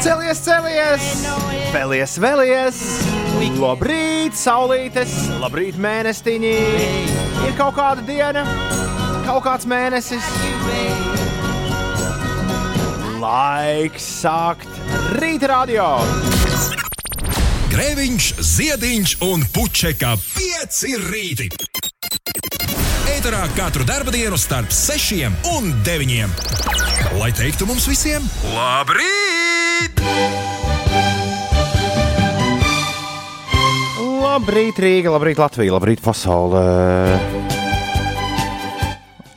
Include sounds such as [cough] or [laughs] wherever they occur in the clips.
Celies, celies! Vēlies, vēlies! Labrīt, saulītes! Labrīt, mēnestiņi! Ir kaut kāda diena, kaut kāds mēnesis. Laiks sākt rīta radio! Grēviņš, Ziediņš un Puķeka 5 rīti. Eterā katru dienu starp 6 un 9. Lai teiktu mums visiem, labrīt! Labrīt, Rīga, labrīt, Latvija, labrīt, pasaulē!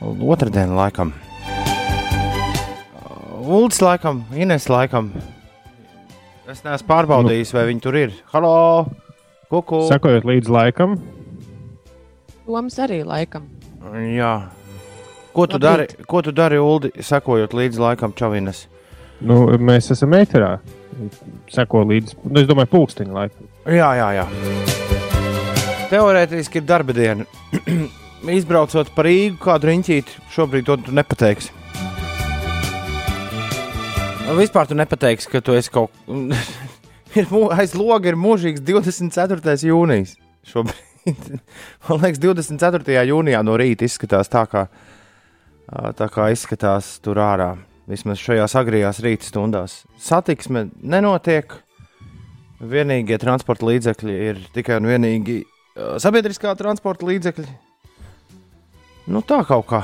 Otradien, laikam. Ulds, laikam, Ines, laikam. Es neesmu pārbaudījis, vai viņi tur ir. Halo! Kuku! Sekojot līdz laikam, Toms arī laikam. Jā. Ko tu, dari, ko tu dari, Uldi, sekojot līdzi laikam Čavinas? nu, mēs esam metrā. Seko līdz, nu, es domāju, pulksteņa laikam. Jā, jā, jā. Teorētiski ir darba diena. [clears throat] Izbraucot par Rīgu, kādu riņķīti, šobrīd to tu nepateiksi. Vispār tu nepateiksi, ka tu esi kaut [laughs] ir mū- aiz loga ir mūžīgs 24. jūnijas. Šobrīd, [laughs] man liekas, 24. jūnijā no rīta izskatās tā, kā, tā kā izskatās tur ārā. Vismaz šajās agrījās rīta stundās. Satiksme nenotiek. Vienīgie transporta līdzekļi ir tikai un vienīgi sabiedriskā transporta līdzekļi. Nu, tā kaut kā.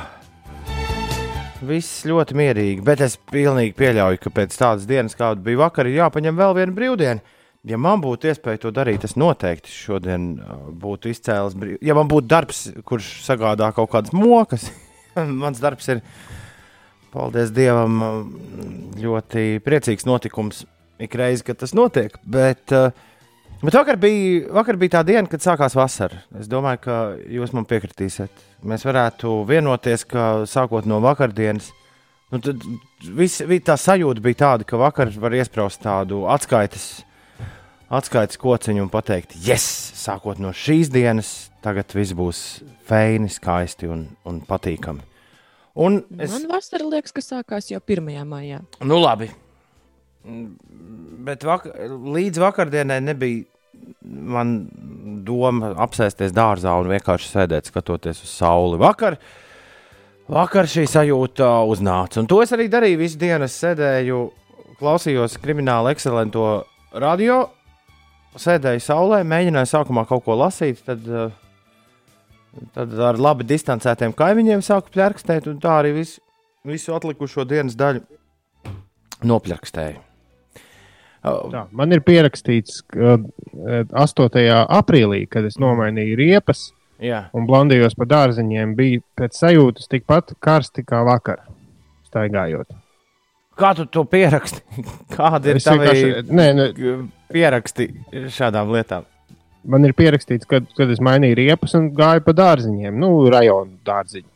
Viss ļoti mierīgi, bet es pilnīgi pieļauju, ka pēc tādas dienas, kāda bija vakar, ir jāpaņem vēl viena brīvdiena. Ja man būtu iespēja to darīt, es noteikti šodien ā, būtu izcēlis brīv... Ja man būtu darbs, kurš sagādā kaut kādas mokas, [laughs] mans darbs ir, paldies Dievam, ā, ļoti priecīgs notikums ik reizi, kad tas notiek. Bet, ā, bet vakar, bija, vakar bija tā diena, kad sākās vasara. Es domāju, ka jūs man piekritīsiet. Mēs varētu vienoties, ka sākot no vakardienas, nu, tad vis, vi- tā sajūta bija tāda, ka vakar var iesprāst tādu atskaites atskaites kociņu un pateikt, yes, sākot no šīs dienas, tagad viss būs feini, skaisti un, un patīkami. Un Es... Man vasara liekas, ka sākās jau 1. maijā. nu labi, bet vak līdz vakardienai nebija man doma apsēsties dārzā un vienkārši sēdēt, skatoties uz sauli. Vakar, vakar šī sajūta uznāca, un to es arī darīju visu dienu. Es sēdēju, klausījos kriminālu ekscelentu radio, sēdēju saulē, mēģināju sākumā kaut ko lasīt, tad, eh, tad ar labi distancētiem kaimiņiem sāku plērkstēt, un tā arī visu, visu atlikušo dienas daļu nopļakstēju. Oh, Tā, man ir pierakstīts, ka eh, 8. aprīlī, kad es nomainīju riepas jā, un blandījos pa dārziņiem, bija pēc sajūtas tikpat karsti kā vakar. Staigājot. Kā tu to pieraksti? [laughs] Kāda ir tā nē, nē, pieraksti šādām lietām? man ir pierakstīts, ka, kad es mainīju riepas un gāju pa dārziņiem, nu, rajonu dārziņu.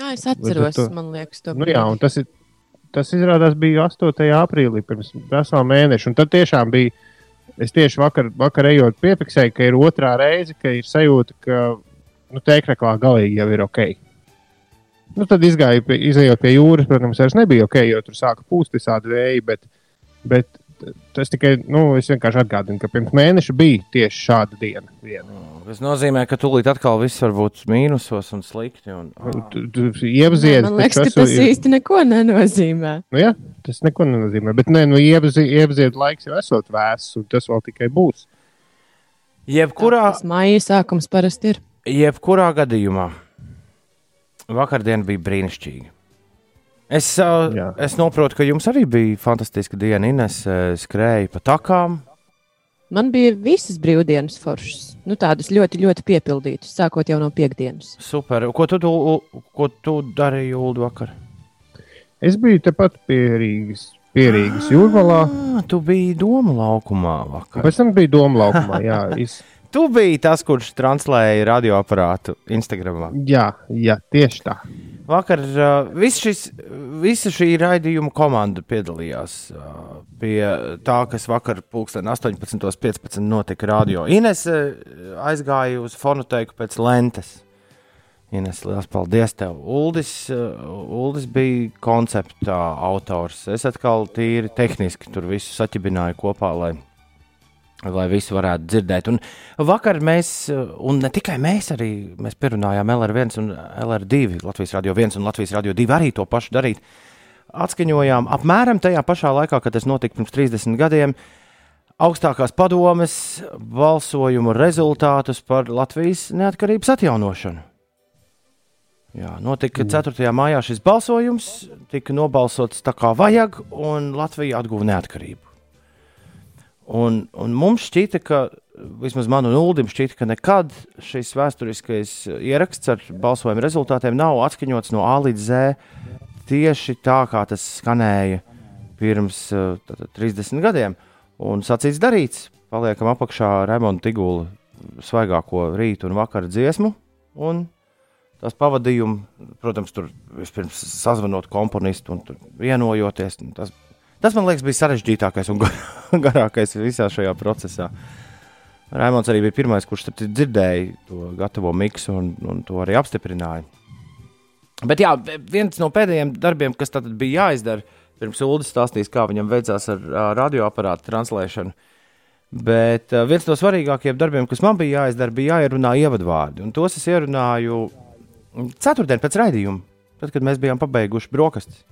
Jā, es atceros, tu- man liekas, to Nu, jā, un tas, ir, tas izrādās bija 8. aprīlī, pirms vesela mēneša. Un tad tiešām bija. Es tieši vakar, vakar ejot, piefiksēju, ka ir otrā reize, ka ir sajūta, ka nu, tēkļā galīgi jau ir ok. Nu, tad izgāju, pie, izējot pie jūras, protams, vairs nebija ok, jo tur sāka pūst visādi vēji. Bet, bet tas tikai, nu, es vienkārši atgādinu, ka pirms mēneša bija tieši šāda diena. Viena. Tas nozīmē, ka tūlīt atkal viss var būt mīnusos un slikti. Un, Tu, tu iepazīsti, Man liekas, ka tas īsti neko nenozīmē. Nu, jā, tas neko nenozīmē. Bet, nē, nu, iepazīstīt laiks jau esot vēss, un tas vēl tikai būs. jebkurā, Tas maija sākums parasti ir. jebkurā gadījumā vakardiena bija brīnišķīga. Es, uh, es saprotu, ka jums arī bija fantastiska diena. Ines uh, skrēja pa takām. Man bija visas brīvdienas foršas. Nu, tādas ļoti, ļoti piepildītas, sākot jau no piekdienas. Super. Ko tu, tu, ko tu darīji Ulu vakar? Es biju tepat pie Rīgas, pie Rīgas jūrmalā. Ah, tu biji doma laukumā vakar. Pēc tam bija Doma laukumā. Jā, [laughs] es, Tu biji tas, kurš translēja radioaparātu Instagram. jā, jā, tieši tā. Vakar uh, viss šis, visa šī raidījuma komanda piedalījās uh, pie tā, kas vakar pulksten 18.15 notika radio. Ines uh, aizgāja uz fonoteiku pēc lentes. Ines, liels paldies tev. Uldis, uh, Uldis bija koncepta autors. Es atkal tīri tehniski tur visu saķibināju kopā, lai, lai visi varētu dzirdēt. Un vakar mēs, un ne tikai mēs, arī mēs pierunājām LR1 un LR2, Latvijas Radio 1 un Latvijas Radio 2 arī to pašu darīt. Atskaņojām apmēram tajā pašā laikā, kad tas notika pirms 30 gadiem. Augstākās padomes balsojumu rezultātus par Latvijas neatkarības atjaunošanu. Jā, notika 4. maijā šis balsojums, tika nobalsots tā kā vajag, un Latvija atguva neatkarību. Un, un mums šķita, ka, vismaz man un Ulim šķita, ka nekad šis vēsturiskais ieraksts ar balsojuma rezultātiem nav atskaņots no A līdz Z tieši tā, kā tas skanēja pirms tātad, 30 gadiem. Un sacīts darīts, paliekam apakšā Raimonda Tigula svaigāko rītu un vakaru dziesmu. Un tās pavadījumu, protams, tur vispirms sazvanot komponistu un vienojoties. Un tas, tas, man liekas, bija sarežģītākais un gar, [laughs] garākais visā šajā procesā. Raimons arī bija pirmais, kurš dzirdēja to gatavo miksu un, un to arī apstiprināja. Bet jā, viens no pēdējiem darbiem, kas tad bija jāizdara, pirms Ulas stāstīs, kā viņam veicās ar, ar radioaparātu translēšanu. Bet uh, viens no svarīgākajiem darbiem, kas man bija jāizdara, bija jāierunā ievadvārdi. Un tos es ierunāju ceturtdien pēc raidījuma, tad, kad mēs bijām pabeiguši brokastis.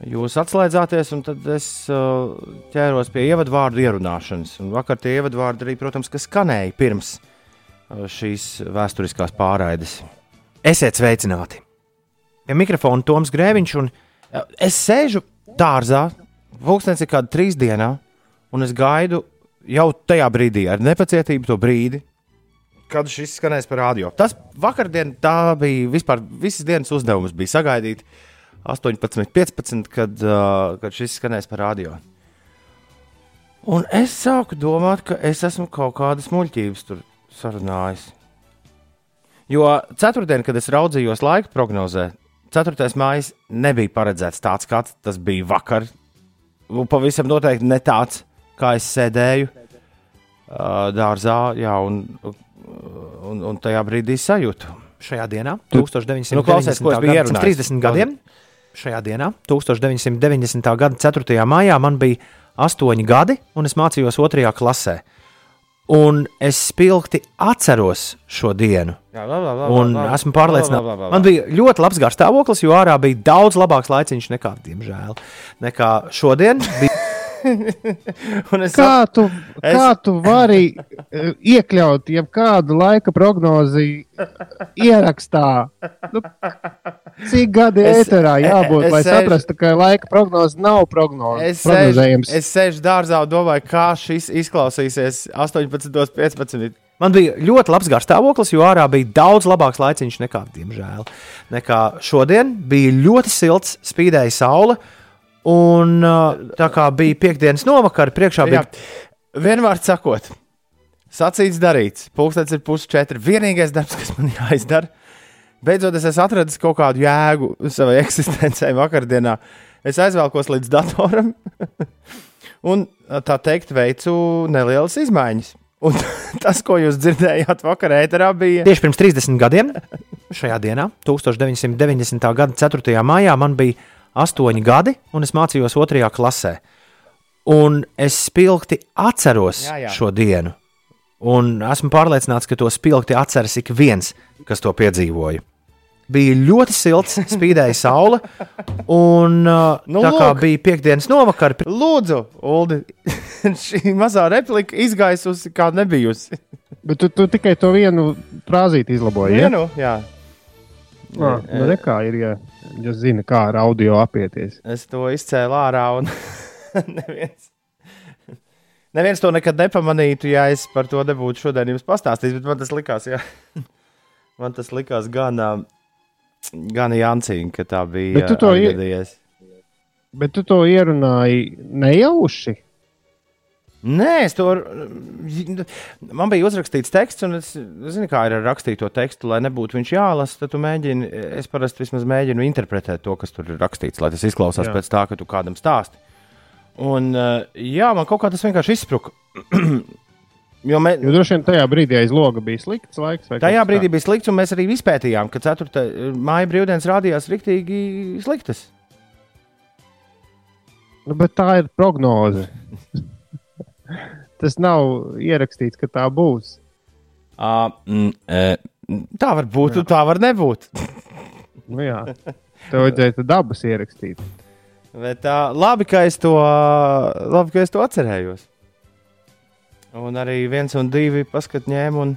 Jūs atslēdzāties, un tad es uh, ķēros pie ievadvārdu ierunāšanas. Un vakar tie ievadvārdi arī, protams, skanēja pirms uh, šīs vēsturiskās pārraides. Esiet sveicināti! Pie mikrofona Toms Grēviņš, un uh, es sēžu dārzā, pulkstenis ir kāda trīs dienā, un es gaidu jau tajā brīdī ar nepacietību to brīdi, kad šis skanēs par radio. Tas vakardien tā bija vispār visas dienas uzdevums bija sagaidīt 18, 15, kad, uh, kad šis skanēs par radio. Un es sāku domāt, ka es esmu kaut kādas muļķības tur sarunājis. Jo ceturtdien, kad es raudzījos laika prognozē, 4. maija nebija paredzēts tāds, kāds tas bija vakar. Un pavisam noteikti ne tāds, kā es sēdēju uh, dārzā, jā, un un, un tajā brīdī sajūtu. Šajā dienā, 1990. Nu, klausies, ko es biju ierunājis. 30 gadiem, šajā dienā, 1990. gada 4. maijā, man bija 8 gadi, un es mācījos 2. klasē. Un es spilgti atceros šo dienu. Jā, labi, labi, un labi, esmu pārliecināts, labi, labi, labi. ka man bija ļoti labs garstāvoklis, jo ārā bija daudz labāks laiciņš nekā, diemžēl, nekā šodien. Bija [laughs] Un es Kā tu, Es- kā tu vari eh, iekļaut jebkādu laika prognozi ierakstā? Nu, cik gadi Es- ēterā jābūt, es lai sēžu- saprastu, ka laika prognoze nav prognoze? Es sēžu, prognozējams. es sēžu dārzā un domāju, kā šis izklausīsies 18,15. Man bija ļoti labs garstāvoklis, jo ārā bija daudz labāks laiciņš nekā, diemžēl, nekā šodien. Bija ļoti silts, spīdēja saule. Un uh, tā kā bija piekdienas novakar, priekšā bija Jā, vienmēr sakot, sacīts, darīts. Pūkstens ir pusčetri. Vienīgais darbs, kas man jāizdara. Beidzot, es atradis kaut kādu jēgu savai [laughs] eksistencei vakardienā. Es aizvelkos līdz datoram [laughs] un tā teikt, veicu nelielas izmaiņas. Un [laughs] tas, ko jūs dzirdējāt vakarā, bija tieši pirms 30 gadiem. Šajā dienā, 1990. gada 4. maijā, man bija 8 gadi, un es mācījos 2. klasē. Un es spilgti atceros Jā, jā. šo dienu. Un esmu pārliecināts, ka to spilgti atceras ik viens, kas to piedzīvoja. Bija ļoti silts, spīdēja saule, un uh, Nu, tā kā lūk. bija piekdienas novakar, Lūdzu, Ulu, [laughs] šī mazā replika izgaisusi, kā nebijusi. Bet tu, tu tikai to vienu frāzīti izlaboji. Ja? Nu, jā, Ah, nu, re, kā ir, ja, ja zina, kā ar audio apieties. es to izcēlu ārā, un [laughs] neviens, neviens to nekad nepamanītu, ja es par to nebūtu šodien jums pastāstījis. Bet man tas likās, jā, [laughs] man tas likās gan, ā, gan Jancīna, ka tā bija. Bet tu to ie- atgadījies. Bet tu to ierunāji nejauši. Nē, es to. Man bija uzrakstīts teksts, un es zinu, kā ir ar rakstīto tekstu. Lai nebūtu viņš jālasa, tad tu mēģini. Es parasti vismaz mēģinu interpretēt to, kas tur ir rakstīts, lai tas izklausās Jā. jā. pēc tā, ka tu kādam stāsti. Un, eh, jā, man kaut kā tas vienkārši izspruka. [clears throat] Jo mē, Jo droši vien tajā brīdī aiz loga bija slikts laiks. vai tajā brīdī bija slikts, un mēs arī izpētījām, ka 4. māja brīvdienas rādījās riktīgi sliktas. Nu, bet tā ir prognoze. Tas nav ierakstīts, ka tā būs. Uh, mm, e, tā var būt, un tā var nebūt. Nu, jā, tev vajadzēja dabas ierakstīt. Bet tā, labi, ka es to, labi, ka es to atcerējos. Un arī viens un divi paskat ņēmu un,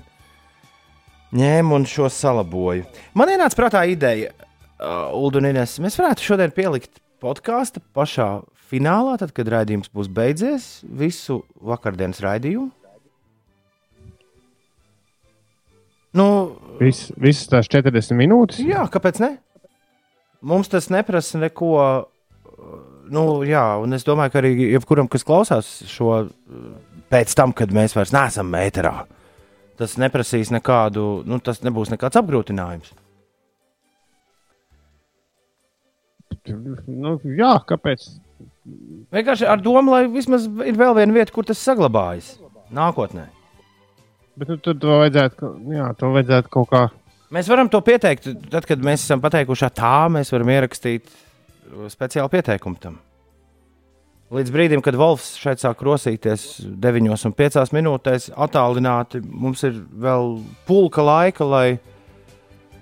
ņēmu un šo salaboju. Man ienāca prātā ideja, uh, Ulu un Ines, mēs varētu šodien pielikt podkāstu pašā finālā, tad, kad raidījums būs beidzies, visu vakardienas raidījumu. Nu, Vis, visas tās 40 minūtes. Jā, kāpēc ne? Mums tas neprasa neko. uh, Nu, jā, un es domāju, ka arī jebkuram, kas klausās šo uh, pēc tam, kad mēs vairs neesam metrā, tas neprasīs nekādu, nu, tas nebūs nekāds apgrūtinājums. Nu, jā, kāpēc? Vienkārši ar domu, lai vismaz ir vēl viena vieta, kur tas saglabājas nākotnē. Bet nu, tad to vajadzētu, ka- jā, to vajadzētu kaut kā. Mēs varam to pieteikt, tad, kad mēs esam pateikuši, "Ā, tā mēs varam ierakstīt uh, speciālu pieteikumu tam. Līdz brīdim, kad Wolfs šeit sāk rosīties 9,5 minūtēs, attālināti, mums ir vēl pulka laika, lai,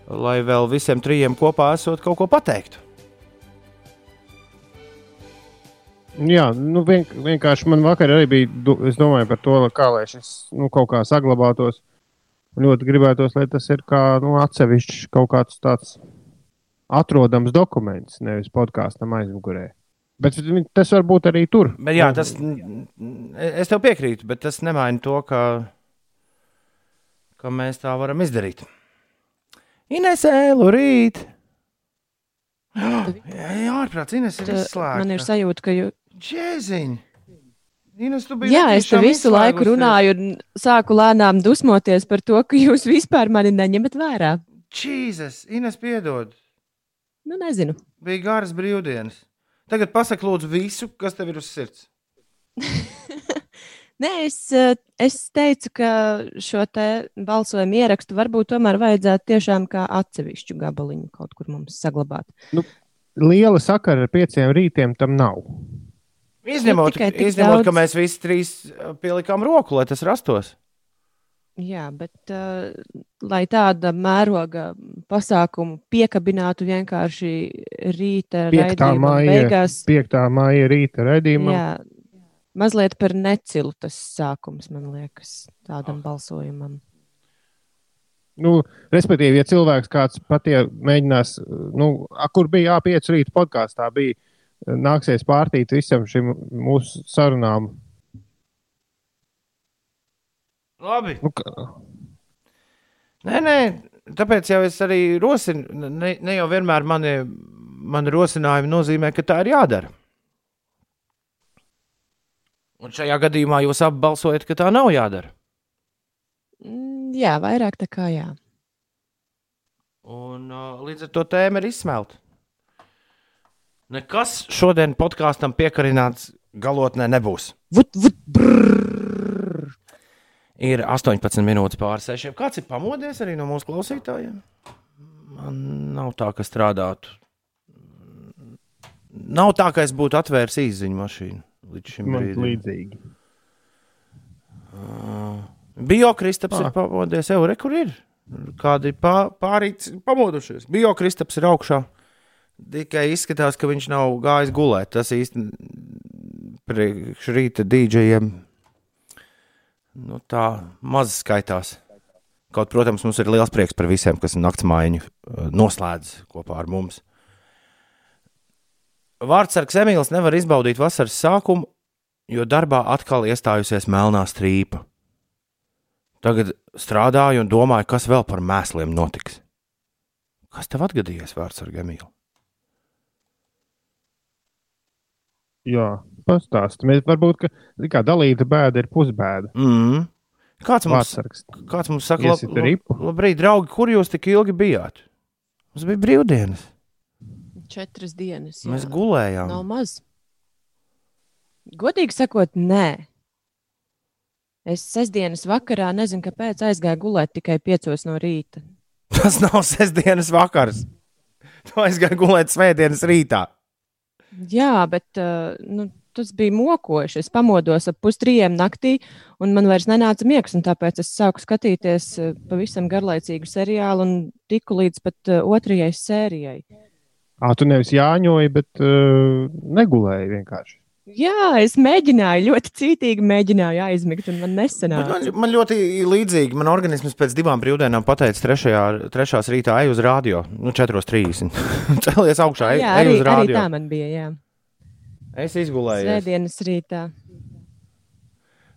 lai vēl visiem trijiem kopā esot kaut ko pateiktu. Jā, nu, vien, vienkārši man vakar arī bija. Es domāju par to, kā lai šis nu, kaut kā saglabātos. Ļoti gribētos, lai tas ir kā nu, atsevišķs kaut kāds tāds atrodams dokuments, nevis podkāstam aizmugurē. Bet tas var būt arī tur. Bet, jā, tas, es tev piekrītu, bet tas nemaina to, ka, ka mēs tā varam izdarīt. Inesē, Lorīt! Jā, jā ārprāts, Ines ir izslēgta. Man ir sajūta, ka jūs. Džēziņ! Ines, Jā, es te visu laiku runāju un sāku lēnām dusmoties par to, ka jūs vispār mani neņemat vērā. Jēzus, Ines, piedod. Nu, nezinu. Bija garas brīvdienas. Tagad pasak, lūdzu, visu, kas tev ir uz sirds. [laughs] Nē, es, eh, es teicu, ka šo te balsojumu ierakstu varbūt tomēr vajadzētu tiešām kā atsevišķu gabaliņu kaut kur mums saglabāt. Liela sakara ar pieciem rītiem tam nav. Izņemot, Nu, izņemot daudz. ka mēs visi trīs uh, pielikām roku, lai tas rastos. Jā, bet uh, lai tāda mēroga pasākumu piekabinātu vienkārši rīta 5. raidījuma māja, beigās, 5. māja rīta raidījumā. jā, mazliet par necilu tas sākums, man liekas, tādam balsojumam. Nu, respektīvi, ja cilvēks kāds patie mēģinās, nu, a, kur bija A5 rīta podkāstā, bija nāksies pārtīt visam šim mūsu sarunām. Labi. Nu, ka- Nē, nē, tāpēc jau es arī rosinu, ne, ne jau vienmēr mani, mani rosinājumi nozīmē, ka tā ir jādara. Un šajā gadījumā jūs abi balsojat, ka tā nav jādara. Mm, Jā, vairāk tā kā jā. Un uh, līdz ar to tēma ir izsmelta. Nekas šodien podkāstam piekarināts galotnē nebūs. Vut, vut, brrr. Ir 18 minūtes pāri sešiem. Kāds ir pamodies arī no mūsu klausītājiem? Man nav tā, ka strādātu. Nav tā, ka es būtu atvēris īziņu mašīnu līdz šim Man brīdim. līdzīgi. Biokristaps Ah. ir pamodies, jau re, kur ir. Kādi pā, pārīts pamodušies. Biokristaps ir augšā. Tikai izskatās, ka viņš nav gājis gulēt. Tas īsti priekš rīta dīdžejiem nu, tā maz skaitās. Kaut, protams, mums ir liels prieks par visiem, kas naktsmaiņu uh, noslēdz kopā ar mums. Vārdsargs Emīls nevar izbaudīt vasaras sākumu, jo darbā atkal iestājusies melnā strīpa. Tagad strādāju un domāju, kas vēl par mēsliem notiks. Kas tev atgadījies, vārdsargs Emīls? Jā, pastāstiet. Mēs varbūt, ka kā dalīta bēda ir pusbēda. Mm. Kāds, mums, Vārdsargs. kāds mums saka, lab, Iesit ripu. lab, labrīt, draugi, kur jūs tik ilgi bijāt? Mums bija brīvdienas. Četras dienas. Jā. Mēs gulējām. Nav maz. Godīgi sakot, nē. Es sestdienas vakarā nezinu, kāpēc aizgāju gulēt tikai piecos no rīta. [laughs] Tas nav sestdienas vakars. Tu aizgāji gulēt svētdienas rītā. Jā, bet uh, nu, tas bija mokoši. Es pamodos ap pustrījiem naktī, un man vairs nenāca miegs. un Tāpēc es sāku skatīties uh, pavisam garlaicīgu seriālu un tiku līdz pat uh, otrajai sērijai. Ā, tu nevis jāņoji, bet uh, negulēji vienkārši. Jā, es mēģināju, ļoti cītīgi mēģināju aizmigt, un man Bet nesanāca. Man, man ļoti līdzīgi. Man organisms pēc divām brīvdienām pateica, trešajā, trešās rītā ej uz rādio. Nu, 4.30. [laughs] Celies augšā, ej, Jā, ej arī, uz arī rādio. tā man bija. Jā. Es izgulēju. Svētdienas rītā.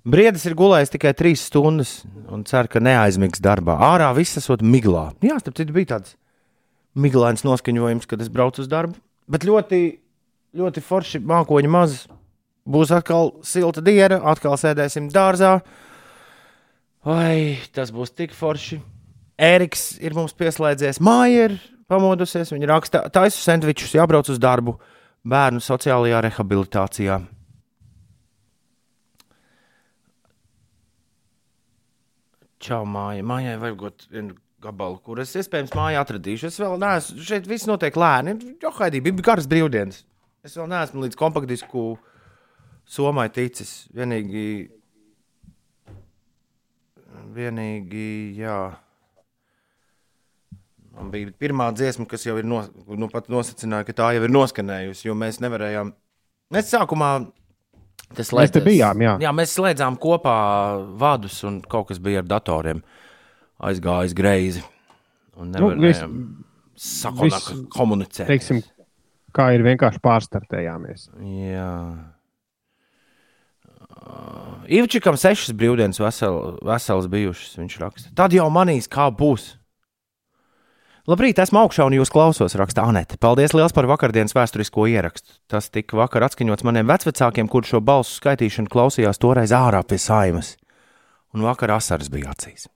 Briedis ir gulējis tikai trīs stundas un cer, ka neaizmigs darbā. Ārā viss esot miglā. Jā, starp citu bija tāds miglains noskaņojums, kad es braucu uz darbu. Bet ļoti, ļoti forši mākoņi maz. Būs atkal silta diena, atkal sēdēsim dārzā. Vai tas būs tik forši? Ēriks ir mums pieslēdzies, māja ir pamodusies. Viņa raksta, taisu sandvičus, jābrauc uz darbu bērnu sociālajā rehabilitācijā. Čau, māja. Mājai vajag vienu gabalu, kur es iespējams mājā atradīšu. Es vēl neesmu, šeit viss notiek lēni. Jo, Haidī, bija garas brīvdienas. Es vēl neesmu līdz kompaktdisku somai ticis. Vienīgi, vienīgi, jā. Man bija pirmā dziesma, kas jau ir no, nu, nosacināja, ka tā jau ir noskanējusi, jo mēs nevarējām. Mēs sākumā tas Mēs te slēdzās- bijām, jā. jā, mēs slēdzām kopā vadus, un kaut kas bija ar datoriem aizgājis greizi. Un Nu, vis- sakonāk viss, komunicēt. Teiksim, kā ir vienkārši pārstartējāmies. Jā. Ivčikam sešas brīvdienas vesel, veselas bijušas, viņš raksta. Tad jau manīs, kā būs. Labrīt, esmu augšā un jūs klausos, raksta Anete. Paldies liels par vakardienas vēsturisko ierakstu. Tas tika vakar atskaņots maniem vecvecākiem, kur šo balsu skaitīšanu klausījās toreiz ārā pie saimas. Un vakar asaras bija acīs.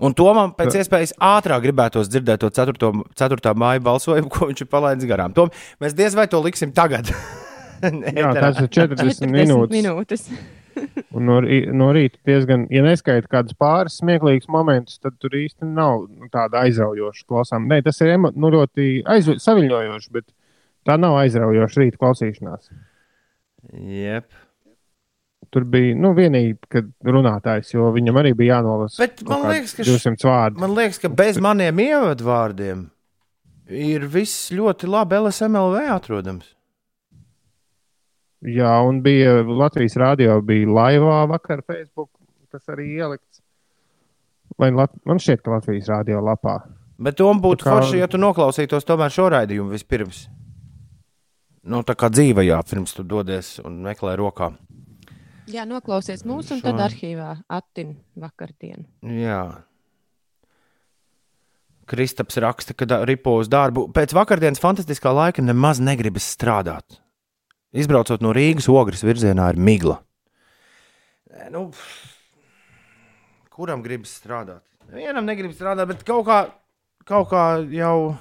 Un to man pēc iespējas ātrāk gribētos dzirdēt, to 4. 4. māju balsojumu, ko viņš ir palaidis garām. To mēs diez vai to liksim tagad. [laughs] Jā, tas ir 40 [laughs] minūtes. minūtes. Un no, no rīta diezgan, ja neskaita kādus pāris smieklīgus momentus, tad tur īsti nav nu, tāda aizraujoša klausām. Nē, tas ir emo, nu, ļoti aizv... saviņojoši, bet tā nav aizraujoša rīta klausīšanās. Jep. Tur bija nu, vienīgi, kad runātājs, jo viņam arī bija jānolasa. Bet man liekas, ka š- 200 vārdi. Man liekas, ka bez maniem ievadvārdiem ir viss ļoti labi LSMLV atrodams. Jā, un bija Latvijas rādio, bija laivā vakar Facebook, tas arī ielikts. Vai Lat... man šķiet, ka Latvijas rādio lapā. Bet to būtu Tā kā- forši, ja tu noklausītos tomēr šo raidījumu vispirms. Nu, tā kā dzīvajā, pirms tu dodies un meklē rokā. Jā, noklausies mūsu, un Šo. tad arhīvā attin vakardienu. Jā. Kristaps raksta, ka ripo uz darbu. Pēc vakardienas fantastiskā laika nemaz negribas strādāt. Izbraucot no Rīgas ogres virzienā ir migla. Nu, kuram gribas strādāt? Vienam negribas strādāt, bet kaut kā, kaut kā jau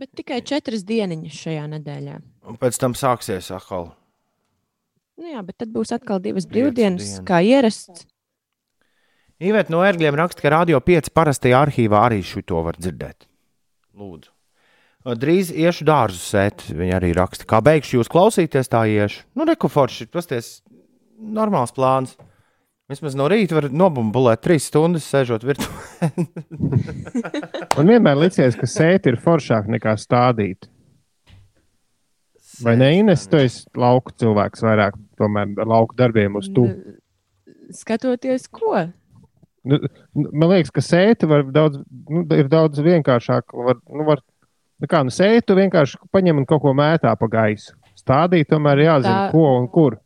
Bet tikai četras dieniņas šajā nedēļā. un pēc tam sāksies atkal. Nu jā, bet tad būs atkal divas brīvdienas, dienas. kā ierasts. Ivēt no ērgļiem raksta, ka Radio 5 parastajā arhīvā arī šo var dzirdēt. Lūdzu. Drīz iešu dārzu sēt, viņa arī raksta. Kā beigšu jūs klausīties, tā iešu. Nu, nekuforši, pasties, normāls plāns. Vismaz no rīta var nobumbulēt trīs stundas, sēžot virtuvē. [laughs] Man vienmēr liekas, ka sēta ir foršāk nekā stādīt. Vai ne, Ines? Tu esi lauka cilvēks vairāk, tomēr ar lauka darbiem uz tu. N- Skatoties, ko? Nu, nu, man liekas, ka sēta var daudz, nu, ir daudz vienkāršāk. Var, nu, var, nu kā, nu, sētu vienkārši paņem un kaut ko mētā pa gaisu. Stādīt tomēr jāzina, Tā- ko un kur.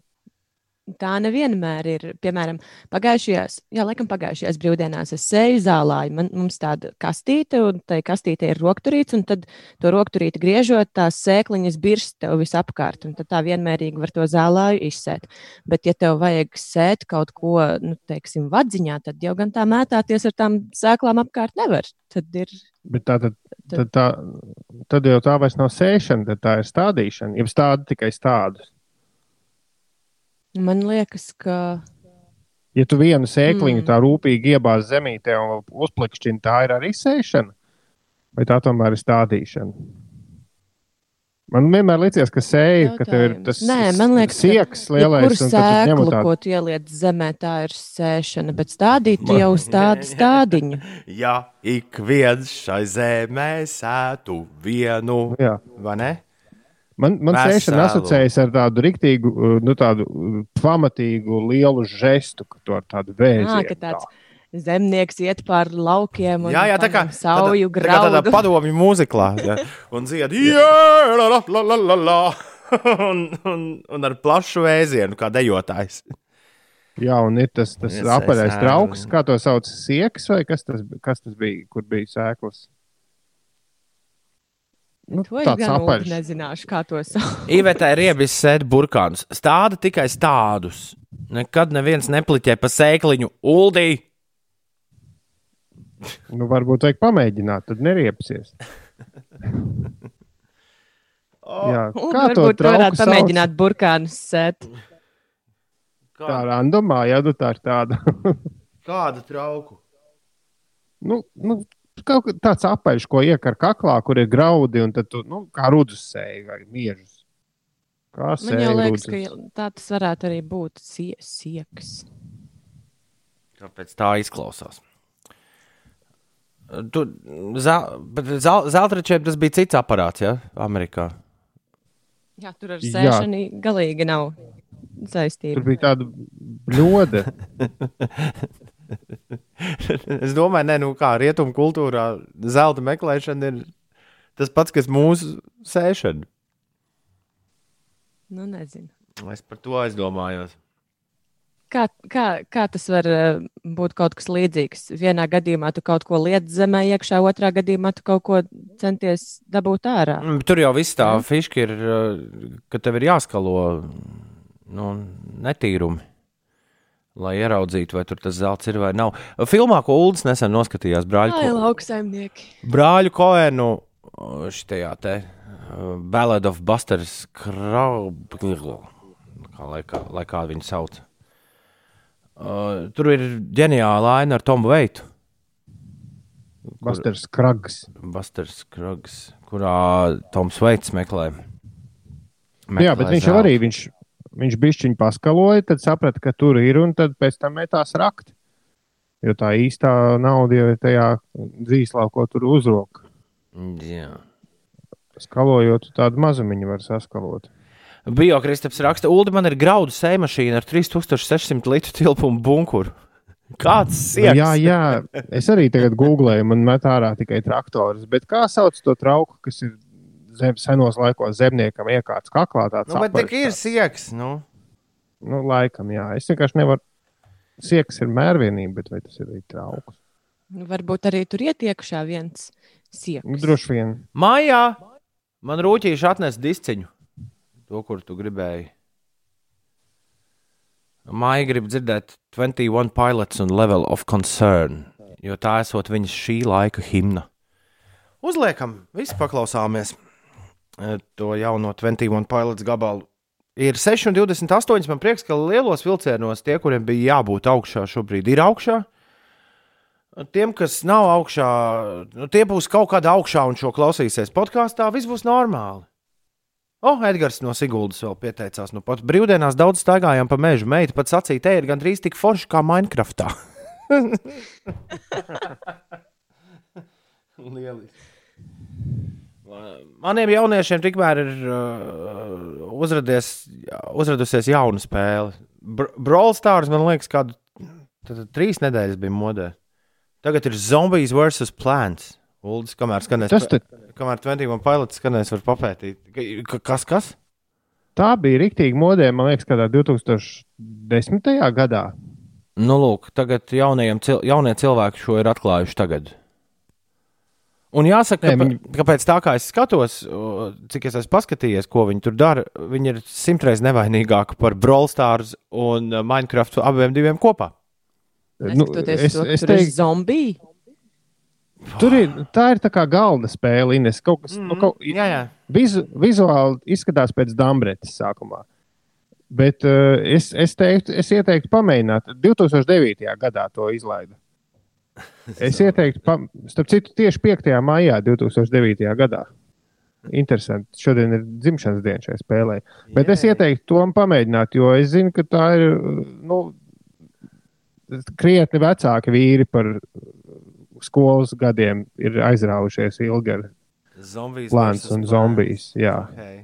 Tā nevienmēr ir. Piemēram, pagājušajās, jā, laikam pagājušajās brīvdienās es sēju zālē. Man, mums tāda kastīte, un tai kastītei ir rokturīts, un tad to rokturīti griežot, tās sēkliņas birst tev visapkārt, un tad tā vienmērīgi var to zālāju izsēt. Bet, ja tev vajag sēt kaut ko, nu, teiksim, vadziņā, tad jau gan tā mētāties ar tām sēklām apkārt nevar. Tad ir Bet tā, tad, tad, tā, tad jau tā vairs nav sēšana, tad tā ir stādīšana. Jeb stāda tikai stādus. Man liekas, ka Ja tu vienu sēkliņu Mm. tā rūpīgi iebāzi zemītē un uzplikšķini, tā ir arī sēšana? Vai tā tomēr ir stādīšana? Man vienmēr liekas, ka sēja, ka tev ir tas Nē, man liekas, ka sieks lielais. Kur sēklu, tādu- ko tu ieliec zemē, tā ir sēšana, bet stādīt tu jau stādi [laughs] stādiņu. Ja ik viens šai zemē sētu vienu, Jā. vai ne? Man, man sēšana asociējas ar tādu riktīgu, uh, nu, tādu uh, pamatīgu, lielu žestu, ka tu ar tādu vēzi. Ā, ka tāds zemnieks iet pāri laukiem un Jā, jā, tā kā sauju tā kā tādā padomju mūziklā. [laughs] Jā, un dzied, jā, la, la, la, la, la, [laughs] un, un, un ar plašu vēzienu, kā dejotājs. Jā, un ir tas, tas apaļais trauks, kā to sauc, sieks vai kas tas, kas tas bija, kur bija sēklas. Nu, To es gan apaļš. nezināšu, kā to sauc. [laughs] Īvētā ir iebis sēdi burkānus. Stāda tikai stādus. Nekad neviens nepliķē pa sēkliņu. Uldī! Nu, varbūt vajag pamēģināt, tad neriepsies. Jā, Uldi kā to varbūt tu varētu trauku sauc? pamēģināt burkānus sēt. Tā randomā, ja nu tā ir tāda. [laughs] Kādu trauku? nu, nu, kaut tāds apaļš, ko iekar kaklā, kur ir graudi, un tad tu, nu, kā rudus sēji vai miežus. Kā Man sēji jau liekas, rudzus. ka tā tas varētu arī būt sie sieks. Kāpēc tā izklausās? Tu, zel, bet zel, zeltračiem tas bija cits aparāts, ja? Amerikā. Jā, tur ar Jā. sēšanu galīgi nav Tur saistība. bija tāda bļoda. [laughs] es domāju, ne, nu kā rietumu kultūrā zelta meklēšana ir tas pats, kas mūsu sēšana. Nu, nezinu. Es par to aizdomājos. Kā, kā, kā tas var eh, būt kaut kas līdzīgs? Vienā gadījumā tu kaut ko liec zemē iekšā, otrā gadījumā tu kaut ko centies dabūt ārā. Mm, Tur jau viss tā fiška ir, uh, ka tev ir jāskalo nu, netīrumi. Lai ieraudzītu, vai tur tas zelts ir vai nav. Filmā, ko Ulas nesen noskatījās, brāļu, Ai, lauksaimnieki. brāļu Koenu, šajā te Ballad of Busters Kraubu, kā lai, kā, lai kā viņu sauc. Uh, tur ir ģeniāla aina ar Tomu Veitu. Basters Krags. Busters Krugs, kurā Toms Veits meklē. Jā, bet viņš jau arī viņš, viņš bišķiņu paskaloja, tad saprata, ka tur ir un tad pēc tam metās rakt. Jo tā īstā nauda jau ir tajā dzīslā, ko tur uzrok. Jā. Skalojot, tādu mazumiņu var saskalot. Biokristaps raksta, Ulu, man ir graudu sēmašīna ar 3600 litru tilpumu bunkuru. Kāds sieks? Jā, jā, es arī tagad googlēju, man met ārā tikai traktors. Bet kā sauc to trauku, kas ir zem, senos laikos zemniekam iekārts kaklā? Nu, bet tik ir sieks. Nu. Nu, laikam, jā. Es vienkārši nevaru. Sieks ir mērvienība, bet vai tas ir arī trauks? Nu, varbūt arī tur ietiekšā viens Nu, sieks. droši vien. Mājā man rūtīši atnesa disciņu. To, kur tu gribēji. Māja grib dzirdēt 21 pilots un level of concern, jo tā esot viņas šī laika himna. Uzliekam, visi paklausāmies to jauno 21 pilots gabalu. Ir 6,28. Man prieks, ka lielos vilcienos tie, kuriem bija jābūt augšā, šobrīd ir augšā. Tiem, kas nav augšā, nu, tie būs kaut kādā augšā un šo klausīsies podkāstā, viss būs normāli. O, Edgars no Siguldas vēl pieteicās. Nu, pat brīvdienās daudz staigājām pa mežu. Meita pat sacīja, te ir gandrīz tik forši kā Minecraftā. [laughs] [laughs] Lieliski. Maniem jauniešiem tikmēr ir uh, uzradies, uzradusies jauna spēle. Br Brawl Stars, man liekas, kādu tad, tad, trīs nedēļas bija modē. Tagad ir Zombies vs. Plants. Uldis, kamēr skanēs, Tas tad- kamēr 21 pilots skanēs, var papētīt. Ka- Kas, kas? Tā bija rīktīgi modē, man liekas, kādā 2010. gadā. Nu, lūk, tagad jaunajiem, cil jaunie cilvēki šo ir atklājuši tagad. Un jāsaka, Nē, viņi- kāpēc tā kā es skatos, cik es esmu paskatījies, ko viņi tur dara, viņi ir simtreiz nevainīgāki par Brawl Stars un uh, Minecraft abiem diviem kopā. Nu, es, to, es teiktu, zombiji. tur ir, tā ir tā kā galda spēle, Ines. Kaut kas, mm, nu, kaut, Jā, jā. vizu, vizuāli izskatās pēc Dambretes sākumā. Bet uh, es, es, teiktu, es ieteiktu pamēģināt. 2009. gadā to izlaida. Es ieteiktu, pa, starp citu, tieši 5. maijā 2009. gadā. Interesanti. Šodien ir dzimšanas diena šai spēlē. Bet es ieteiktu to pamēģināt, jo es zinu, ka tā ir nu, krietni vecāki vīri par skolas gadiem, ir aizrāvušies ilgi ar Zombijas plāns un zombijas. Jā. Okay.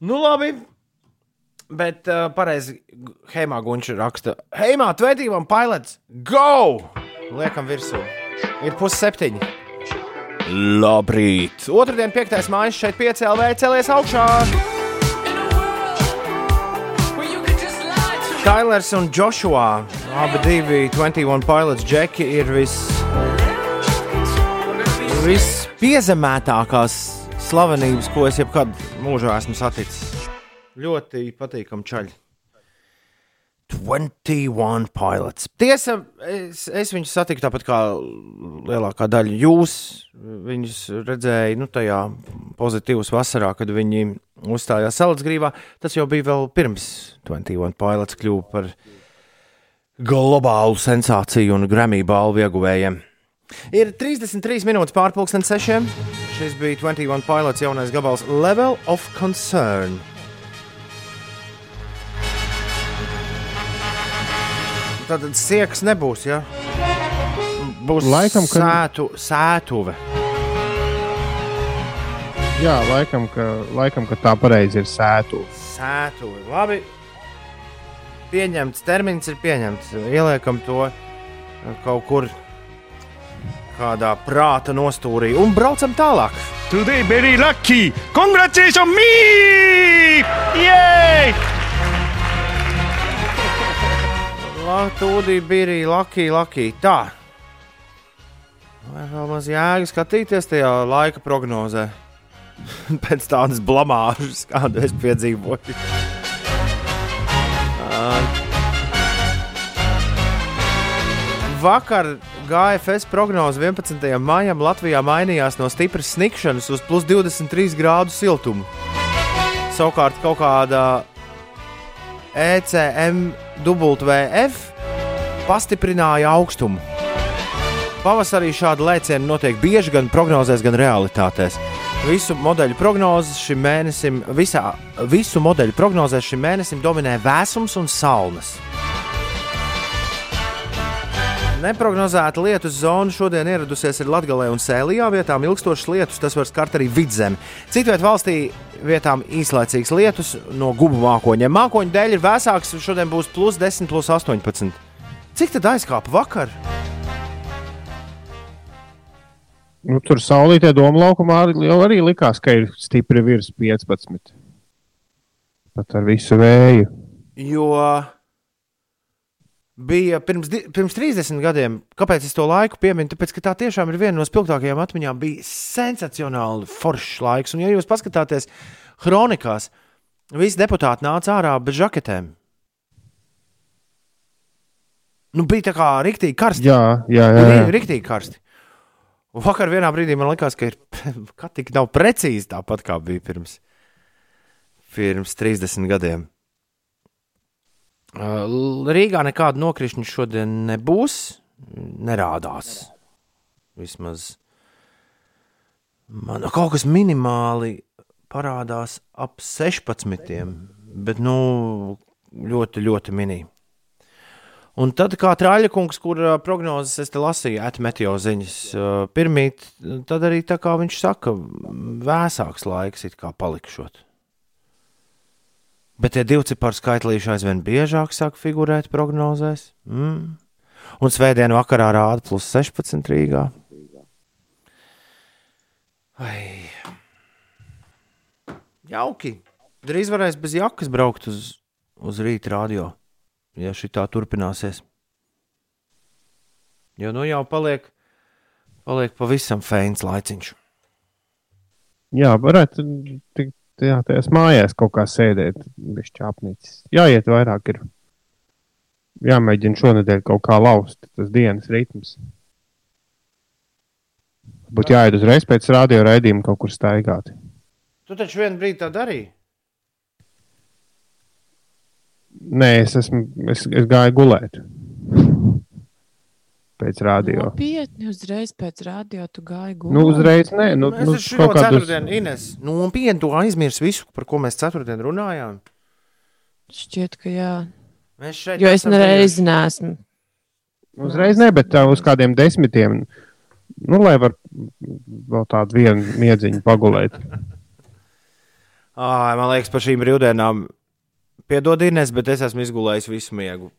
Nu, labi. Bet uh, pareizi Heimā Gunčs raksta, Heimā 21 pilots, go! Liekam virsū. Ir pusseptiņi. Labrīt! Otradien, 5. mājas šeit piecēlē celies augšā. Tailers un Joshua, abi divi 21 pilots, Džeki ir vis, vispiezemētākās slavenības, ko es jebkad mūžā esmu saticis. Ļoti patīkami čaļi. 21 pilots. Tiesa, es, es viņus satiku tāpat kā lielākā daļa jūs. Viņus redzēju nu, tajā pozitīvas vasarā, kad viņi uzstājās Salacgrīvā. Tas jau bija vēl pirms 21 pilots kļuva par globālu sensāciju un Grammy balvu ieguvējiem. Ir 33 minūtes pārpusdienas sešiem. Šis bija 21 pilots jaunais gabals Level of Concern. Tad sēks nebūs. Ja? Būs Laikam, ka- sētu, sētuve. Jā, laikam, ka, laikam, ka tā pareizi ir sētu. Sētuve. Labi. Pieņemts termins ir pieņemts. Ieliekam to kaut kur kādā prāta nostūrī un braucam tālāk. Today very lucky. Congratulations me! Yay! Latvija bija arī Laki, Laki. Tā. Vai vēl maz jēga skatīties tajā laika prognozē? [laughs] Pēc tādas blamāžas, kādu es piedzīvoju. Vakar GFS prognoze 11. maijam Latvijā mainījās no stipras snikšanas uz plus 23 grādu siltumu. Savukārt kaut kāda ECMWF pastiprināja augstumu. Pavasarī šādi lēcieni notiek bieži gan prognozēs, gan realitātēs. Visu modeļu prognozes šim mēnesim, visā, visu modeļu prognozēs šim mēnesim dominē vēsums un salnas. Neprognozēta lietus zona šodien ieradusies Latvijā un Sēlijā. Vietām ilgstošas lietus, tas var skart arī vidzemi. Citviet valstī vietām īslaicīgs lietus no gubu mākoņiem. Mākoņu dēļ ir vēsāks, šodien būs plus 10, plus 18. Cik tad aizkāpa vakar? Nu, tur saulītē doma laukumā arī- likās, ka ir stipri virs 15. Pat ar visu vēju. Jo bija pirms, pirms 30 gadiem, kāpēc es to laiku pieminu? Tāpēc, ka tā tiešām ir viena no spilgtākajām atmiņām. Bija sensacionāli foršs laiks. Un, ja jūs paskatāties kronikās, visi deputāti nāca ārā bez žaketēm. Nu, bija tā kā rīktīgi karsti. Jā, jā, jā. Jā. Riktīgi karsti. Un Vakar vienā brīdī man likās, ka ir [laughs] ka tik nav precīzi tāpat kā bija pirms, pirms 30 gadiem. Rīgā nekāda nokrišņa šodien nebūs. Nerādās. Vismaz man kaut kas minimāli parādās ap 16. Bet nu, ļoti, ļoti minīgi. Un tad, kā Trāļakungs, kur prognozes es te lasīju, atmetio ziņas, pirmīt, tad arī tā kā viņš saka, vēsāks laiks it kā palikšot. Bet tie divi ciparu skaitlīši aizvien biežāk sāk figurēt prognozēs. Mm. Un svētdien vakarā rāda plus 16 Rīgā. Ai. Jauki. Drīz varēs bez jakas braukt uz, uz rīta radio ja šī tā turpināsies. Jo nu jau paliek, paliek pavisam feins laiciņš. Jā, varētu tik, jā, tajās mājās kaut kā sēdēt, bez čāpnīcas. Jāiet vairāk ir. Jāmēģina šonadēļ kaut kā laust tas dienas ritms. Būtu jāiet uzreiz pēc radio raidījuma kaut kur staigāt. Tu taču vienu brīdi tā darīji. Nē, es, esmu, es, es gāju gulēt. Pēc radio. Nopietni, uzreiz pēc radio tu gāji gulēt. Nu, uzreiz nē, nu, Es nu, šo kaut kādus. ceturtdienu, Ines, nopietni tu aizmirsti visu, par ko mēs ceturtdien runājām. Šķiet, ka jā. Mēs šeit Jo es nereiz neesmu. Uzreiz ne, bet tā uz kādiem desmitiem. Nu, lai var vēl tādu vienu miedziņu pagulēt. Ā, man liekas, par šīm brīvdienām piedod Ines, bet es esmu izgulējis visu miegu.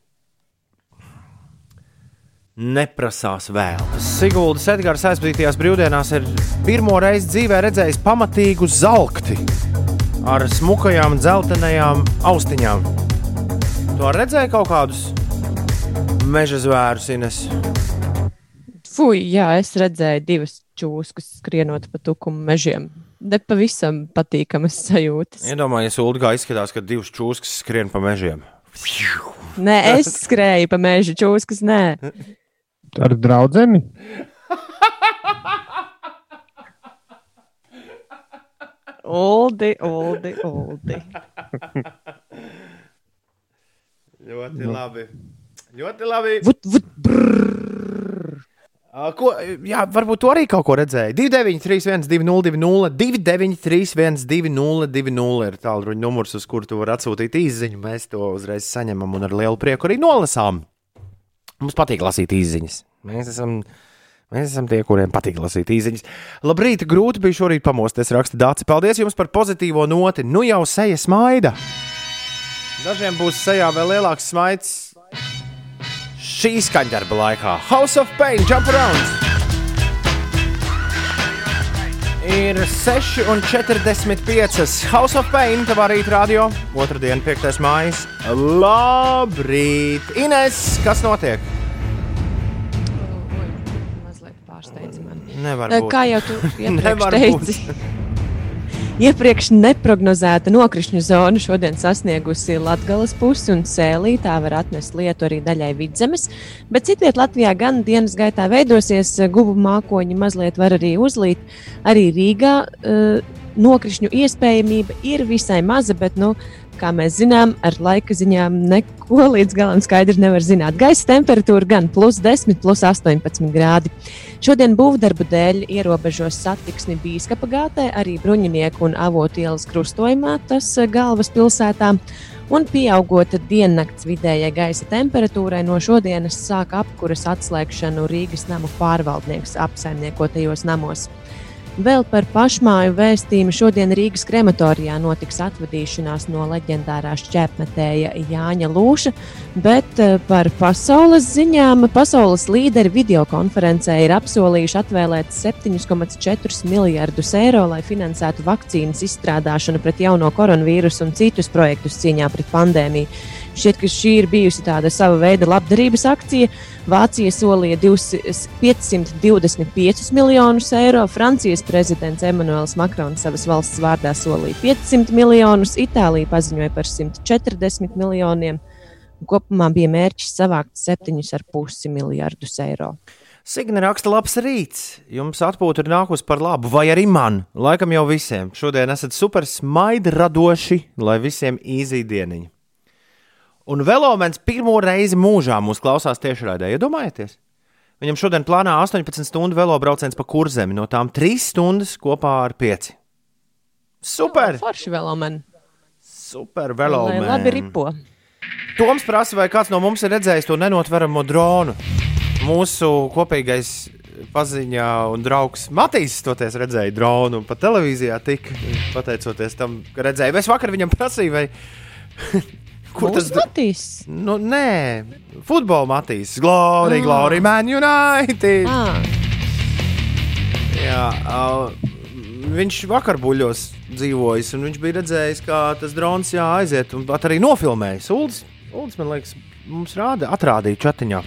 Neprasās vēl. Siguldas Edgars aizbrītajās brīvdienās ir pirmo reizi dzīvē redzējis pamatīgu zelkti ar smukajām dzeltenajām austiņām. Tu redzēji kaut kādus meža zvērus, Ines? Fui, jā, es redzēju divas čūskas skrienot pa tukumu mežiem. Nepavisam patīkamas sajūtas. Iedomājieties, Ulu, kā izskatās, kad divas čūskas skrien pa mežiem. Nē, es skrēju pa mežu čūskas, nē. Ar draugu. Uldi, uldi, uldi. Ļoti labi. Ļoti labi. Vut, vut. Ā, Ko, jā, varbūt tu arī kaut ko redzēji. 293, 202, 293, 202, ir tālruņa numurs, uz kuru tu vari atsūtīt īsiņu. Mēs to uzreiz saņemam un ar lielu prieku arī nolasām. Mums patīk lasīt īsiņas. Mēs esam, mēs esam tie, kuriem patīk lasīt īsiņas. Labrīt, grūti bija šorīt pamosties, raksta Dācis. Paldies jums par pozitīvo noti. Nu jau seja smaida. Dažiem būs sejā vēl lielāks smaids šī skaņdarba laikā. House of Pain, jump around! Ir 6,45. House of Pain, tavā rīta radio. Otradien, 5. mājas. Labrīt! Ines, kas notiek? Oi, mazliet pārsteidz mani. Nevar būt. Kā jau tu [laughs] iepriekš teici, iepriekš neprognozēta nokrišņu zona šodien sasniegusi Latvijas pusi un sēlī. Tā var atnest lietu arī daļai vidzemes, bet citviet Latvijā gan dienas gaitā veidosies gubu mākoņi, mazliet var arī uzlīt. Arī Rīgā uh, nokrišņu iespējamība ir visai maza, bet, nu, kā mēs zinām, ar laika ziņām neko līdz galam skaidri nevar zināt. Gaisa temperatūra gan plus 10, plus 18 grādi. Šodien būvdarbu dēļ ierobežos satiksmi Bīskapa gātē, arī Bruņinieku un Avotu ielas krustojumā, tas eh, galvaspilsētā. Un pieaugot diennakts vidējai gaisa temperatūrai, no šodienas sāk apkuras atslēgšanu Rīgas namu pārvaldnieks apsaimniekotajos namos. Vēl par pašmāju vēstījumu šodien Rīgas krematorijā notiks atvadīšanās no leģendārā šķērsmetēja Jāņa Lūša, bet eh, par pasaules ziņām pasaules līderi videokonferencē ir apsolījuši atvēlēt 7,4 miljardus eiro, lai finansētu vakcīnas izstrādāšanu pret jauno koronavīrusu un citus projektus cīņā pret pandēmiju. Šķiet, ka šī ir bijusi tāda sava veida labdarības akcija. Vācija solīja 200 525 miljonus eiro, Francijas prezidents Emmanuels Makrons savas valsts vārdā solīja 500 miljonus, Itālija paziņoja par 140 miljoniem. Kopumā bija mērķis savākt 7,5 miljardus eiro. Signe raksta, labs rīts. Jums atpūta ir nākusi par labu, vai arī man. Laikam jau visiem. Šodien esat super smaidi radoši, lai visiem īzī dieniņa. Un Velomens pirmo reizi mūžā mūs klausās tiešraidē. Iedomājieties! Viņam šodien plānā 18 stundu velobrauciens pa kurzemi, no tām 3 stundas kopā ar 5. Super! Forši vēl man. Super Lai velomens! labi ripo. Toms prasa, vai kāds no mums ir redzējis to nenotveramo dronu. Mūsu kopīgais paziņā un draugs Matīs toties redzēja dronu un pa televīzijā tik pateicoties tam, ka redzēja. Es vakar viņam prasīju, vai. [laughs] Kur tas Būs Matīs? Nu, nē, futbola matīs. Glory, Ah. glory, man united! Ah, Jā, uh, viņš vakar buļļos dzīvojis, un viņš bija redzējis, kā tas drons jā, aiziet un pat arī nofilmējis. Uldis, Uldis man liekas, mums rāda, atrādīja chatiņā.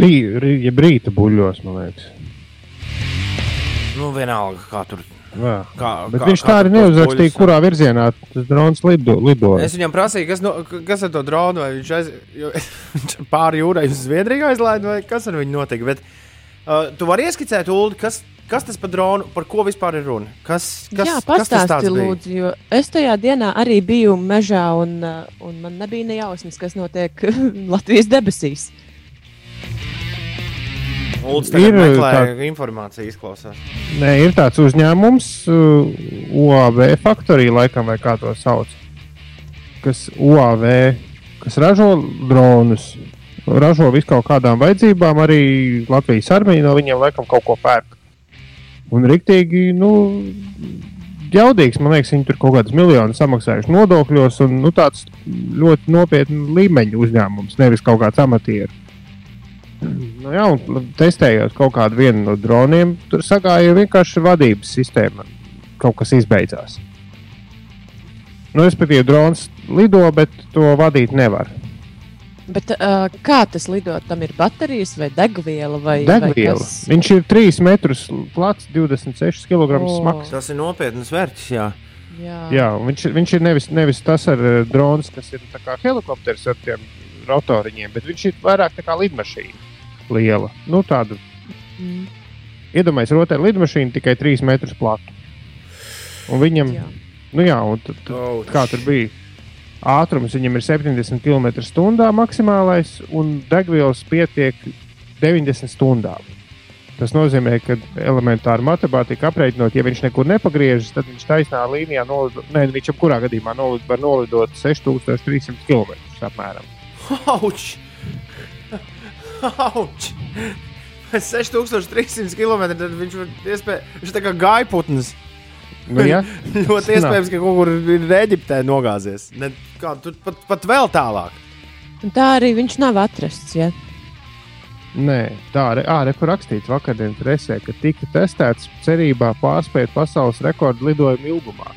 Rī, rī, ja brīta buļļos, man liekas. Nu, vienalga, kā tur. Jā. Kā, Bet kā, viņš kā tā arī neuzrakstīja, buļļus- kurā virzienā tas drons lido. lido. Es viņam prasīju, kas, no, kas ar to dronu, vai viņš, aiz, [laughs] pāri jūrai uz Zviedriju aizlaida, vai kas ar viņu notika. Bet, uh, tu vari ieskicēt, Ulu, kas, kas tas par dronu, par ko vispār ir runa? Kas, kas, Jā, kas tas tāds pastāsti, lūdzu, jo es tajā dienā arī biju mežā, un, uh, un man nebija ne jausmas, kas notiek [laughs] Latvijas debesīs. Ulds Ir, tagad meklē tā- informāciju, izklausās. Nē, ir tāds uzņēmums, uh, UAV Factory, laikam, vai kā to sauc, kas UAV, kas ražo dronus, ražo visu kaut kādām vajadzībām, arī Latvijas armija no viņiem laikam kaut ko pērk. Un rīktīgi, nu, jaudīgs, man liekas, viņi tur kaut kādus miljonus samaksājuši nodokļos, un nu, tāds ļoti nopietns līmeņa uzņēmums, nevis kaut kāds amatieris. Nu, jā, un testējot kaut kādu vienu no droniem, tur sagāja vienkārši vadības sistēma. Kaut kas izbeidzās. Nu, respektīvi, drons lido, bet to vadīt nevar. Bet, uh, kā tas lidot? Tam ir baterijas vai degviela? Vai, Degviela. Vai kas? Viņš ir 3 metrus plats, 26 kg O. smags. Tas ir nopietns vērts, jā. Jā. Jā, un viņš, viņš ir nevis, nevis tas ar drons, kas ir tā kā helikopters ar tiem rotoriņiem, bet viņš ir vairāk tā kā lidmašīna. Liela. Nu, tāda Mm, iedomājieties, rotaļu lidmašīnu tikai 3 metrus platu. Un viņam, jā. nu jā, un tad, tad, kā tur bija? Ātrums viņam ir 70 km/h maksimālais, un degvielas pietiek 90 stundām. Tas nozīmē, ka elementāri matemātika aprēķinot, ja viņš nekur nepagriežas, tad viņš taisnā līnijā nolido, ne, viņš jebkurā gadījumā nolid, var nolidot 6300 km. apmēram. Auč! Auč! 6300 km. Tad viņš var iespēj... viņš ir tā kā gaiputns. Nu, ja? [laughs] Ļoti iespējams, ka kaut kur ir Eģiptē nogāzies. Ne, kā, tur pat, pat vēl tālāk. Un tā arī viņš nav atrasts. Ja? Nē, tā arī kur rakstīts vakardienas presē, ka tika testēts cerībā pārspēt pasaules rekordu lidojumu ilgumā.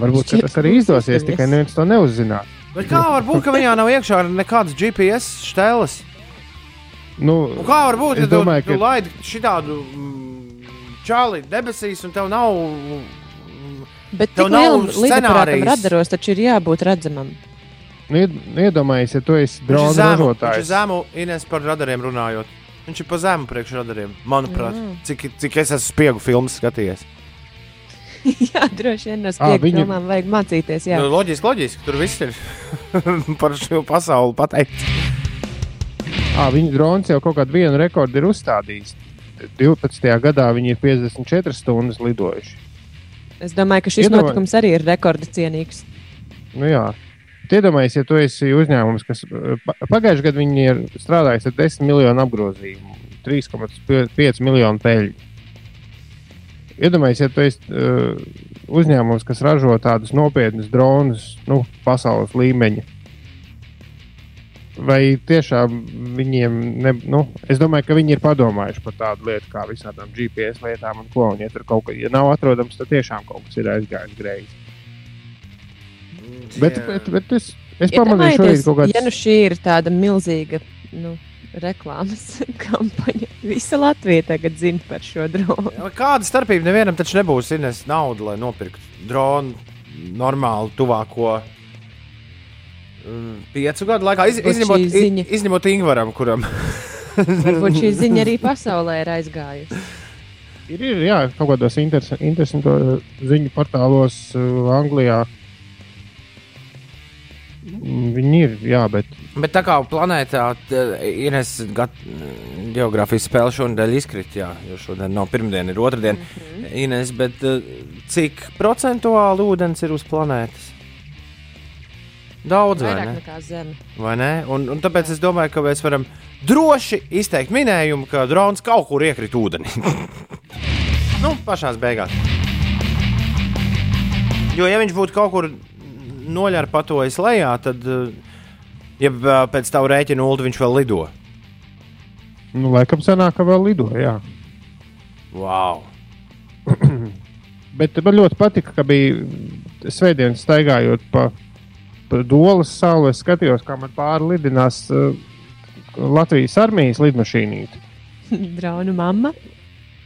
Varbūt ka Šķiet, tas arī izdosies. tikai neviens to neuzzinās. Bet kā var būt, ka viņā nav iekšā nekādas GPS stēles? Nu, Un kā var būt, Es ja tu, domāju, tu ka- laidi šitādu mm, čāli debesīs un tev nav. mm, Bet Tev nav scenārijs. radaros taču ir jābūt redzamam. nu, nu, iedomājies, ja tu esi drona zemu, viņš ir ražotājs. zemu, Ines par radariem runājot. Viņš ir pa zemu priekšradariem, manuprāt. Mm. Cik, cik es esmu spiegu filmas skatījies. [laughs] jā, droši vien no Ā, spēku viņi- filmām vajag mācīties. Jā. Nu, loģiski, loģiski, tur viss ir [laughs] par šo pasauli pateikts. À, viņa drons jau kaut kādu vienu rekordu ir uzstādījis. 12. gadā viņi ir 54 stundas lidojuši. Es domāju, ka šis Iedomāj- notikums arī ir rekorda cienīgs. Nu, jā. Iedomājieties, ja tu esi uzņēmums, kas pa- pagājušajā gadā viņi ir strādājis ar 10 miljonu apgrozījumu, 3,5 miljonu peļņu. Iedomājieties, ja tu esi uh, uzņēmums, kas ražo tādus nopietnus dronus, nu, pasaules līmeņa. Vai tiešām viņiem, ne, nu, es domāju, ka viņi ir padomājuši par tādu lietu kā visādām GPS lietām un ko. Un, ja tur kaut kas ja nav atrodams, tad tiešām kaut kas ir aizgājis greizi. Bet, bet, bet es, es pamanīju šorīt kaut ja kādu nu šī ir tāda milzīga nu, reklāmas [laughs] kampaņa, visa Latvija tagad zina par šo dronu. Kāda starpība nevienam taču nebūs ines naudu, lai nopirktu dronu normāli tuvāko mm, piecu gadu laikā. Iz, izņemot, ziņa- izņemot Ingvaram, kuram Varbūt šī ziņa arī pasaulē ir aizgājusi. Ir, ir jā, kaut kādos interes- interesantos ziņu portālos uh, Anglijā. Mm, Viņi ir, jā, bet Bet tā kā planētā ir geogrāfijas spēle šonadēļ izkrita, jā, jo šodien nav pirmdiena, ir otrdiena. Mm. -hmm. Ines, bet eh, cik procentuāli ūdens ir uz planētas? Daudz, vai Vairāk ne? nekā zeme. Vai ne? Un, un tāpēc es domāju, ka mēs varam droši izteikt minējumu, ka drons kaut kur iekrita ūdenī. [laughs] nu, pašās beigās. Jo, ja viņš būtu kaut kur noļarpatojis lejā, tad, eh, ja eh, pēc tā rēķina ulu viņš vēl lido. nu, laikam sanāk, ka vēl lido. Jā. Wow! [clears throat] Bet man ļoti patika, ka bija svētdienas staigājot pa, pa Dolas sauli. Es skatījos, kā man pāri lidinās uh, Latvijas armijas lidmašīnīte. [laughs] Dronu mamma.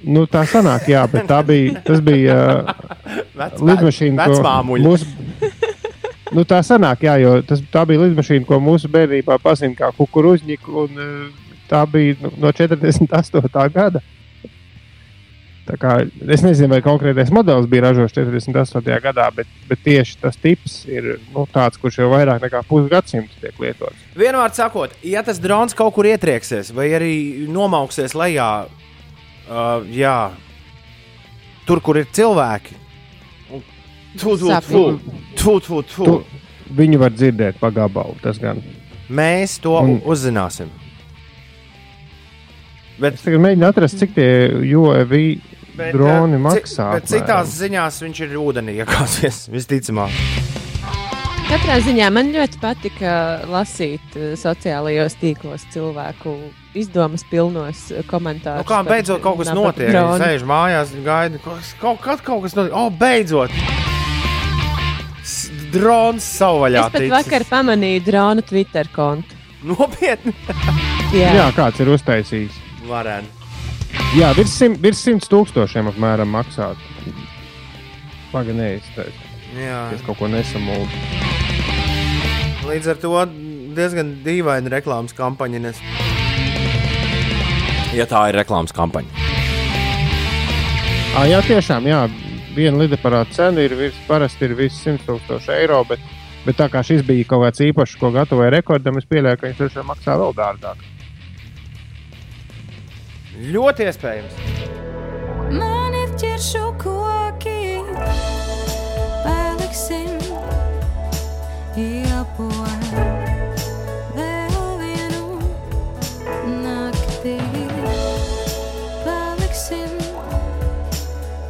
Nu, tā sanāk, jā, bet tā bija. Tas bija uh, lidmašīna, ko mūsu. Nu, tā sanāk, jā, jo tas, tā bija lidmašīna, ko mūsu bērnībā pazīstama kā kukurūzņika. un, uh, Tā bija nu, no 48. gada. Tā kā, es nezinu, vai konkrētais modelis bija ražots 48. gadā, bet, bet tieši tas tips ir nu, tāds, kurš jau vairāk nekā pusgadsimtu tiek lietots. Vienmēr sakot, ja tas drons kaut kur ietrieksies, vai arī nomauksies lejā, uh, jā, tur, kur ir cilvēki, un tu, tu, tu, Sapņu. tu, tu, tu. Tu, viņu var dzirdēt pa gabalu. Tas gan. mēs to Un- uzzināsim. Bet Es tagad mēģinu atrast, cik tie UAV Bet, droni eh, maksā. Bet citās ziņās viņš ir ūdenī iekāsies, [laughs] visticamāk. Katrā ziņā man ļoti patika lasīt eh, sociālajos tīklos cilvēku izdomas pilnos eh, komentārus. Nu, kā beidzot kaut kas notiek? dronu. Viņš sēž mājās, gaida kaut, kaut, kaut, kas notiek. O, beidzot! S- Drons savvaļā. Es pat ticis. vakar pamanīju drona Twitter kontu. Nopietni! Jā, Jā, kāds ir uztaisījis. Varētu. Jā, virs, sim, virs 100 tūkstošiem apmēram maksāt. Pagaidām, Jā. es kaut ko nesamūlu. Līdz ar to diezgan dīvaina reklāmas kampaņa. Nes... Ja tā ir reklāmas kampaņa. À, jā, tiešām, jā, viena lidaparāta cena ir virs, parasti ir virs 100 tūkstoši eiro, bet, bet tā kā šis bija kaut kāds īpašs, ko gatavoja rekordam, es pieļauju, ka viņš tiešām maksā vēl dārgāk. Ļoti iespējams. Man ir ķeršu koki, paliksim iepot vēl vienu naktī. Paliksim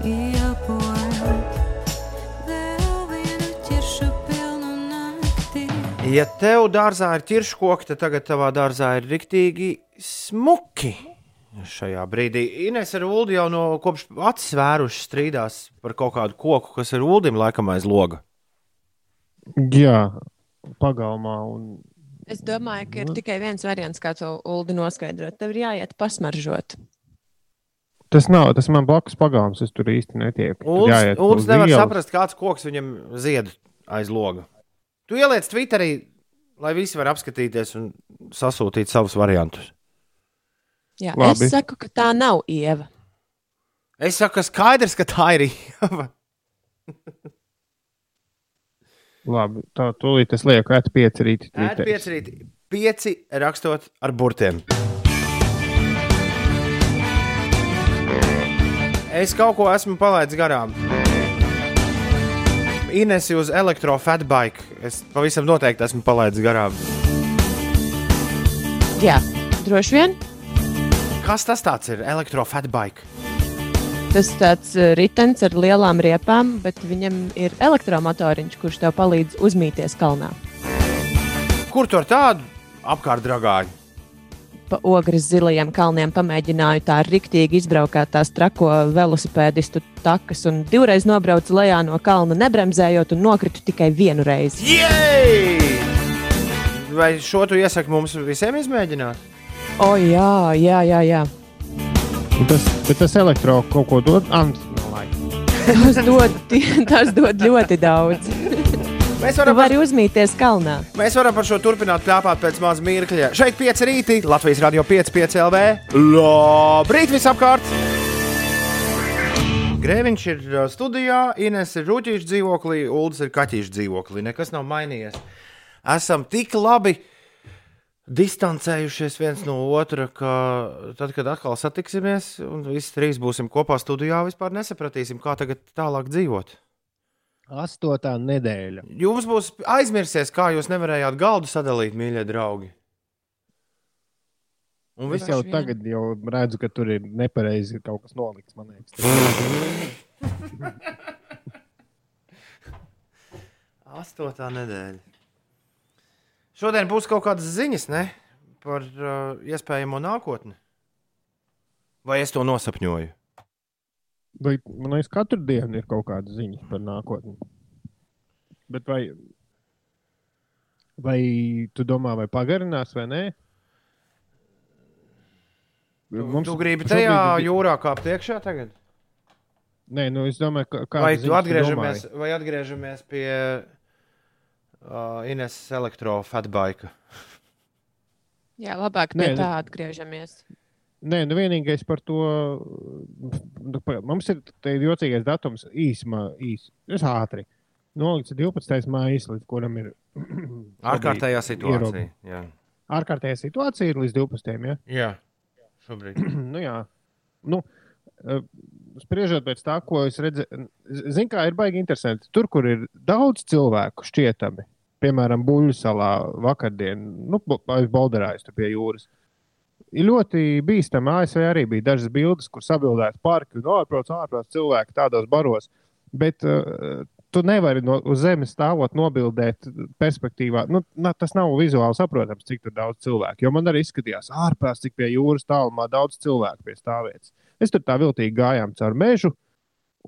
iepot vēl vienu ķeršu pilnu naktī. Ja tev dārzā ir ķirškoki, tad tagad tavā dārzā ir riktīgi smuki. Šajā brīdī Inês ar Ulu jau no kopš acis vēruši strīdās par kaut kādu koku, kas ir Ulim laikam aiz loga. Jā, pagalmā. Un... es domāju, ka ir tikai viens variants, kā to Ulu noskaidrot. Tev ir jāiet pasmaržot. Tas nav, tas man blakus pagalms, es tur īsti netieku. Uz nevar ielas. saprast, kāds koks viņam zied aiz loga. Tu ieliec Twitterī, lai visi var apskatīties un sasūtīt savus variantus. Jā, Labi. es saku, ka tā nav ieva. Es saku, ka skaidrs, ka tā ir Ieva. [laughs] Labi, tā tūlīt es lieku ēt pieci rīti. Ēd pieci rīti, pieci rakstot ar burtiem. Es kaut ko esmu palaidis garām. Inesi uz elektrofatbike. Es pavisam noteikti esmu palaidis garām. Jā, droši vien. Kas tas tāds ir? Elektrofatbike. Tas tāds eh, ritenis ar lielām riepām, bet viņam ir elektromotoriņš, kurš tev palīdz uzmīties kalnā. Kur tur tādu apkārt dragāju? Pa ogres zilajiem kalniem pamēģināju tā riktīgi izbraukāt tās trako velosipēdistu takas un divreiz nobraucu lejā no kalna, nebremzējot un nokritu tikai vienu reizi. Jej! Vai šo tu iesaki mums visiem izmēģināt? O, jā, jā, jā. jā. Tas, bet tas elektro kaut ko dod. Ah, nav laika. Tas, dod, tas dod ļoti daudz. Mēs varam, par, vari uzmīties kalnā. mēs varam par šo turpināt plāpāt pēc maza mirkļa. Šeit 5 rītī, Latvijas radio 5, 5 LV. Labrīt visapkārt! Grēviņš ir uh, studijā, Ines ir rūtīša dzīvoklī, Ulas ir kaķīša dzīvoklī. Nekas nav mainījies. Esam tik labi distancējušies viens no otra, ka tad, kad atkal satiksimies, un visi trīs būsim kopā studijā, vispār nesapratīsim, kā tagad tālāk dzīvot. Astotā nedēļa. Jums būs aizmirsies, kā jūs nevarējāt galdu sadalīt, mīļie draugi. Un Es jau vien. tagad jau redzu, ka tur ir nepareizi kaut kas nolikts. man liekas. [laughs] astotā nedēļa. Šodien būs kaut kādas ziņas ne? par uh, iespējamo nākotni. Vai es to nosapņoju? Vai, man liekas, katru dienu ir kaut kāda ziņa par nākotni. Bet vai, vai tu domā, vai pagarinās vai nē? Mums tu gribi tajā šobrīd jūrā kāpt iekšā tagad? Nē, nu es domāju, ka Vai, atgriežamies, vai atgriežamies pie uh, Ines elektrofatbaika? Jā, labāk Nē, pie nu- tā atgriežamies. Nē, nu vienīgais par to. nu, pa- Mums ir te jocīgais datums īsumā, īsi. Es ātri. Nolikts 12. maija, līdz kuram ir. [clears throat] Ārkārtējā situācija. Jā, Ārkārtējā situācija ir līdz 12. Ja? jā. šobrīd. [clears throat] nu, jā. Nu, eh, spriežot pēc tā, ko es redzēju, zinu, kā ir baigi interesanti. Tur, kur ir daudz cilvēku šķietami, piemēram, Buļbuļs salā vakardien, nu, Balderājs tur pie jūras. Ir ļoti bīstami. ASV arī bija dažas bildes, kur sabildēti parki un ārprāts, ārprāts cilvēki tādos baros. Bet uh, tu nevari no, uz zemes stāvot, nobildēt perspektīvā. Nu, na, tas nav vizuāli saprotams, cik daudz cilvēku. Jo man arī izskatījās, ārprāts, cik pie jūras tālumā daudz cilvēku pie stāvvietas. Es tur tā viltīgi gājām caur mežu,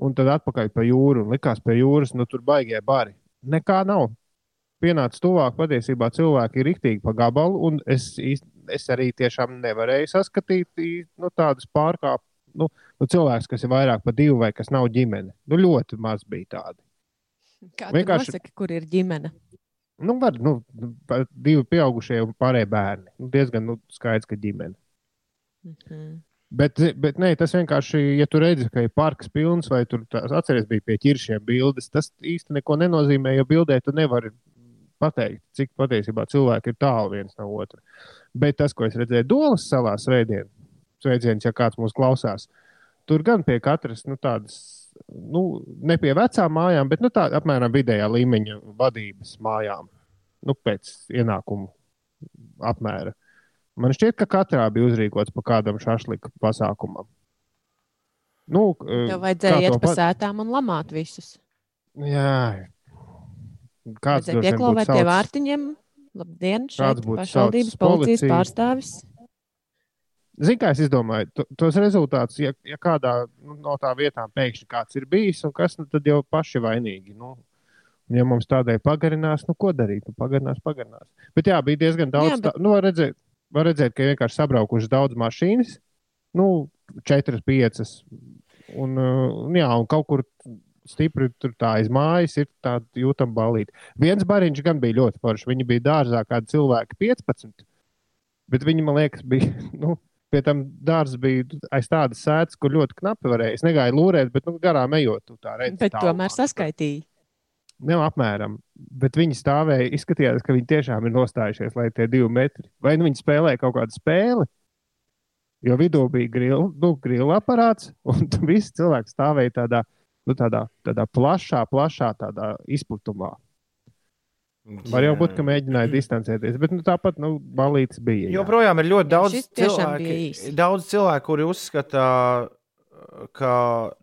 un tad atpakaļ pa jūru. Un likās, pie jūras, nu tur baigie bari. Nekā nav. Pienācis tuvāk, patiesībā cilvēki ir rīktīgi pa gabalu, un es, es arī tiešām nevarēju saskatīt nu, tādus pārkāpumus. Nu, nu, cilvēks, kas ir vairāk par divu vai kas nav ģimene. Nu, ļoti maz bija tādi. Kā Vienkārši- nosaka, kur ir ģimene? Nu, var, nu, divi pieaugušie un pārējie bērni. Nu, diezgan nu, skaidrs, ka ģimene. Mhm. Bet, bet nē, tas vienkārši, ja tu redzi, ka ir parks pilns, vai tur atceries, bija pie ķiršiem bildes, tas īsti neko nenozīmē, jo bildē tu nevari pateikt, cik patiesībā cilvēki ir tālu viens no otra. Bet tas, ko es redzēju Dolas salā svētdien, sveiciens, ja kāds mūs klausās, tur gan pie katras nu, tādas, nu, ne pie vecām mājām, bet nu, tā apmēram vidējā līmeņa vadības mājām, nu, pēc ienākumu apmēra. Man šķiet, ka katrā bija uzrīkots pa kādam šašliku pasākumam. Nu, Tev vajadzēja iet pa sētām un lamāt visus. Jā, kāds būtu pieklauvēt pie vārtiņiem. Labdien, šeit pašvaldības policijas policiju? pārstāvis. Zini, kā es izdomāju, to- tos rezultātus, ja, ja kādā nu, no tā vietām pēkšņi kāds ir bijis, un kas nu, tad jau paši vainīgi. Nu, un ja mums tādai pagarinās, nu ko darīt? Nu, pagarinās, pagarinās. Bet jā, bija diezgan daudz. Jā, bet- tā, nu, redzēt, var redzēt, ka ir vienkārši sabraukušas daudz mašīnas, nu, četras, piecas. Un, uh, un, jā, un kaut kur stipri tur tā aiz mājas ir tāda jūtama balīta. Viens bariņš gan bija ļoti foršs. Viņi bija dārzā kādi cilvēki 15. Bet viņi, man liekas, bija. [laughs] Nu, Pie tam dārza bija aiz tādas sēdes, kur ļoti knapi varēja. Es negāju lūrēt, bet nu, garām ejot, tā redzi. Bet tomēr saskaitīja. Nav apmēram. Bet viņi stāvēja, izskatījās, ka viņi tiešām ir nostājušies, lai tie divi metri. Vai nu viņi spēlēja kaut kādu spēli? Jo vidū bija grila, nu, grila aparāts, un tur visi cilvēki stāvēja tādā, nu, tādā, tādā plašā, plašā tādā izplatumā. Var jau būt, ka mēģināja distancēties, bet nu, tāpat nu, balīts bija. jā. Joprojām ir ļoti daudz cilvēku, daudz cilvēku, kuri uzskata, ka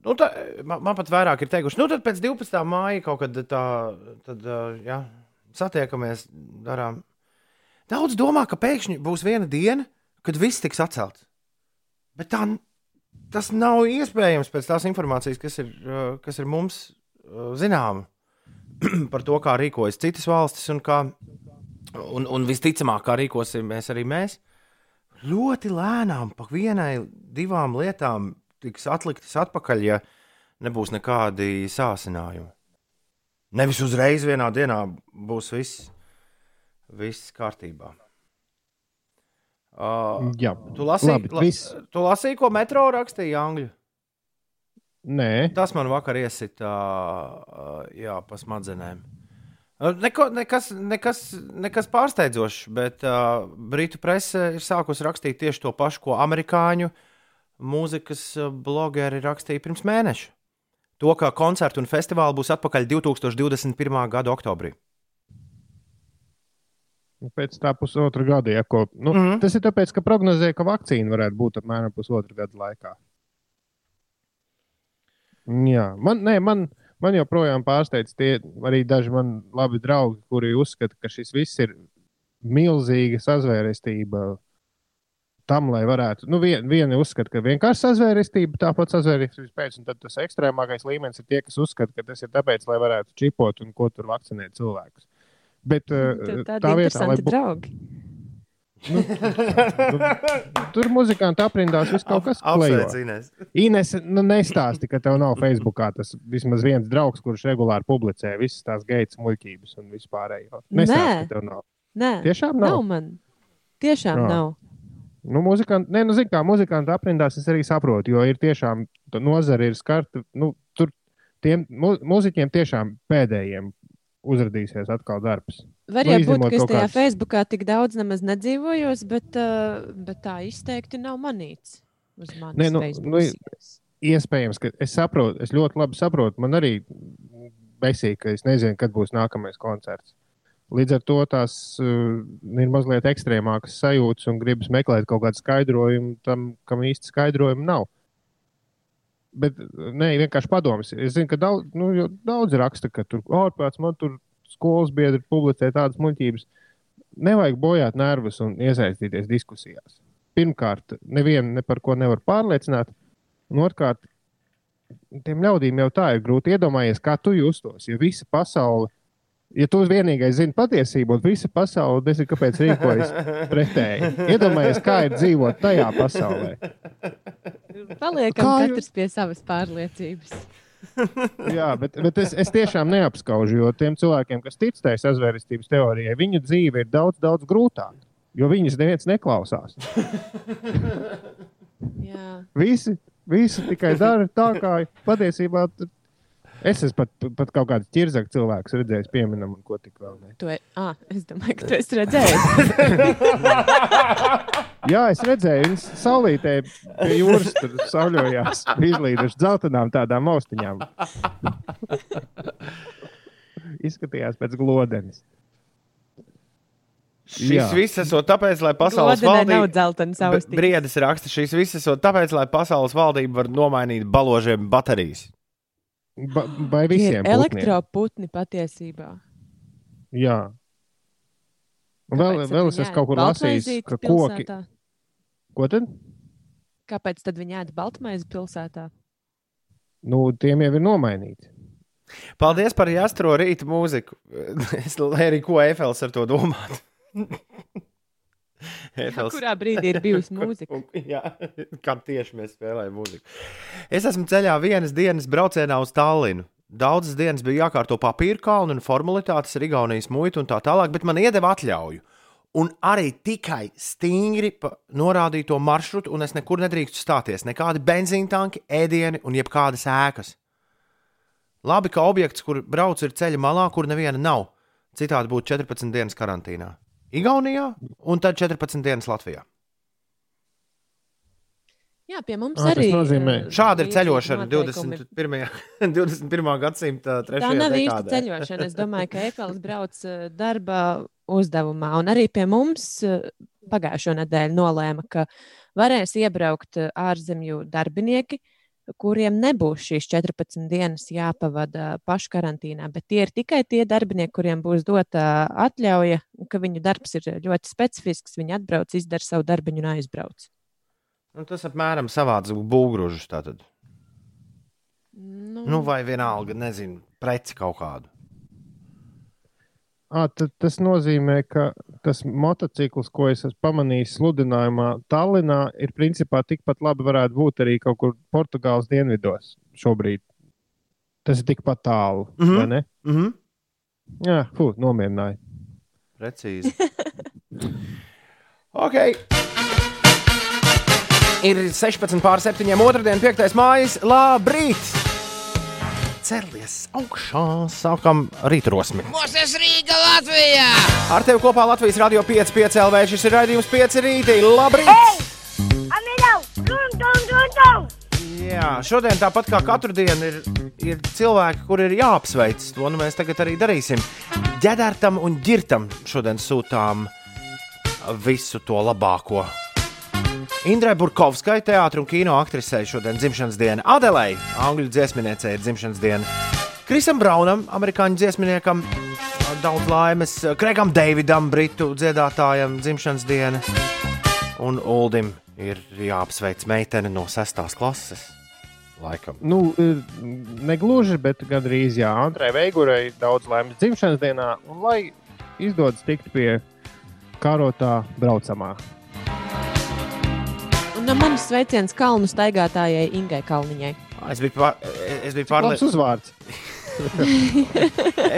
nu, tā, man, man pat vairāk ir teikuši, nu tad pēc 12. māja kaut kad tā, tad, jā, satiekamies, darām. Daudz domā, ka pēkšņi būs viena diena, kad viss tiks atcelts. Bet tā, tas nav iespējams pēc tās informācijas, kas ir, kas ir mums zināma [clears throat] par to, kā rīkojas citas valstis un kā. Un, un visticamāk, kā rīkosimies arī mēs, ļoti lēnām, pa vienai, divām lietām tiks atliktas atpakaļ, ja nebūs nekādi sācinājumi. Nevis uzreiz vienā dienā būs viss, viss kārtībā. Uh, Jā, tu lasīji, labi, la, viss. tu lasīji, ko metro rakstīja Angļu? Nē, Tas man vakar iesita uh, jā, pa smadzenēm. Uh, Neko, nekas, nekas, nekas pārsteidzošs, bet uh, Britu presse ir sākusi rakstīt tieši to pašu, ko amerikāņu mūzikas uh, blogeri rakstīja pirms mēneša. To, ka koncertu un festivāli būs atpakaļ 2021. gada oktobrī. pēc tā pusotra gada. Ja, ko, nu, mm. -hmm. Tas ir tāpēc, ka prognozēja, ka vakcīna varētu būt apmēram pusotra gada laikā. Jā, man, nē, man, man joprojām pārsteidz tie arī daži man labi draugi, kuri uzskata, ka šis viss ir milzīga sazvērestība. Tam, lai varētu, nu, vien, viena uzskata, ka vienkārši sazvērestība, tāpat sazvērestības pēc, un tad tas ekstrēmākais līmenis ir tie, kas uzskata, ka tas ir tāpēc, lai varētu čipot un ko tur vakcinēt cilvēkus. Bet uh, tā vietā, lai interesanti būtu. draugi. Tur muzikanti aprindās viss kaut kas tāds. Ines. Ines, nu nestāsti, ka tev nav Facebookā tas vismaz viens draugs, kurš regulāri publicē visas tās geitas muļķības un vispārējo. Nestāsti, Nē. ka tev nav. Nē, Tiešām nav. nav man. Tiešām Jā. nav. Nu, muzikanti, ne, nu, zin, kā muzikanti aprindās, es arī saprotu, jo ir tiešām nozare ir skarta. Nu, tur tiem mu, muziķiem tiešām pēdējiem uzrādīsies atkal darbs. Var Nu, jau būt, izņemot ka es tajā kādas- Facebookā tik daudz nemaz nedzīvojos, bet, uh, bet tā izteikti nav manīts uz manis. Nē, nu, Facebook nu. Iespējams, ka es saprotu, es ļoti labi saprotu. Man arī besīk, ka es nezinu, kad būs nākamais koncerts. Līdz ar to tās uh, ir mazliet ekstrēmākas sajūtas un gribas meklēt kaut kādu skaidrojumu tam, kam īsti skaidrojumu nav. Bet nē, vienkārši padoms. Es zinu, ka daudz, nu, daudz raksta, ka tur ārprāts man tur skolas biedri publicē tādas muļķības. Nevajag bojāt nervus un iesaistīties diskusijās. Pirmkārt, nevienu ne par ko nevar pārliecināt. Un otrkārt, tiem ļaudīm jau tā ir grūti iedomāties, kā tu justos. Ja visa pasaule, ja tu vienīgais zini patiesību, un visa pasaule nezina, kāpēc rīkojas [laughs] pretēji. Iedomājies, kā ir dzīvot tajā pasaulē. Paliekam Kā jūs- katrs pie savas pārliecības. [laughs] Jā, bet, bet es, es tiešām neapskaužu, jo tiem cilvēkiem, kas tic tai sazvērestības teorijai, viņu dzīve ir daudz, daudz grūtāka. Jo viņas neviens neklausās. [laughs] Jā. Visi, visi tikai dara tā, kā patiesībā. Es esmu pat, pat kaut kādu ķirzaktu cilvēku redzējis, pieminam, un ko tik vēl ne. Tu, e- ah, es domāju, ka tu esi redzējis. [laughs] Jā, es redzēju, viņas saulītē pie jūras tur sauļojās, izlīduši dzeltenām tādām austiņām. Izskatījās pēc glodenes. Šis Jā. viss esot tāpēc, lai pasaules Glodenē nav valdība. dzeltenas B- austis. Briedis raksta, šīs visas esot tāpēc, lai pasaules valdība var nomainīt baložiem baterijas. Ba vai Tie visiem? ir putniem? elektroputni patiesībā. Jā. Vēl, Kāpēc tad vēl es esmu kaut kur lasījis, ka koki. pilsētā? Ko tad? Kāpēc tad viņi ēda baltmaizi pilsētā? Nu, tiem jau ir nomainīti. Paldies par jāstro rīta mūziku. [laughs] Es arī ko Efels ar to domātu. [laughs] Efels. Kurā brīdī ir bijusi [laughs] mūzika? Un- Jā, [laughs] kad tieši mēs spēlējam mūziku. Es esmu ceļā vienas dienas braucienā uz Tallinu. Daudzas dienas bija jākārto papīra kalnu un formalitātes ar Igaunijas muitu un tā tālāk, bet man iedeva atļauju. Un arī tikai stingri pa norādīto maršrutu, un es nekur nedrīkstu stāties. Nekādi benzīna tanki, ēdieni un jebkādas ēkas. Labi, ka objekts, kur brauc, ir ceļa malā, kur neviena nav. Citādi būtu 14 dienas karantīnā. Igaunijā un tad 14 dienas Latvijā. Jā, pie mums tas arī. nozīmē- eh, Šāda ir ceļošana noteikumi ir. 21. 21. gadsimta 3. Tā nav īsta ceļošana. Es domāju, ka Eifels brauc darba uzdevumā. Un arī pie mums pagājušo nedēļu nolēma, ka varēs iebraukt ārzemju darbinieki, kuriem nebūs šīs 14 dienas jāpavada pašu karantīnā. Bet tie ir tikai tie darbinieki, kuriem būs dota atļauja, ka viņu darbs ir ļoti specifisks. Viņi atbrauc, izdara savu darbiņu un aizbrauc. Nu, tas apmēram savāds. Tātad. Nu, Nu, vai vienalga, nezinu, preci kaut kādu. À, tas nozīmē, ka tas motocikls, ko es esmu pamanījis sludinājumā, Tallinā, ir principā tikpat labi varētu būt arī kaut kur Portugāles dienvidos šobrīd. Tas ir tikpat tālu, mm. -hmm. vai ne? Mm -hmm. Jā, fu, nomierināja. Precīzi. [laughs] ok. Ir 16 pār 7. otrdien, 5. mājas. Labrīt! Cerlies augšā, sākam rītrosmi. Mūsu Rīga Latvijā! Ar tevi kopā Latvijas radio 5, 5 LV. Šis ir raidījums 5 rītī. Labrīt! Amilau, dun, dun, dun, dun. Jā, šodien tāpat kā katru dienu ir, ir cilvēki, kuriem ir jāapsveic. To nu mēs tagad arī darīsim. Ģēdērtam un ģirtam šodien sūtām visu to labāko. Indrai Burkovskai, teātris un kino aktrisei šodien dzimšanas diena. Adelei, angļu dziesminiecei, ir dzimšanas diena. Krisam Braunam, amerikāņu dziesminiekam, daudz laimes. Kregam Davidam, britu dziedātājam, dzimšanas diena. Un Uldim ir jāapsveic meitene no sestās klases. Laikam. Nu, ir negluži, bet gandrīz jā. Antrai Veigurai daudz laimes dzimšanas dienā, un lai izdodas tikt pie karotā braucamā. No manis sveiciens kalnu staigātājai Ingai Kalniņai. Es biju, pār, es biju, Labs pārlie... uzvārds.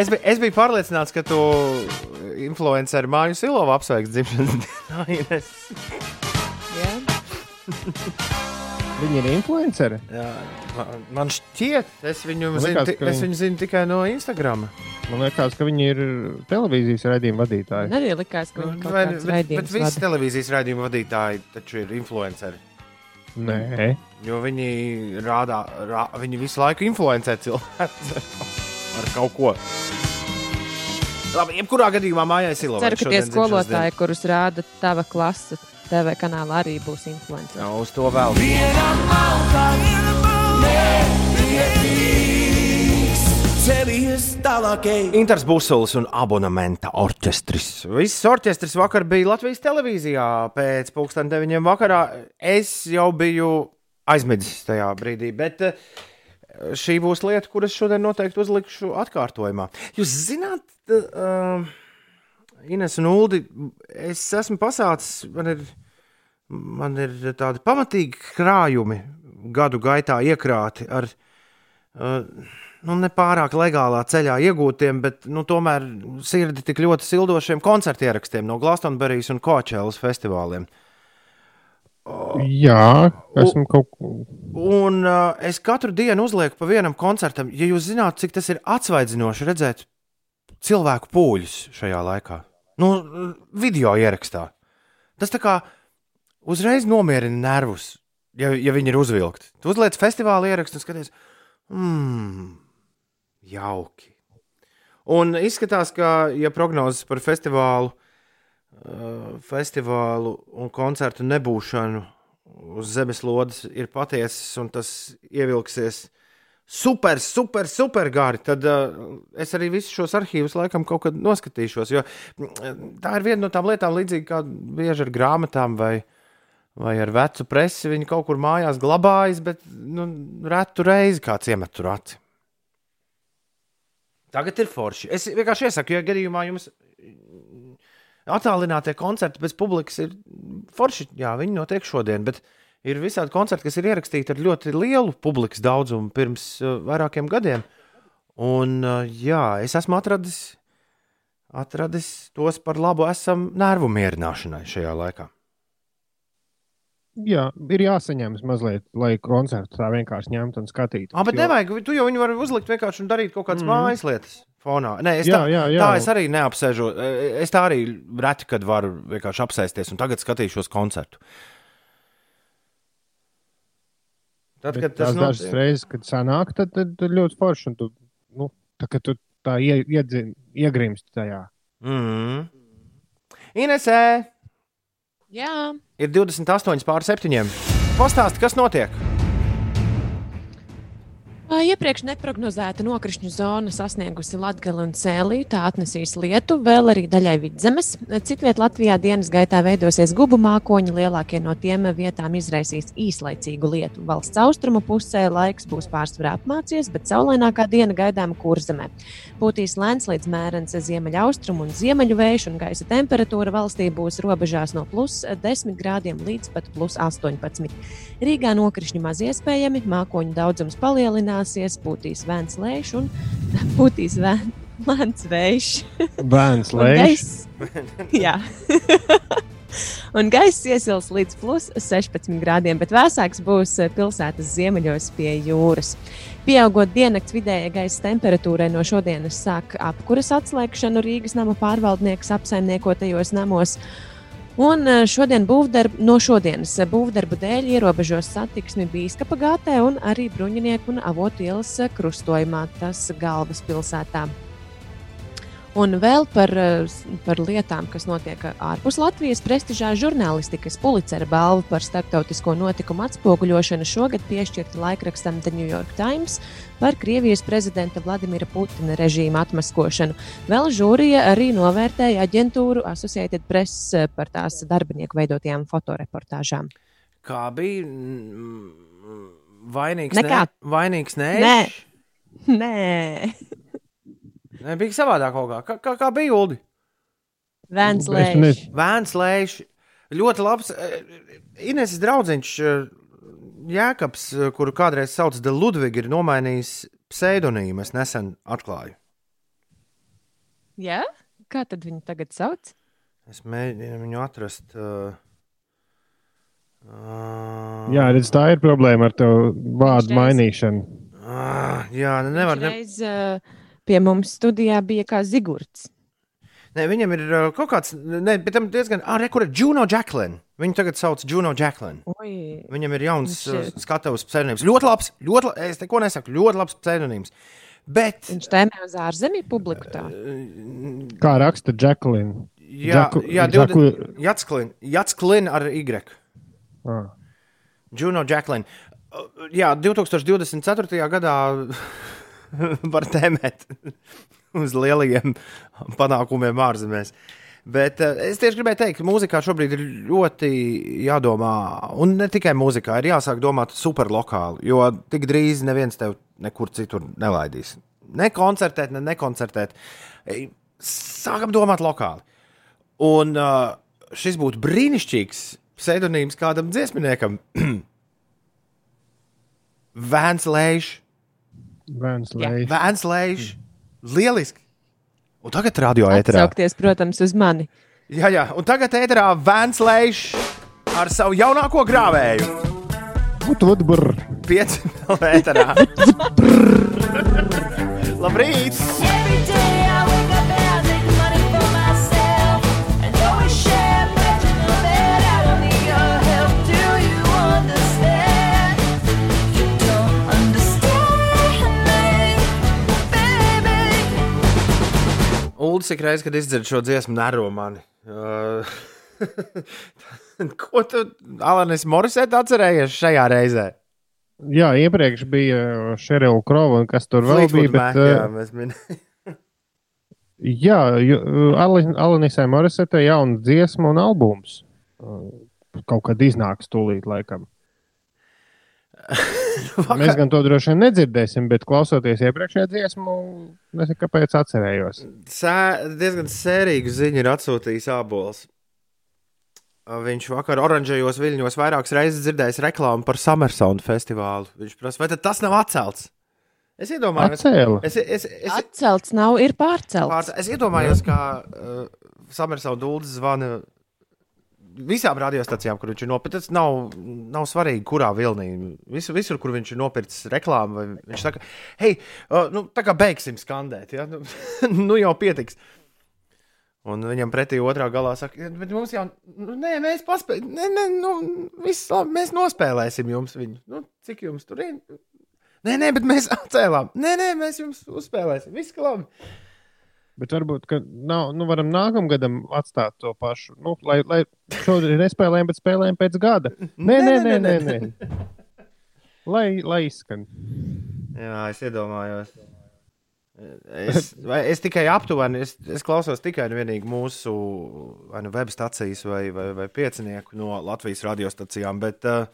es biju, es biju pārliecināts, ka tu influenceri māju Silovu apsveiks dzimšanas dienā. [laughs] Viņi ir influenceri. Jā, man- man šķiet, es viņu, Man zinu, liekas, ti- ka es viņu zinu tikai no Instagram. Man liekas, ka viņi ir televīzijas raidījuma vadītāji. Man arī likās, ka viņi kaut Vai, kāds bet, bet visi vada. televīzijas raidījuma vadītāji taču ir influenceri. Nē, Jo viņi rādā, rā, viņi visu laiku influencē cilvēku ar kaut ko. Labi, jebkurā gadījumā mājā ir Ceru, ka tie skolotāji, kurus rāda tava klase, TV kanālā arī būs influenceri. Jā, uz to vēl. Inters Busulis un abonementa orķestris. Viss orķestris vakar bija Latvijas televīzijā pēc pusdienas deviņiem vakarā. Es jau biju aizmidzis tajā brīdī, bet eh, šī būs lieta, kuras šodien noteikti uzlikšu atkārtojumā. Jūs zināt, uh, Ines un Uldi, es esmu pasācis, man ir, man ir tādi pamatīgi krājumi gadu gaitā iekrāti ar uh, nu, nepārāk legālā ceļā iegūtiem, bet nu, tomēr sirdi tik ļoti sildošiem koncertu ierakstiem no Glastonbury un Coachella festivāliem. jā, esmu kaut ko. Un uh, es katru dienu uzlieku pa vienam koncertam. Ja jūs zināt, cik tas ir atsvaidzinoši redzēt cilvēku pūļus šajā laikā, nu, video ierakstā, tas tā kā uzreiz nomierina nervus, ja, ja viņi ir uzvilkti. Tu uzliec festivāla ierakstu un skaties, mmm, jauki. Un izskatās, ka, ja prognozes par festivālu, uh, festivālu un koncertu nebūšanu uz zemeslodes ir patiesas un tas ievilksies super, super, super gari, tad uh, es arī visus šos arhīvus laikam kaut kad noskatīšos. Jo mm, tā ir viena no tām lietām, līdzīgi kā bieži ar grāmatām vai, vai ar vecu presi. Viņi kaut kur mājās glabājas, bet nu, retu reizi kāds iemet tur aci. Tagad ir forši. Es vienkārši iesaku, ja gadījumā jums attālinātie koncerti bez publikas ir forši. Jā, viņi notiek šodien, bet ir visādi koncerti, kas ir ierakstīti ar ļoti lielu publikas daudzumu pirms uh, vairākiem gadiem. Un, uh, jā, es esmu atradis, atradis tos par labu esam nervu mierināšanai šajā laikā. Jā, ir jāsaņem mazliet, lai koncertu tā vienkārši ņemtu un skatītu. Ah, bet nevajag, tu jau viņu vari uzlikt vienkārši un darīt kaut kādas mm. mājas lietas fonā. Nē, es Jā, tā, jā, jā. tā es arī neapsēžu. Es tā arī reti, kad varu vienkārši apsēsties un tagad skatīšos koncertu. Tad, Bet kad tas tās dažas notiek. reizes, kad sanāk, tad, tad, tad ļoti forši. un Tu, nu, tā, kad tu tā ie, iedzin, iegrimsti tajā. Mm. Inesē Jā, ir 28 pār 7. Pastāsti, kas notiek? Iepriekš neprognozēta nokrišņu zona sasniegusi Latviju un Sēliju. Tā atnesīs lietu, vēl arī daļai vidzemes. Citviet Latvijā dienas gaitā veidosies gubu mākoņi. Lielākie no tiem vietām izraisīs īslaicīgu lietu. Valsts austrumu pusē laiks būs pārsvarā apmācies, bet saulainākā diena gaidām kurzemē. Būtīs lēns līdz mērens ziemeļaustrumu un ziemeļu vējš, un gaisa temperatūra valstī būs robežās no plus 10 grādiem līdz pat plus 18. Rīgā nokrišņi maz iespējami, mākoņu daudzums palielināsies, būtīs vēns lēš un [laughs] būtīs vē- lēns vējš. Bērns Un lēš. [laughs] Jā. [laughs] Un gaiss iesils līdz plus 16 grādiem, bet vēsāks būs eh, pilsētas ziemeļos pie jūras. Pieaugot diennakts vidējai gaisa temperatūrai no šodienas sāk apkuras atslēgšanu Rīgas nama pārvaldnieks apsaimniekotajos namos. Un eh, šodien būvdarb, no šodienas eh, būvdarbu dēļ ierobežos satiksmi Bīskapa gātē un arī Bruņinieku un Avotu ielas eh, krustojumā, tas galvaspilsētā. Un vēl par, eh, par lietām, kas notiek ārpus Latvijas. Prestižā žurnālistikas policera balva par starptautisko notikumu atspoguļošanu šogad piešķirta laikrakstam The New York Times par Krievijas prezidenta Vladimira Putina režīma atmaskošanu. Vēl žūrija arī novērtēja aģentūru Associated Press eh, par tās darbinieku veidotajām fotoreportāžām. Kā bija vainīgs? Nekā. Ne, vainīgs [laughs] nē, Nē. Nē, Nē, bija savādāk kaut kā. Kā, kā, kā bija Uldi? Vēns Es Lēš. nezinu. Vēns lēš. Ļoti labs. Ines draudziņš eh, Jēkabs, eh, kuru kādreiz sauc par Ludvigu, ir nomainījis pseidonīmu. Es nesen atklāju. Jā? Kā tad viņu tagad sauc? Es mēģinu viņu atrast. Uh, Jā, redz, tā ir problēma ar to vārdu mainīšanu. Ah, jā, nu nevar. Ne... Reiz uh, pie mums studijā bija kā zigurts. Ne, viņam ir uh, kaut kāds, ne, bet tam diezgan, ah, re, kur ir Juno Jacqueline. Viņu tagad sauc Juno Jacqueline. Oi, Viņam ir jauns uh, skatuves pseidonīms. Ļoti labs, ļoti, la- es neko nesaku, ļoti labs pseidonīms. Bet, viņš tēmē uz ārzemju publiku. Tā. Kā raksta Jacqueline? jā, Jaku- jā, Jaku- Jatsklin, Jatsklin ar Y. Ah. Juno Jacqueline. Uh, Jā, 2024. gadā [laughs] var tēmēt [laughs] uz lielajiem panākumiem ārzemēs. Bet uh, es tieši gribēju teikt, ka mūzikā šobrīd ir ļoti jādomā, un ne tikai mūzikā, ir jāsāk domāt superlokāli, jo tik drīz neviens tev nekur citur nelaidīs. Ne koncertēt, ne nekoncertēt. Sākam domāt lokāli. Un uh, šis būtu brīnišķīgs pseidonīms kādam dziesminiekam. [clears throat] Vēns Lēšs. Vēns. Lēš. Vēns Lēšs. Lieliski. Un tagad radio ēterā. Atsaukties, protams, uz mani. Jā, jā, un tagad ēterā Vēns Lēšs ar savu jaunāko grāvēju. Vut, vut, brr. Pieci vēl [laughs] ēterā. [laughs] Labrīt! Every day Uldis ik reiz, kad izdzird šo dziesmu, nero mani. Uh, [laughs] Ko tu, Alanis Morisēt, atcerējies šajā reizē? Jā, iepriekš bija Šerila Krova un kas tur vēl Fleetwood bija. Bet, Mac, jā, uh, mēs minējām. [laughs] jā, Alin- Alanisai Morisetē jauna dziesma un albums. Uh, Kaut kad iznāks tūlīt, laikam. [laughs] Mēs gan to droši vien nedzirdēsim, bet klausoties iepriekšējā dziesmu, nezinu, kāpēc atcerējos. Sē, diezgan sērīgu ziņu ir atsūtījis Ābols. Viņš vakar oranžajos viļņos vairākas reizes dzirdējis reklāmu par Summersound festivālu. Viņš prasa, vai tas nav atcelts? Es iedomājos, es, es, es, Atcelts nav, ir pārcelts. Pārts, es iedomājos, ka uh, Summersauda dūlis zvana visām radiostacijām, kur viņš ir nopircis. Nav, nav svarīgi, kurā vilnī. Visur, visur kur viņš ir nopircis reklāmu, viņš saka, hei, uh, nu, tā kā beigsim skandēt, ja? [laughs] nu, jau pietiks. Un viņam pretī otrā galā saka, "Ja, bet mums jau, nu, nē, mēs paspēsim, nē, nē, nu, viss labi, mēs nospēlēsim jums viņu. Nu, cik jums tur ir? Nē, nē, bet mēs atcēlām. Nē, nē, mēs jums uzspēlēsim. Viss labi. Bet varbūt, ka nav, nu, varam nākamgadam atstāt to pašu. Nu, lai, lai šodien nespēlējam, bet spēlējam pēc gada. [laughs] Nē, nē, nē, nē. nē. Lai, lai izskan. Jā, es iedomājos. Es, [laughs] vai, es tikai aptuveni, es, es klausos tikai un vienīgi mūsu vai nu web stācijas vai, vai, vai piecinieku no Latvijas radiostacijām, bet uh,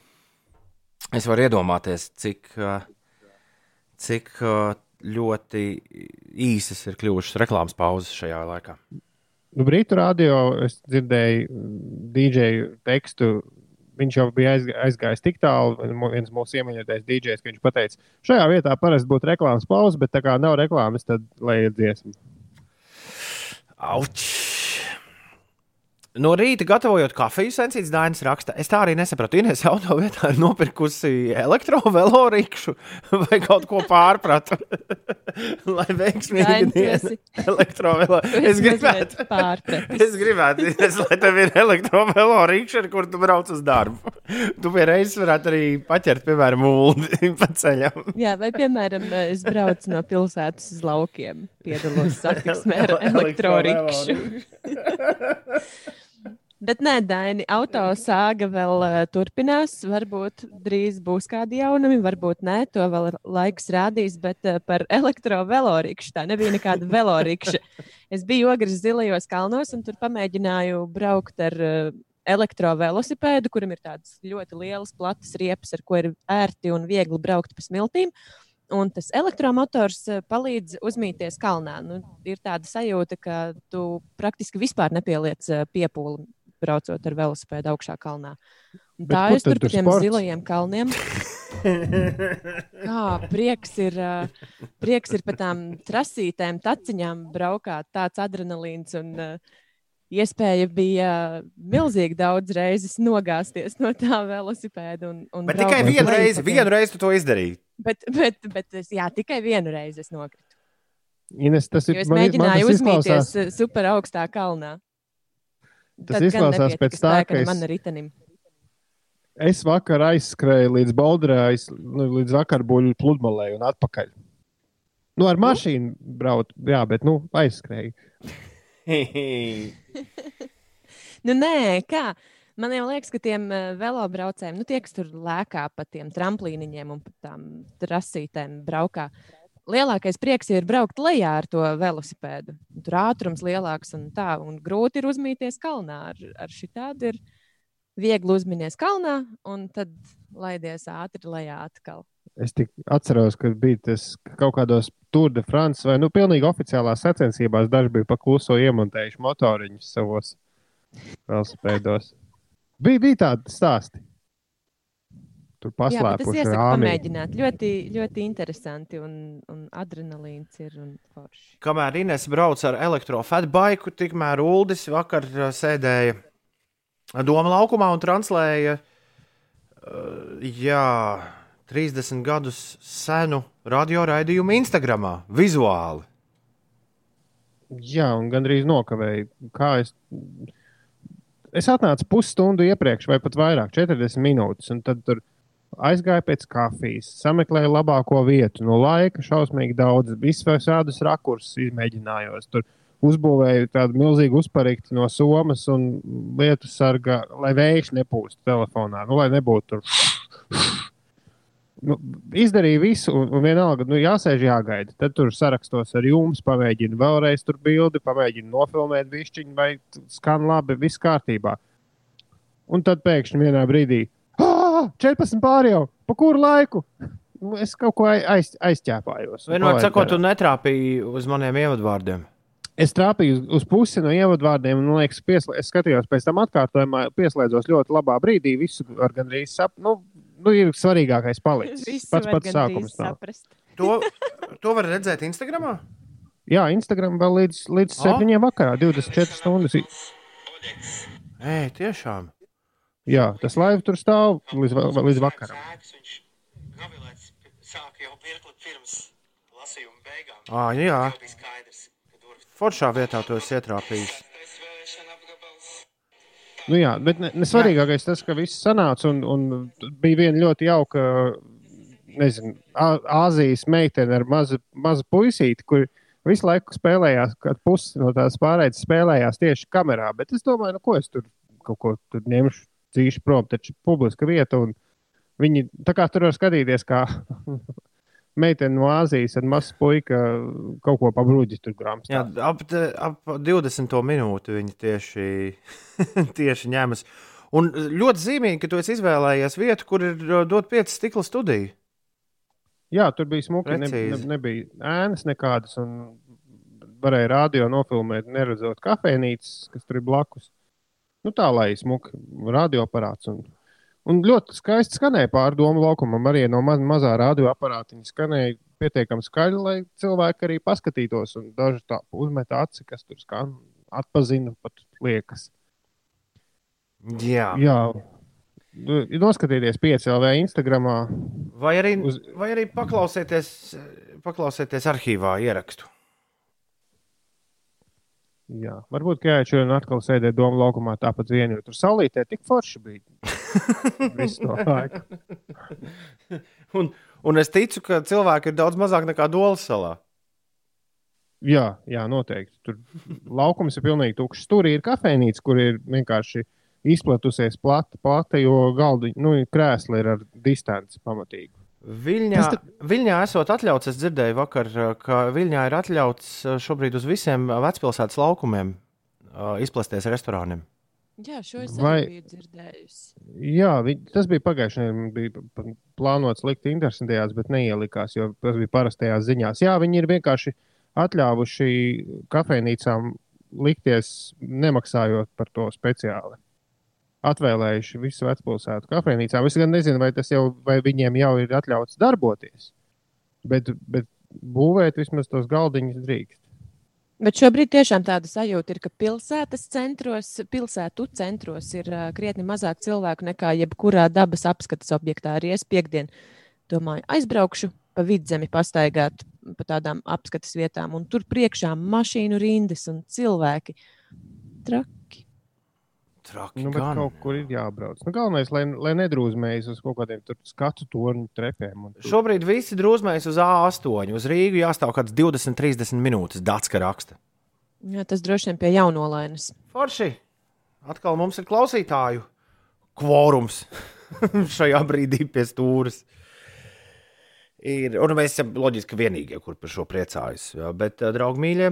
es varu iedomāties, cik, uh, cik uh, ļoti īsas ir kļuvušas reklāmas pauzes šajā laikā. Nu, Brītu radio es dzirdēju dīdžeju tekstu. Viņš jau bija aizg- aizgājis tik tālu, viens mūsu iemīļotais dīdžejs, ka viņš teica, šajā vietā parasti būtu reklāmas pauze, bet tā kā nav reklāmas, tad lai ir dziesma. Auč! No rīta, gatavojot kafiju, sensīts Dainis raksta, es tā arī nesapratu. Inês auto vietā ir nopirkusi elektrovelorikšu [laughs] vai kaut ko pārpratu. [laughs] Lai veiksmīgi Daini, tu diena esi- elektrovelo. [laughs] tu esi Es gribētu, pārpratis. es gribētu, Ines, lai tev ir elektrovelorikša, ar kur tu brauc uz darbu. Tu pie reizes varētu arī paķert, piemēram, mūli pa ceļam. Jā, vai piemēram, es braucu no pilsētas uz laukiem, piedalos satiksmē ar elektrorikšu. Bet nē, Daini, autosāga vēl uh, turpinās. Varbūt drīz būs kādi jaunumi, varbūt nē, to vēl laiks rādīs. Bet uh, par elektrovelorikšu tā nebija nekāda velorikša. [laughs] Es biju ogres zilajos kalnos un tur pamēģināju braukt ar uh, elektrovelosipēdu, kuram ir tādas ļoti lielas, platas riepas, ar ko ir ērti un viegli braukt pa smiltīm. Un tas elektromotors eh, palīdz uzmīties kalnā. Nu, ir tāda sajūta, ka tu praktiski vispār nepieliec eh, piepūli braucot ar velosipēdu augšā kalnā. Un Bet tā kur es tur tur tiem sports? zilajiem kalniem. Jā, prieks ir, prieks ir pa tām trasītēm, taciņām braukāt, tāds adrenalīns un iespēja bija milzīgi daudz reizes nogāzties no tā velosipēda. Un, un Bet tikai vienu reizi, vienu reizi tu to izdarīji. Bet, bet, bet es, jā, tikai vienu reizi es nokritu. Ines, tas ir Jo es man- man mēģināju tas uzmīties izklausās- super augstā kalnā. Tas Tad izklausās pēc tā, ka es- man ritenim. Es vakar aizskrēju līdz Baldurai, nu, līdz vakarbuļu pludmalei un atpakaļ. Nu, ar mašīnu braukt, jā, bet nu, aizskrēju. [laughs] Nu, nē, kā? Man jau liekas, ka tiem uh, velobraucējiem, nu, tie, kas tur lēkā pa tiem tramplīniņiem un pa tām trasītēm braukā, lielākais prieks ir braukt lejā ar to velosipēdu. Tur ātrums lielāks un tā, un grūti ir uzmīties kalnā. Ar, ar šitādi ir viegli uzminies kalnā, un tad laidies ātri lejā atkal. Es tik atceros, ka bija tas kaut kādos Tour de France vai nu, pilnīgi oficiālās sacensībās. Daži bija pa kluso iemontējuši motoriņus savos velosipēdos. Bija, bija tādi stāsti. Tur iesaku rāmī. pamēģināt. Ļoti, ļoti interesanti un, un adrenalīns ir un forši. Kamēr Inês brauc ar elektrofatbaiku, tikmēr Uldis vakar uh, sēdēja Doma laukumā un translēja uh, jā, 30 gadus senu radioraidījumu Instagram, vizuāli. Jā, un gandrīz nokavēju. Kā es, es atnācu pusstundu iepriekš, vai pat vairāk, 40 minūtes. Un tad tur aizgāju pēc kafijas, sameklēju labāko vietu. No laika šausmīgi daudz, visādus rakursus izmēģinājos. Tur uzbūvēju tādu milzīgu uzparīti no somas un lietu sarga, lai vējš nepūstu telefonā. Nu, lai nebūtu tur. Nu, izdarīju visu, un, un vienalga, nu, jāsēž, jāgaida. Tad tur sarakstos ar jums, pamēģinu vēlreiz tur bildi, pamēģinu nofilmēt višķiņu, vai skan labi, viss kārtībā. Un tad pēkšņi vienā brīdī, ah, 14 pāri jau, pa kuru laiku? Nu, es kaut ko ai- aiz, aizķēpājos. Vienmēr sakot, tu netrāpīji uz maniem ievadvārdiem. Es trāpīju uz, uz pusi no ievadvārdiem, un, liekas, pieslē, es skatījos pēc tam atkārtojumā, pieslēdzos ļoti labā brīdī. Visu ar gandrīz sap, nu, nu, ir svarīgākais palicis. Visu Pats pats sākums. To, to var redzēt Instagram. Jā, Instagram vēl līdz, līdz O. 7 vakarā, 24 stundas. Ē, tiešām. Jā, tas laiva tur stāv līdz, va- līdz vakaram. À, jā, foršā vietā to es ietrāpīju. Nu, jā, bet ne, nesvarīgākais tas, ka viss sanāca un, un bija viena ļoti jauka, nezinu, Ā- Āzijas meitene ar mazu, mazu puisīti, kur visu laiku spēlējās, kad pusi no tās pārējās spēlējās tieši kamerā. Bet es domāju, nu, ko es tur kaut ko tur ņemšu, dzīšu prom, taču publiska vieta. un Viņi tur var skatīties, kā [laughs] meitene no Āzijas ar mazu puiku kaut ko pa bruģi tur grāmatā. Jā, ap, ap 20 minūti viņi tieši, [laughs] tieši ņemas. Un ļoti zīmīgi, ka tu izvēlējies vietu, kur ir dot pieci stikla studija. Jā, tur bija smuki. Ne, ne, nebija ēnas nekādas. un Varēja rādio nofilmēt, neredzot kafejnīcas, kas tur ir blakus. Nu, tā lai smuki radioaparāts. Un, un ļoti skaisti skanēja pāri domu laukumam. Arī no maz, mazā radioaparāta viņi skanēja pietiekami skaļi, lai cilvēki arī paskatītos. Un daži tā uzmet aci, kas tur skan, atpazina pat liekas. Jā. Jā, Nu, noskatieties, pieci LV Instagram. Vai arī, Uz- vai arī paklausieties, paklausieties arhīvā ierakstu. Jā, varbūt Kēniņš šodien atkal sēdēja domu laukumā tāpat vien, jo tur saulītē tik forši bija. [laughs] Visu to laiku. [laughs] Un, un es ticu, ka cilvēki ir daudz mazāk nekā Dolas salā. Jā, jā, noteikti. Tur laukums ir pilnīgi tukšs. Tur ir kafejnīca, kur ir vienkārši izplatusies plata, plata jo galdi, nu, krēsli ir ar distanci pamatīgi. Viļņā, Tas Viļņā esot atļauts, es dzirdēju vakar, ka Viļņā ir atļauts uh, šobrīd uz visiem vecpilsētas laukumiem izplesties restorāniem. Jā, šo es Vai- arī biju dzirdējusi. Jā, vi, tas bija pagājušajā nedēļā. Bija plānots likt interesantajās, bet neielikās, jo tas bija parastajās ziņās. Jā, viņi ir vienkārši atļāvuši kafejnīcām likties nemaksājot par to speciāli. Atvēlējuši visu vecpilsētu kafejnīcām. Es gan nezinu, vai tas jau, vai viņiem jau ir atļauts darboties. Bet, bet būvēt vismaz tos galdiņus drīkst. Bet šobrīd tiešām tāda sajūta ir, ka pilsētas centros, pilsētu centros ir uh, krietni mazāk cilvēku nekā jebkurā dabas apskates objektā. Arī es piekdien domāju, aizbraukšu pa vidzemi, pastaigāt pa tādām apskates vietām, un tur priekšā mašīnu rindas un cilvēki. Traki. Traki Nu, gan. kaut kur ir jābrauc. Nu, galvenais, lai, lai nedrūzmējas uz kaut kādiem tur skatu torņu trepēm. un tur- Šobrīd visi drūzmējas uz A8. Uz Rīgu jāstāv kaut kāds 20-30 minūtes. Datska raksta. Jā, tas droši vien pie jaunolainas. Forši. Atkal mums ir klausītāju kvorums [laughs] šajā brīdī pie stūres. Ir, un mēs esam loģiski vienīgie, kur par šo priecājas. Bet, draugi, mīļie,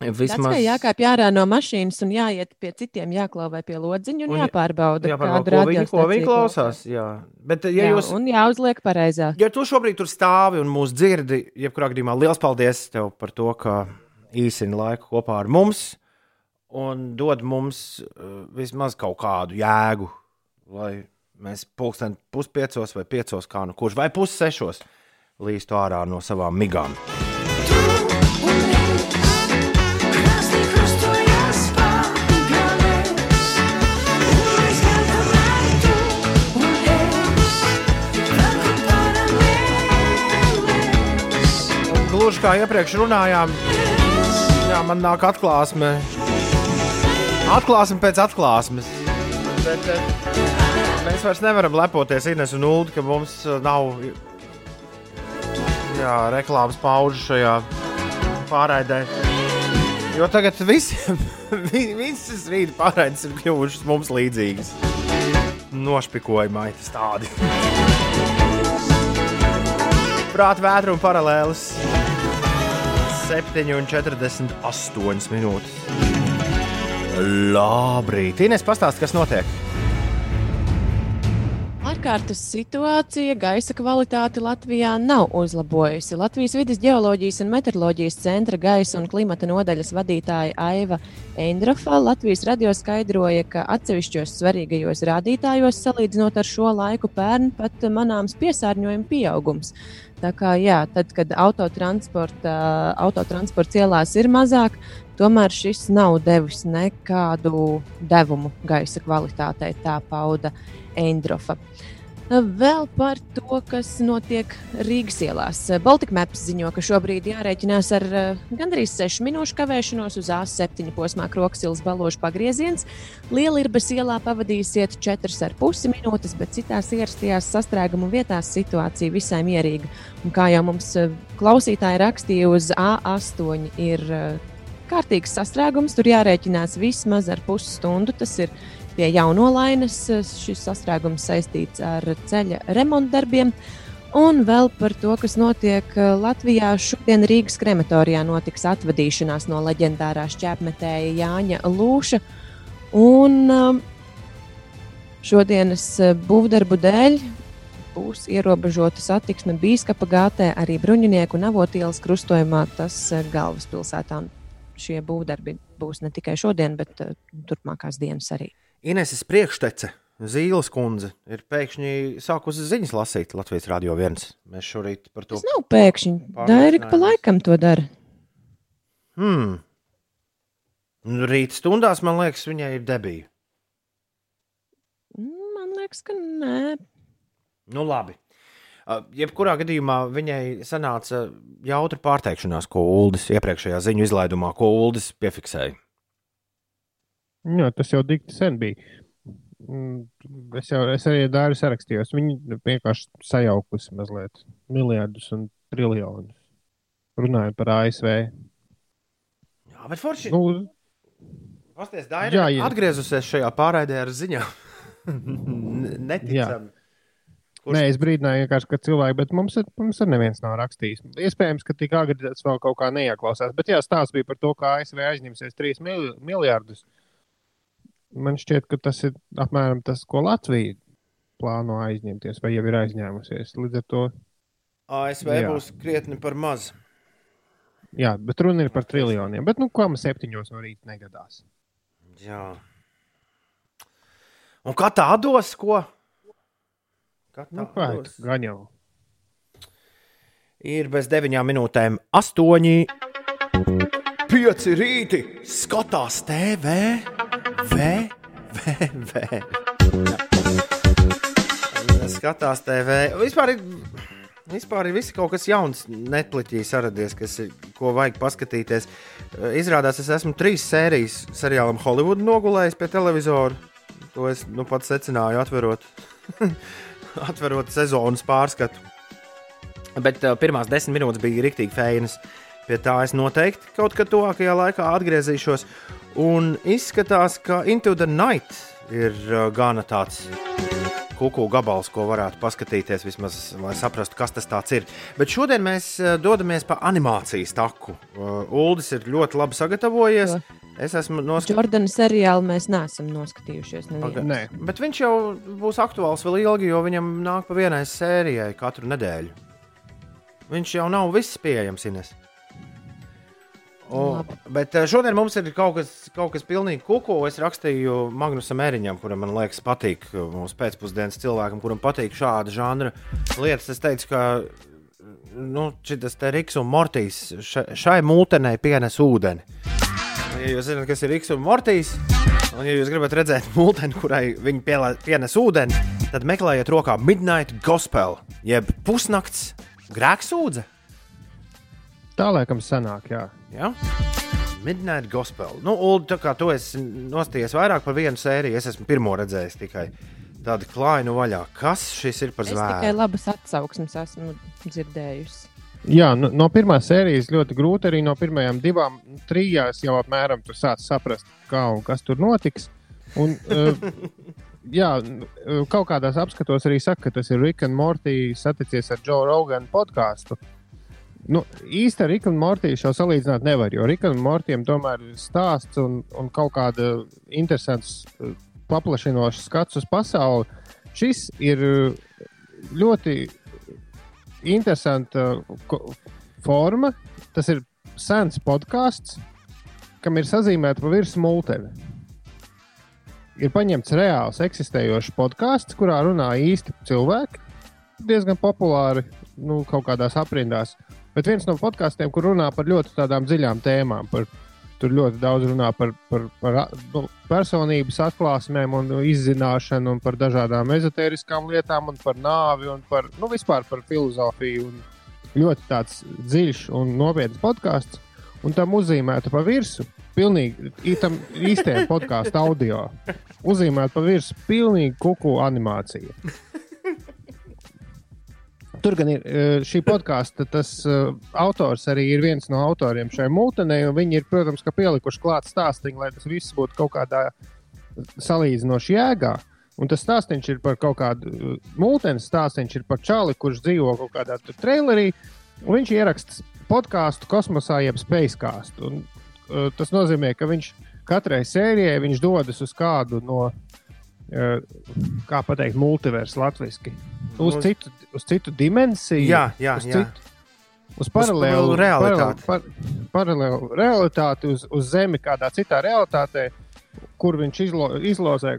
vismaz ka jākāpj ārā no mašīnas un jāiet pie citiem, jāklauvē pie lodziņa un, Un jāpārbauda, ko viņi, ko viņi radiostaciju klausās. Jā. Bet, ja Jā, jūs, Un jāuzliek pareizāk. ja tu šobrīd tur stāvi un mūs dzirdi, jebkurā gadījumā liels paldies tev par to, ka īsini laiku kopā ar mums un dod mums uh, vismaz kaut kādu jēgu, lai mēs pulksten puspiecos vai piecos, kā nu kurš, vai pussešos līstu ārā no savām migām. Gluži kā iepriekš runājām, jā, man nāk atklāsme. Atklāsme pēc atklāsmes. Bet, eh, mēs vairs nevaram lepoties Ines un Ulu, ka mums eh, nav jā, reklāmas paužu šajā pārraidē. Jo tagad visiem, [laughs] vi- visas rīta pārraides ir kļuvušas mums līdzīgas. Nošpikojumā tas tādi. Prāta vētra un paralēlis 7,48 minūtes. Labrīt! Ines, pastāsti, kas notiek? Ārkārtas situācija gaisa kvalitāti Latvijā nav uzlabojusi. Latvijas vidas geoloģijas un meteoroloģijas centra gaisa un klimata nodaļas vadītāja Aiva Eindrofa Latvijas radio skaidroja, ka atsevišķos svarīgajos rādītājos salīdzinot ar šo laiku pērn pat manāms piesārņojuma pieaugums. Tā kā jā, tad, kad autotransporta, autotransporta ielās ir mazāk, tomēr šis nav devis nekādu devumu gaisa kvalitātei, tā pauda Eindrofa. Vēl par to, kas notiek Rīgas ielās. Baltika Maps ziņo, ka šobrīd jārēķinās ar eh, gandrīz 6 minūšu kavēšanos uz A7 posmā Kroksilas balāžu pagrieziens. Lielirbas ielā pavadīsiet 4,5 minūtes, bet citās ierastajās sastrēgumu vietās situācija visai mierīga. Un kā jau mums eh, klausītāji rakstīja, uz A8 ir eh, kārtīgs sastrēgums. Tur jārēķinās vismaz ar pusstundu. Tas ir pie jaunolainas. Šis sastrēgums saistīts ar ceļa remontdarbiem. Un vēl par to, kas notiek eh, Latvijā. Šodien Rīgas krematorijā notiks atvadīšanās no leģendārā šķēpmetēja Jāņa Lūša. Un um, šodienas eh, būvdarbu dēļ būs ierobežota satiksme Bīskapa gātē, arī Bruņinieku un Avotielas krustojumā, tas eh, galvaspilsētā. Šie būvdarbi būs ne tikai šodien, bet turpmākās dienas arī. Ineses priekštece, Zīles kundze, ir pēkšņi sākusi ziņas lasīt Latvijas Rādio 1. Mēs šorīt par to Tas nav pēkšņi. Dairika pa laikam to dara. Hmm. Nu, Rīta stundās, man liekas, viņai ir debija. Mm, Man liekas, ka nē. Nu, labi. Uh, Jebkurā gadījumā viņai sanāca jautra pārteikšanās, ko Uldis iepriekšējā ziņu izlaidumā, ko Uldis piefiksēja. Jā, tas jau dikti sen bija. Mm, Es jau es arī daru sarakstījos. Viņi vienkārši sajaukusi mazliet miljardus un triljonus. Runājot par ASV. Jā, bet forši. Nu, Pasties, Daina, jā, jā. atgriezusies šajā pārraidē ar ziņām. [laughs] Neticami. Kurš- Nē, es brīdināju vienkārši, ka cilvēki, bet mums, ir- mums arī neviens nav rakstījis. Iespējams, ka tik agri tas vēl kaut kā neieklausās. Bet jā, stāsts bija par to, kā ASV aizņemsies 3 mil miljardus. Man šķiet, ka tas ir apmēram tas, ko Latvija plāno aizņemties, vai jau ir aizņēmusies. Līdz ar to, ASV Jā. būs krietni par maz. jā, bet runa ir par triljoniem. Bet, nu, ko man septiņos no rīta negadās? Jā. Un kā tā dos, ko? Kā tā Nu, dos? gan jau. Ir bez deviņām minūtēm, astoņi. Pieci rīti skatās TV, V, V, V. Skatās TV. Vispār ir, vispār ir viss kaut kas jauns, Netflixī saradies, kas ir, ko vajag paskatīties. Izrādās, es esmu trīs sērijas seriālam Hollywood nogulējis pie televizora. To es nu pats secināju, atverot, [laughs] atverot sezonas pārskatu. Bet uh, pirmās desmit minūtes bija rīktīgi fēnas. Pie tā es noteikti kaut kad tuvākajā laikā atgriezīšos. Un izskatās, ka Into the Night ir gana tāds kuku gabals, ko varētu paskatīties, vismaz, lai saprastu, kas tas ir. Bet šodien mēs dodamies pa animācijas taku. Uldis ir ļoti labi sagatavojies. Es esmu noskatījies. Jordana seriālu mēs neesam noskatījušies. nevienu. Nē, Bet viņš jau būs aktuāls vēl ilgi, jo viņam nāk pa vienai sērijai katru nedēļu. Viņš jau nav viss pieejams, Ines. Labi. bet eh, šodien mums ir kaut kas, kaut kas pilnīgi kuku. Es rakstīju Magnusam Eriņam, kuram man liekas, patīk eh, mūsu pēcpusdienas cilvēkam, kuram patīk šāda žanra lietas. Es teicu, ka nu, šis te Riks un Mortīs ša- šai mūtenei pienes ūdeni. Ja jūs zināt, kas ir Riks un Mortīs, un ja jūs gribat redzēt mūteni, kurai viņi pielā- pienes ūdeni, tad meklējiet rokā Midnight Gospel, jeb pusnakts grēksūdze. tā laikam sanāk, jā. Ja? Midnight Gospel. Nu, Ulu, tā kā tu esi nostājies vairāk par vienu sēriju, es esmu pirmo redzējis tikai tādu klainu vaļā. Kas šis ir par Es tikai labas atsauksmes esmu dzirdējusi. Jā, no, no pirmās sērijas ļoti grūti arī no pirmajām divām, trijās jau apmēram tur sāc saprast, kā un kas tur notiks. Un, uh, [laughs] jā, uh, kaut kādās apskatos arī saka, ka tas ir Rick and Morty saticies ar Joe Rogan podkāstu. Nu, īsti ar Riku un Mortiju šo salīdzināt nevar, jo Rikam un Mortijam tomēr ir stāsts un, un kaut kāda interesants, uh, paplašinošs skats uz pasauli. Šis ir uh, ļoti interesanta ko- forma. Tas ir sens podkāsts, kam ir sazīmēta pa virsmu multene. Ir paņemts reāls, eksistējošs podkāsts, kurā runā īsti cilvēki. Diezgan populāri, nu, kaut kādās aprindās. Bet viens no podkāstiem, kur runā par ļoti tādām dziļām tēmām, par, tur ļoti daudz runā par, par, par a- nu, personības atklāsmēm un izzināšanu, un par dažādām ezotēriskām lietām, un par nāvi, un par, nu, vispār par filozofiju. Un ļoti tāds dziļš un nopietns podkāsts, un tam uzzīmēta pa virsmu. Pilnīgi tam īstajam podkāstu audio. Uzzīmēta pa virsmu pilnīgi kuku animācija. Tur gan ir eh, šī podkāsta, tas uh, autors arī ir viens no autoriem šai mūtenei, un viņi ir, protams, pielikuši klāt stāstījumu, lai tas viss būtu kaut kādā salīdzinoši jēgā. Un tas stāstījums ir par kaut kādu uh, mūtens stāstījums, ir par čali, kurš dzīvo kaut kādā trailerī, viņš ieraksta podkāstu kosmosā, jeb spēckāstu. Un, uh, tas nozīmē, ka viņš katrai sērijai viņš dodas uz kādu no, kā pateikt, multiversu latviešu. Uz Uz- citu, uz citu dimensiju, Jā, jā, uz, jā. Citu, uz paralēlu realitāti. Par, paralēlu realitāti, uz, uz Zemi, kādā citā realitātē, kur viņš izlo, izlozē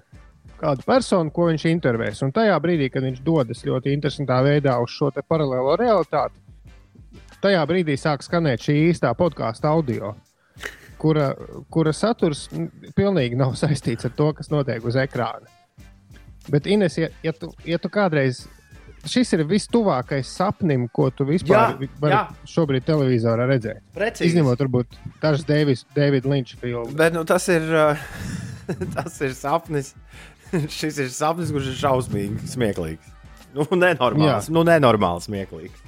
kādu personu, ko viņš intervēs. Un tajā brīdī, kad viņš dodas ļoti interesantā veidā uz šo paralēlo realitāti, tajā brīdī sāk skanēt šī īstā podkāstu audio, kura, kura saturs pilnīgi nav [laughs] saistīts ar to, kas notiek uz ekrāna. Bet, Ines, ja, ja, tu, ja tu kādreiz. Šis ir vistuvākais sapnim, ko tu vispār Jā, vari jā. šobrīd televizorā redzēt. Precīzi. Izņemot, varbūt, dažas Davida Linča filmas. Bet nu, tas ir. [laughs] Tas ir sapnis. [laughs] Šis ir sapnis, kurš ir šausmīgi smieklīgs. Nu, nenormāls. Jā. Nu, nenormāls smieklīgs.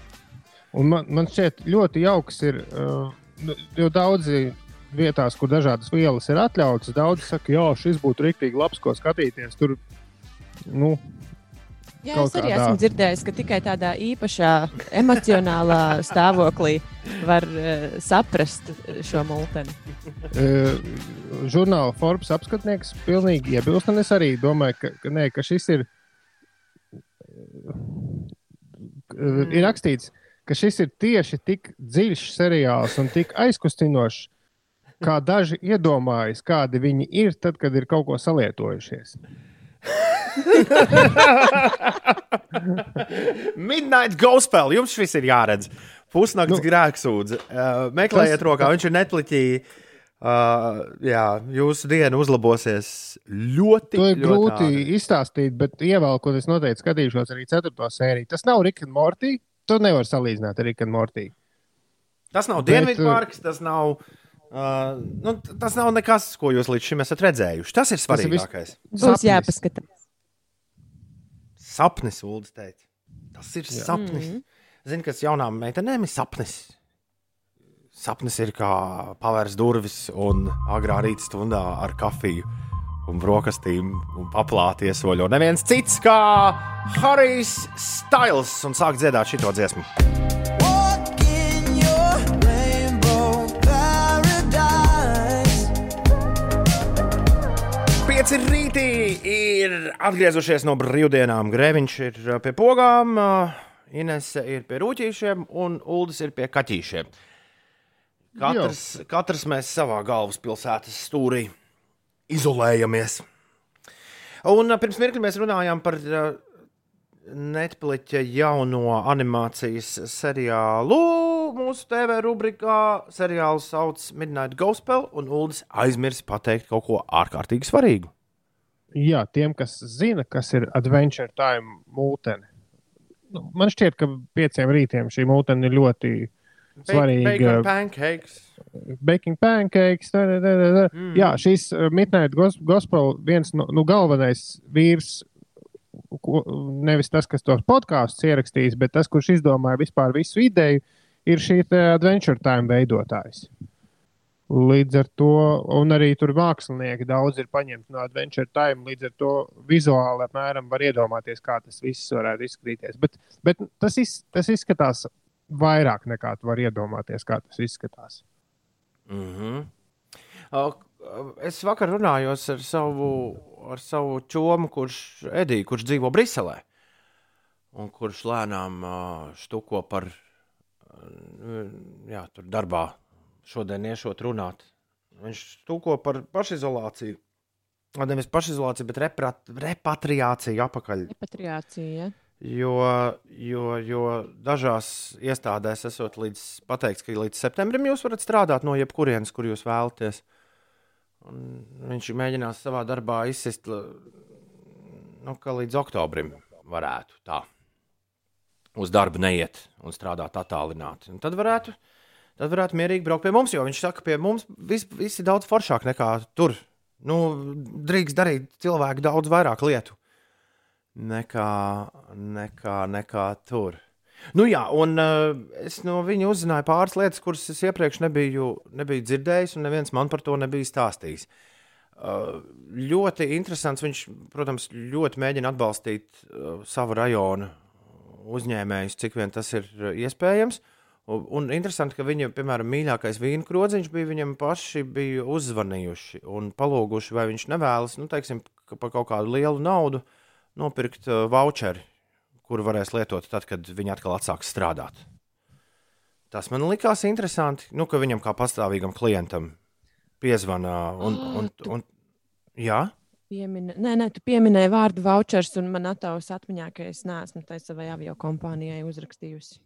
Un man, man šķiet, ļoti jauks ir. Uh, nu, jo daudzi vietās, kur dažādas vielas ir atļautas, daudzi saka, ka šis būtu rīktīgi labs, ko skatīties. Tur, nu, Jā, es arī kādā- esmu dzirdējis, ka tikai tādā īpašā emocionālā stāvoklī var uh, saprast šo multeni. uh, žurnāla Forbes apskatnieks pilnīgi iebilst. Un es arī domāju, ka, ka, nē, ka šis ir. Uh, ir rakstīts, ka šis ir tieši tik dziļš seriāls un tik aizkustinošs, kā daži iedomājas, kādi viņi ir tad, kad ir kaut ko salietojušies. [laughs] Midnight Gospel. Jums šis ir jāredz. Pusnakts Nu, grēksūdze. Uh, meklējiet, tas- rokā, viņš ir netpliķī. Uh, jā, jūsu diena uzlabosies ļoti. To ir ļoti grūti ātri. izstāstīt, bet ievelkot, es noteikti skatīšos arī 4. sēriju. Tas nav Rick and Morty. To nevar salīdzināt ar Rick and Morty. Tas nav Bet, Dienvidu parks, tas nav. Uh, nu, t- tas nav nekas, ko jūs līdz šim esat redzējuši. Tas ir svarīgākais. Būs Sapnis. jāpaskatās. Sapnis, Ulas teica. Tas ir Jā. sapnis. Mhm. Zini, kas jaunām meitenēm ir sapnis. Sapnis ir kā pavērs durvis un agrā rīta stundā ar kafiju un brokastīm un paplāti iesoļo. Neviens cits kā Harijs Styles un sāk dziedāt šito dziesmu. Ir atgriezušies no brīvdienām. Grēviņš ir uh, pie pogām, uh, Inese ir pie rūtīšiem un Uldis ir pie kaķīšiem. Katrs, katrs mēs savā galvaspilsētas stūrī izolējamies. Un uh, pirms mirkli mēs runājām par Netflix jauno animācijas seriālu. Mūsu TV rubrikā seriāls sauc Midnight Gospel, un Uldis aizmirst pateikt kaut ko ārkārtīgi svarīgu. Jā, tiem, kas zina, kas ir Adventure Time mūtene. Nu, man šķiet, ka pieciem rītiem šī mūtene ir ļoti svarīga. Bacon pancakes. Baking pancakes. Tā, tā, tā, tā. Mm. Jā, šīs uh, Midnight Gos- Gospel viens no nu, galvenais vīrs. Nevis tas, kas tos podkāstus ierakstījis, bet tas, kurš izdomāja vispār visu ideju, ir šī Adventure Time veidotājs. Līdz ar to, un arī tur mākslinieki daudz ir paņemti no Adventure Time. Līdz ar to vizuāli apmēram var iedomāties, kā tas viss varētu izskatīties. Bet, bet tas, iz, tas izskatās vairāk nekā tu vari iedomāties, kā tas izskatās. Mm -hmm. Es vakar runāju ar savu, ar savu čomu, kurš, Ediju, kurš dzīvo Briselē. Un kurš lēnām uh, štuko par, uh, jā, darbā šodien iešot runāt. Viņš štuko par pašizolāciju. Nevis pašizolāciju, bet reprat, repatriāciju atpakaļ Repatriācija. Ja? Jo, jo, jo dažās iestādēs esot līdz, pateikts, ka līdz septembrim jūs varat strādāt no jebkurienes, kur jūs vēlaties. Un viņš mēģinās savā darbā izsist, nu, ka līdz oktobrim varētu tā uz darbu neiet un strādāt attālināti. Un tad varētu, tad varētu mierīgi braukt pie mums, jo viņš saka, ka pie mums viss vis ir daudz foršāk nekā tur. Nu, drīkst darīt cilvēku daudz vairāk lietu nekā, nekā, nekā tur. Nu, jā, un uh, es no viņa uzzināju pāris lietas, kuras es iepriekš nebiju, nebiju dzirdējis, un neviens man par to nebija stāstījis. Uh, ļoti interesants. Viņš, protams, ļoti mēģina atbalstīt uh, savu rajonu uzņēmējus, cik vien tas ir uh, iespējams. Un, un interesanti, ka viņa, piemēram, mīļākais vīna krodziņš bija viņam paši bija uzzvanījuši un palūguši, vai viņš nevēlas, nu, teiksim, ka par kaut kādu lielu naudu nopirkt uh, voucheri, kuru varēs lietot tad, kad viņi atkal atsāks strādāt. Tas man likās interesanti, nu, ka viņam kā pastāvīgam klientam piezvanā un, Ah, un, tu- un, jā. Piemina, nē, nē, tu pieminēji vārdu vouchers, un man attāvs atmiņā, ka es neesmu tai savai avio kompānijai uzrakstījusi.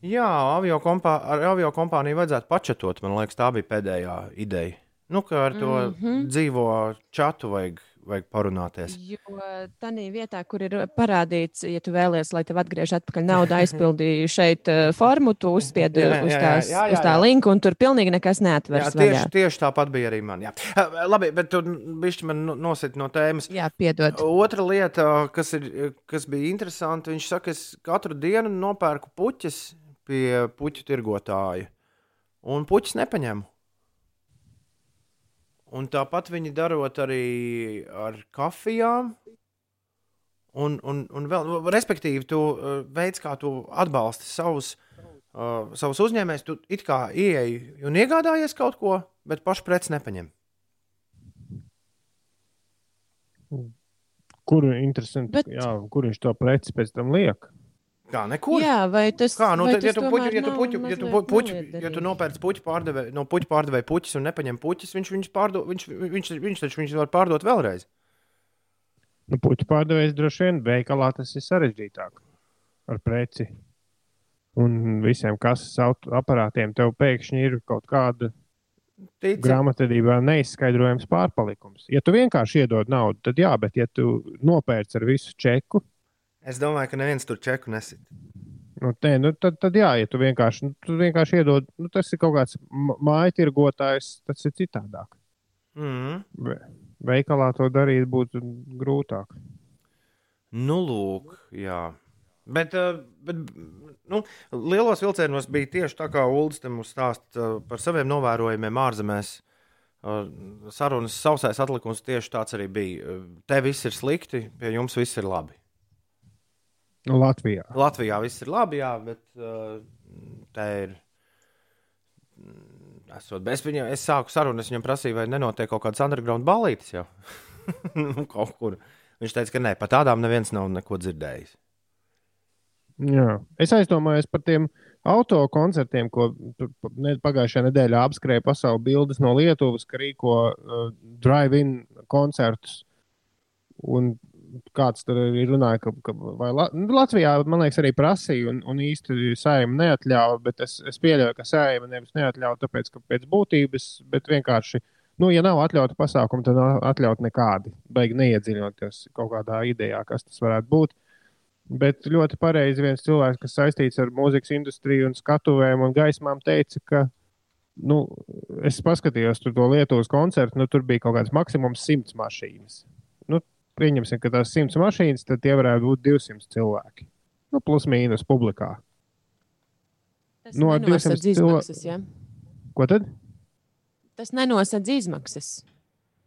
Jā, avio, kompā, ar avio kompāniju vajadzētu pačatot. Man liekas, tā bija pēdējā ideja. Nu, ka ar to mm. -hmm. dzīvo čatu vajag, vajag parunāties. Jo tādā vietā, kur ir parādīts, ja tu vēlies, lai tev atgriež atpakaļ naudu, aizpildīji šeit eh, formu, tu uzspiedi Jā, jā, uz, jā, tās, jā, jā, uz tā jā. linku, un tur pilnīgi nekas Jā, neatveras. tieši, vaļā. tieši tāpat bija arī man. Jā. Uh, Labi, bet tu bišķi man no- nosit no tēmas. Jā, piedod. Otra lieta, kas, ir, kas bija interesanta, viņš saka, es katru dienu nopērku puķis pie puķu tirgotāja, un puķis nepaņemu. Un tāpat viņi darot arī ar kafijām. Un, un, un vēl, respektīvi, tu uh, veids, kā tu atbalsti savus, uh, savus uzņēmējus, tu it kā ieeji un iegādājies kaut ko, bet pašu preci nepaņem. Kur, jā, kur viņš to preci pēc tam liek? Kā nekur? Jā, vai tas Kā, nu, ja tu, puķi, tomēr ja tu, puķi, ja tu, puķi, ja tu nopērci puķu pārdevēju, no puķu pārdevēja puķis un nepaņem puķis, viņš viņus pārdod, viņš, viņš, viņš taču viņus var pārdot vēlreiz. Nu, puķu pārdevējs droši vien veikalā tas ir sarežģītāk ar preci. un visiem kases aparātiem tev pēkšņi ir kaut kāda Tici, grāmatvedībā neizskaidrojams pārpalikums. Ja tu vienkārši iedod naudu, tad jā, bet ja tu nopērci ar visu čeku, es domāju, ka neviens tur čeku nesit. nu, nē, nu, tad, tad jā, ja tu vienkārši, nu, tu vienkārši iedod, nu, tas ir kaut kāds māju tirgotājs, tas ir citādāk. Mm. Ve- Veikalā to darīt būtu grūtāk. Nu, lūk, jā. Bet, eh, bet nu, lielos vilcienos bija tieši tā, kā Ulas te mums stāsta par saviem novērojumiem ārzemēs. Eh, Sarunas sausais atlikums tieši tāds arī bija. Eh, Te viss ir slikti, pie jums viss ir labi. Latvijā. Latvijā viss ir labi, jā, bet uh, tā ir. mm, Esot, es, viņam, es sāku sarunu, es viņam prasīju, vai nenotiek kaut kādas underground balītas jau. [laughs] nu, kaut kur. Viņš teica, ka nē, par tādām neviens nav neko dzirdējis. Jā. Es aizdomājos par tiem auto koncertiem, ko ne- pagājušajā nedēļā apskrēja pasaules bildes no Lietuvas, ka rīko uh, drive-in koncertus. Un kāds tur runāja, ka, ka La nu, Latvijā, man liekas, arī prasīja, un, un īsti sējuma neatļāva, bet es, es pieļauju, ka sējuma nevis neatļauja, tāpēc, ka pēc būtības, bet vienkārši, nu, ja nav atļauta pasākuma, tad nav atļauta nekādi. Beigi neiedziļinoties kaut kādā idejā, kas tas varētu būt. Bet ļoti pareizi viens cilvēks, kas saistīts ar mūzikas industriju un skatuvēm un gaismām, teica, ka, nu, es paskatījos to Lietuvas koncertu, nu, tur bija kaut kāds maksimums simts mašīnas. Pieņemsim, ka tās simts mašīnas, tad tie varētu būt 200 cilvēki. Nu, plus mīnus publikā. Tas ar nenosedz 200 cilo- izmaksas, ja? Ko tad? Tas nenosedz izmaksas.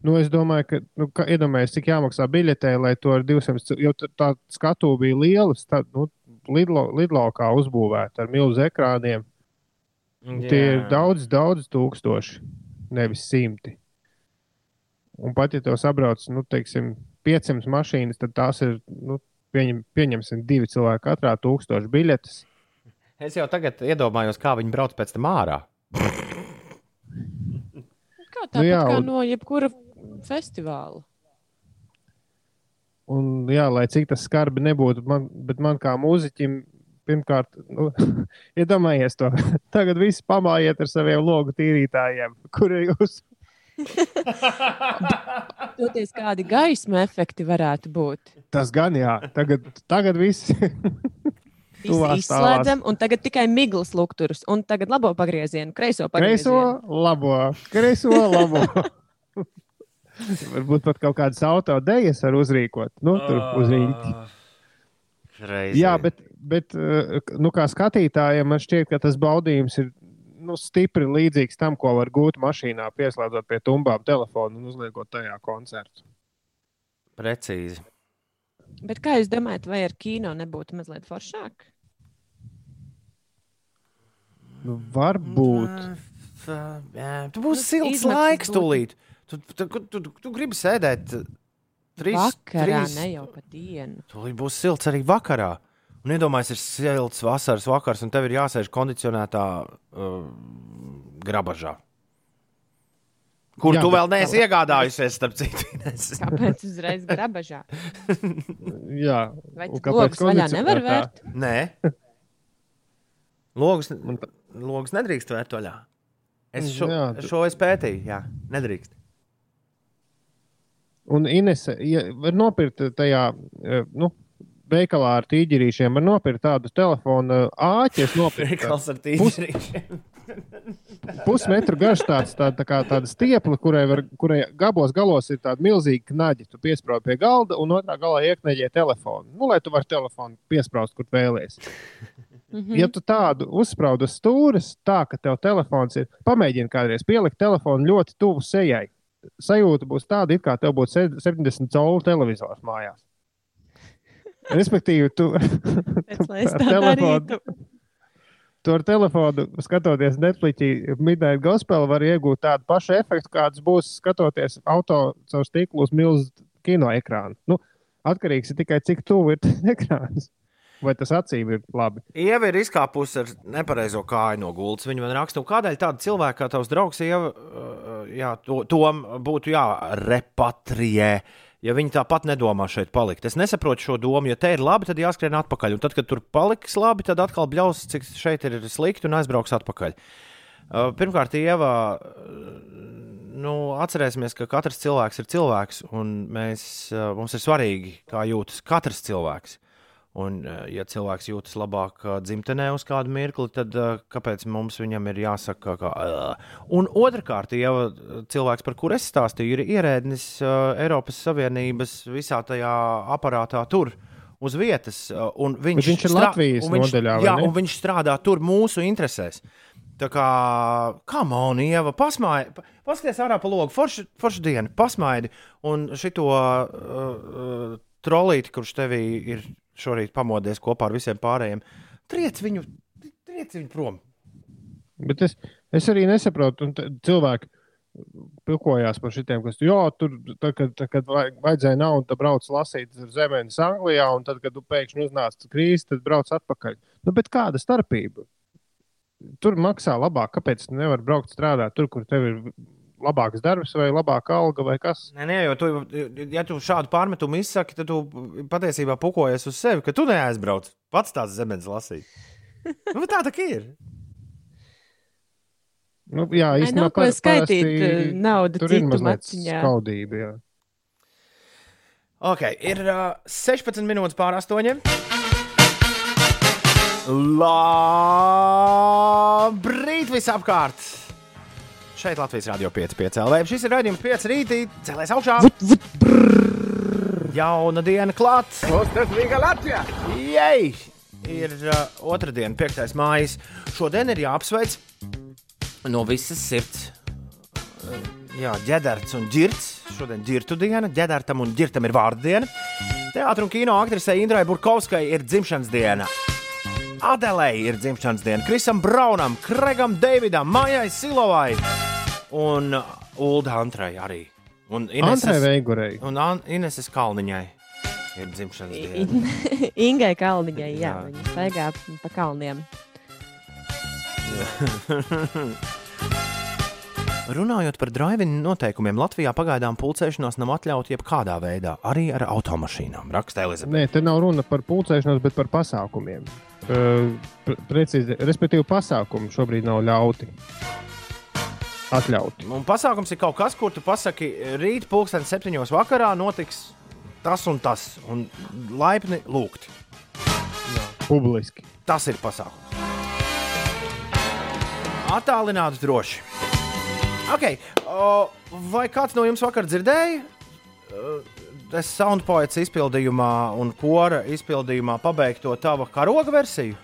Nu, es domāju, ka, nu, ka iedomājieties, cik jāmaksā biļetē, lai to ar 200, cil- jo tā skatu bija liela, tad, nu, lidlo, lidlaukā uzbūvēta ar milzu ekrāniem. Tie ir daudz, daudz tūkstoši, nevis simti. Un pat ja tev sabrauc, nu, teiksim, 500 mašīnas, tad tās ir, nu, pieņem, pieņemsim, divi cilvēki katrā tūkstoši biļetes. Es jau tagad iedomājos, kā viņi brauc pēc tam ārā. Kā tāpat Nu jā, kā un- no jebkura festivāla. Un, jā, lai cik tas skarbi nebūtu, man, bet man kā mūziķim, pirmkārt, nu, [laughs] iedomājieties to. [laughs] Tagad viss pamājiet ar saviem logu tīrītājiem, kuri jūs. [laughs] Toties kādi gaisma efekti varētu būt. Tas gan jā, tagad, tagad viss. Izslēdzam, un tagad tikai miglas lukturus, un tagad labo pagriezienu, kreiso Kreiso, pagriezienu. labo, kreiso, labo. [laughs] Varbūt pat kaut kādas autodejas var uzrīkot. Nu, tur uz rīta. Reizi. Jā, bet, bet eh, nu, kā skatītājiem, man šķiet, ka tas baudījums ir nu, stipri līdzīgs tam, ko var gūt mašīnā, pieslēdzot pie tumbām telefonu un uzliekot tajā koncertu. Precīzi. Bet kā jūs domājat, vai ar kino nebūtu mazliet foršāk? Nu, varbūt. Jā, tu būsi Nu, silts izmaksas laiks, būtu- tūlīt. Tu, tu, tu, tu, tu gribi sēdēt trīs Vakarā, trīs- ne jau pa dienu. Tūlīt būs silts arī vakarā. Un iedomājieties, ir silts vasaras vakars, un tev ir jāsēž kondicionētā uh, grabažā. Kur Jā, tu vēl neesi iegādājusies, starp citu? Kāpēc uzreiz grabažā? [laughs] Jā, Vai tad kāpēc logus vaļā nevar vērt? Nē, logus, logus nedrīkst vērt vaļā. Es šo, Jā, jā, tu- šo es pētīju, jā, nedrīkst. Un Inese, ja var nopirkt tajā, eh, nu, veikalā ar tīģerīšiem, var nopirkt tādu telefonu āķi. Es nopirku Veikals ar tīģerīšiem. pusmetru garš tāds, tā, tā kā tāda stiepla, kurai, var, kurai gabos galos ir tāda milzīga knaģa. Tu piesprādi pie galda un otrā galā iekneģē telefonu. Nu, lai tu vari telefonu piesprāst, kur vēlies. Mhm. Ja tu tādu uzsprādi uz stūres, tā ka tev telefons ir, pamēģini kādreiz pielikt telefonu ļoti tuvu sejai. Sajūta būs tāda, it kā tev būtu se- 70 colu televizors mājās. Respektīvi, tu, [laughs] ar telefonu- tu ar telefonu, skatoties Netflix, Midnight Gospel, var iegūt tādu pašu efektu, kāds būs skatoties auto caur stiklu uz milzu kino ekrānu. Nu, atkarīgs ir tikai cik tuvu ir [laughs] ekrāns. Vai tas acīm ir labi? Ieva ir izkāpusi ar nepareizo kāju no gultas. Viņa man raksta, "Nu, kādēļ tāda cilvēka kā tavs draugs, Ieva, uh, jā, to, tom būtu jārepatriē, Ja viņi tāpat nedomā šeit palikt. Es nesaprotu šo domu, ja te ir labi, tad jāskrien atpakaļ. Un tad, kad tur paliks labi, tad atkal bļaus, cik šeit ir slikti un aizbrauks atpakaļ. Uh, Pirmkārt, Ieva, uh, nu, atcerēsimies, ka katrs cilvēks ir cilvēks, un mēs, uh, mums ir svarīgi, kā jūtas katrs cilvēks. Un, uh, ja cilvēks jūtas labāk uh, dzimtenē uz kādu mirkli, tad uh, kāpēc mums viņam ir jāsaka, ka. Un otrkārt, ja cilvēks, par kuru es stāstīju, ir ierēdnis Eiropas Savienības visā tajā aparātā tur. Uz vietas, un viņš, Bet viņš ir Latvijas viņš, nodaļā, jā, un viņš strādā tur mūsu interesēs. Tā kā, kā monēta, pasmaidi, paskaties ārā pa logu, forša, forša diena, pasmaidi. Un šito uh, uh, trolīti, kurš tevī ir šorīt pamodies kopā ar visiem pārējiem, triec viņu, triec viņu prom. Bet es, es arī nesaprotu, un cilvēki pilkojās par šitiem, kas jā, tur, tad, kad, tad, kad vajadzēja naudu, tad brauc lasīt ar zemenes Anglijā, un tad, kad tu pēkšņi uznāc krīze, tad brauc atpakaļ. Nu, bet kāda starpība? Tur maksā labāk, kāpēc tu nevari braukt strādāt tur, kur tev ir labāks darbs vai labāka alga vai kas? Nē, nē, jo tu, ja tu šādu pārmetumu izsaki, tad tu patiesībā pukojies uz sevi, ka tu neaizbrauc pats tās zemes lasīt. [laughs] Nu, tā tā ir. Nu, jā, īstenībā nav ko skaitīt, eh, naudu Tur ir mazliet skaudība. Jā. Ok, ir uh, 16 minūtes pār 8. Labrīt visapkārt! Šeit Latvijas Rādio 5,5 LV. Šis ir raidījums 5 rītī, celēs augšā. Jauna diena klāt! Ostrīga Latvija! Jej! Ir uh, otrdiena, 5. mājas. Šodien ir jāapsveic no visas sirds. Uh, jā, ģēderts un ģirts. Šodien ir ģirtu diena, ģēdertam un ģirtam ir vārdu diena. Teātris un kino aktrisei Indrai Burkovskai ir dzimšanas diena. Adelei ir dzimšanas diena, Krisam Braunam, Kregam Davidam, Mājai Silovai un Ulda Antrai arī. Un Antrai Veigurei. Un An Ineses Kalniņai ir dzimšanas diena. [laughs] Ingai Kalniņai, jā, Jā. viņa staigā pa kalniem. [laughs] Runājot par drive-in noteikumiem, Latvijā pagaidām pulcēšanās nav atļauta jebkādā veidā, arī ar automašīnām. Raksta Elizabete. Nē, te nav runa par pulcēšanos, bet par pasākumiem. Pre- precīzi, respektīvi, pasākumi šobrīd nav ļauti. Atļauti. Un pasākums ir kaut kas, kur tu pasaki, rīt, pulksten septiņos vakarā notiks tas un tas, un laipni lūgt. Publiski. Tas ir pasākums. Attālināti droši. Okay. O, vai kāds no jums vakar dzirdēja? Es soundpoets izpildījumā un kora izpildījumā pabeigto tava karoga versiju.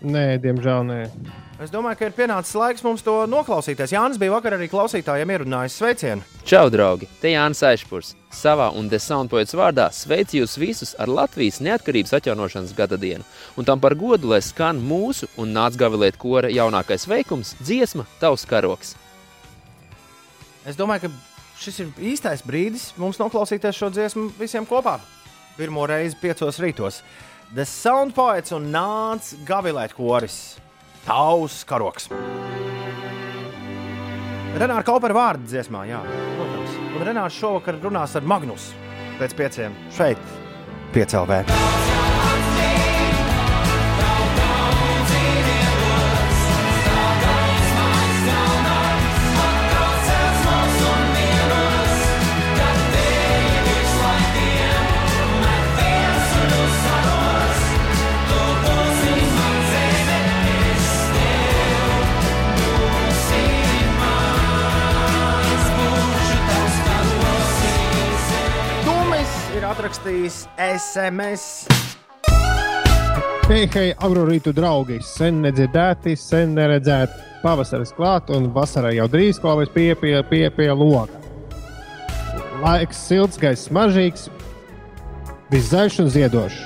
Nē, diemžēl nē. Es domāju, ka ir pienācis laiks mums to noklausīties. Jānis bija vakar arī klausītājiem ierunājis sveicienu. Čau, draugi! Te Jānis Aišpurs. Savā un Desaunpoets vārdā sveicu jūs visus ar Latvijas neatkarības atjaunošanas gada dienu. Un tam par godu, lai skan mūsu un nāc gavilēt kora jaunākais veikums - dziesma Tavs karoks. Es domāju, ka šis ir īstais brīdis mums noklausīties šo dziesmu visiem kopā. Pirmo reizi piecos rītos. The Soundpoets un nāc gavilēt koris. Tavs karoks. Renāra Kaupera vārdu dziesmā, jā, protams. Un Renārs šovakar runās ar Magnus pēc pieciem šeit, piecēlvē. Atrakstījis SMS. Hei, hei, agrorītu draugi! Sen nedzirdēti, sen neredzēti. Pavasaris klāt un vasarā jau drīz klājas pie, pie, pie, pie loga. Laiks silts, gaiss mažīgs, viss zaļš un ziedošs.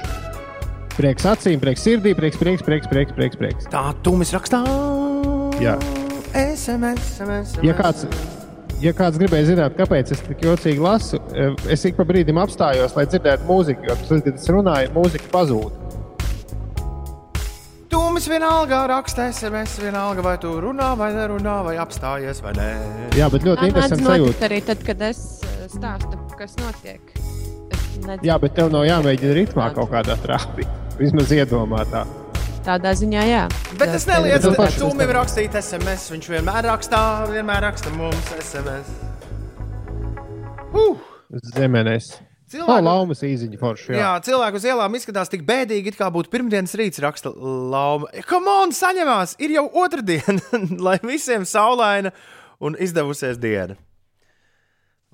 Prieks acīm, prieks sirdī, prieks, prieks, prieks, prieks, prieks. prieks. Tā Tumis rakstā. Jā. SMS, SMS. Ja kāds, ja kāds gribēja zināt, kāpēc es tik jocīgi lasu, eh, es ik pa brīdim apstājos, lai dzirdētu mūziku, jo tad, kad es runāju, mūzika pazūd. Tumis vienalga raksta SMS, vienalga vai tu runā vai nerunā, vai apstājies vai nē. Jā, bet ļoti interesanti sajūta. arī tad, kad es stāsta, kas notiek. Es nedz- Jā, bet tev nav jāmēģina ritmā kaut kādā trāpīt. Vismaz iedomātā. Tādā ziņā, jā. Bet tas neliedz tev- Tūmim rakstīt SMS. Viņš vienmēr rakstā, vienmēr raksta mums SMS. Uh! Zemenēs. Cilvēku- Oh, laumas īziņa forši. Jā. Jā. jā, cilvēku uz ielām izskatās tik bēdīgi, it kā būtu pirmdienas rīts, raksta Lauma. Come on, saņemās! Ir jau otrdiena, [laughs] lai visiem saulaina un izdevusies diena.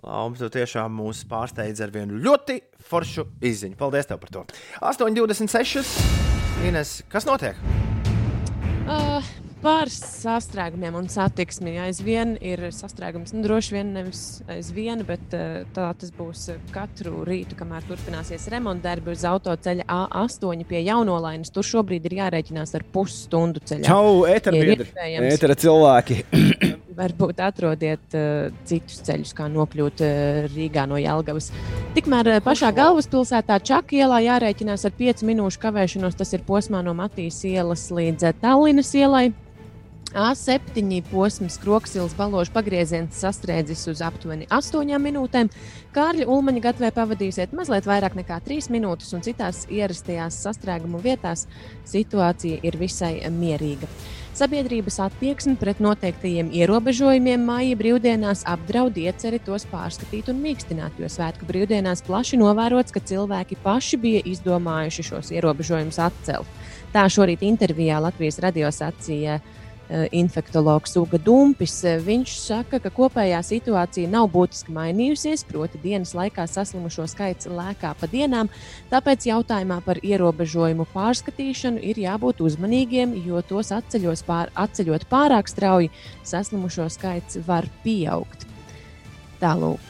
Lauma, tu tiešām mūs pārsteidz ar vienu ļoti foršu izziņu. Paldies tev par to. 8,26. Ines, kas notiek? Uh, Par sastrēgumiem un satiksmi aizvien ir sastrēgums. Nu, droši vien nevis aizvien, bet uh, tā tas būs katru rītu, kamēr turpināsies remontdarbi uz autoceļa A8 pie jaunolainas. Tur šobrīd ir jārēķinās ar pusstundu ceļu. Čau, iespējams. Etera cilvēki! [coughs] Varbūt atrodiet uh, citus ceļus, kā nokļūt uh, Rīgā no Jālgavas. Tikmēr uh, pašā galvaspilsētā Čakā ielā jārēķinās ar 5 minūšu kavēšanos. Tas ir posmā no Matīs ielas līdz Tallinas ielai. A7 posms, Kroksilas balāžas pagrieziens sastrēdzis uz aptuveni 8 minūtēm. Kārļa Ulmaņa gatavē pavadīsiet mazliet vairāk nekā 3 minūtes, un citās ierastajās sastrēgumu vietās situācija ir visai mierīga. Sabiedrības attieksme pret noteiktajiem ierobežojumiem māja brīvdienās apdraud ieceri tos pārskatīt un mīkstināt, jo svētku brīvdienās plaši novērots, ka cilvēki paši bija izdomājuši šos ierobežojumus atcelt. Tā šorīt intervijā Latvijas radio sacīja eh, infektologs Uga Dumpis. Eh, Viņš saka, ka kopējā situācija nav būtiski mainījusies, proti, dienas laikā saslimušo skaits lēkā pa dienām. Tāpēc jautājumā par ierobežojumu pārskatīšanu ir jābūt uzmanīgiem, jo tos pār, atceļot pārāk strauji, saslimušo skaits var pieaugt. Tālūk.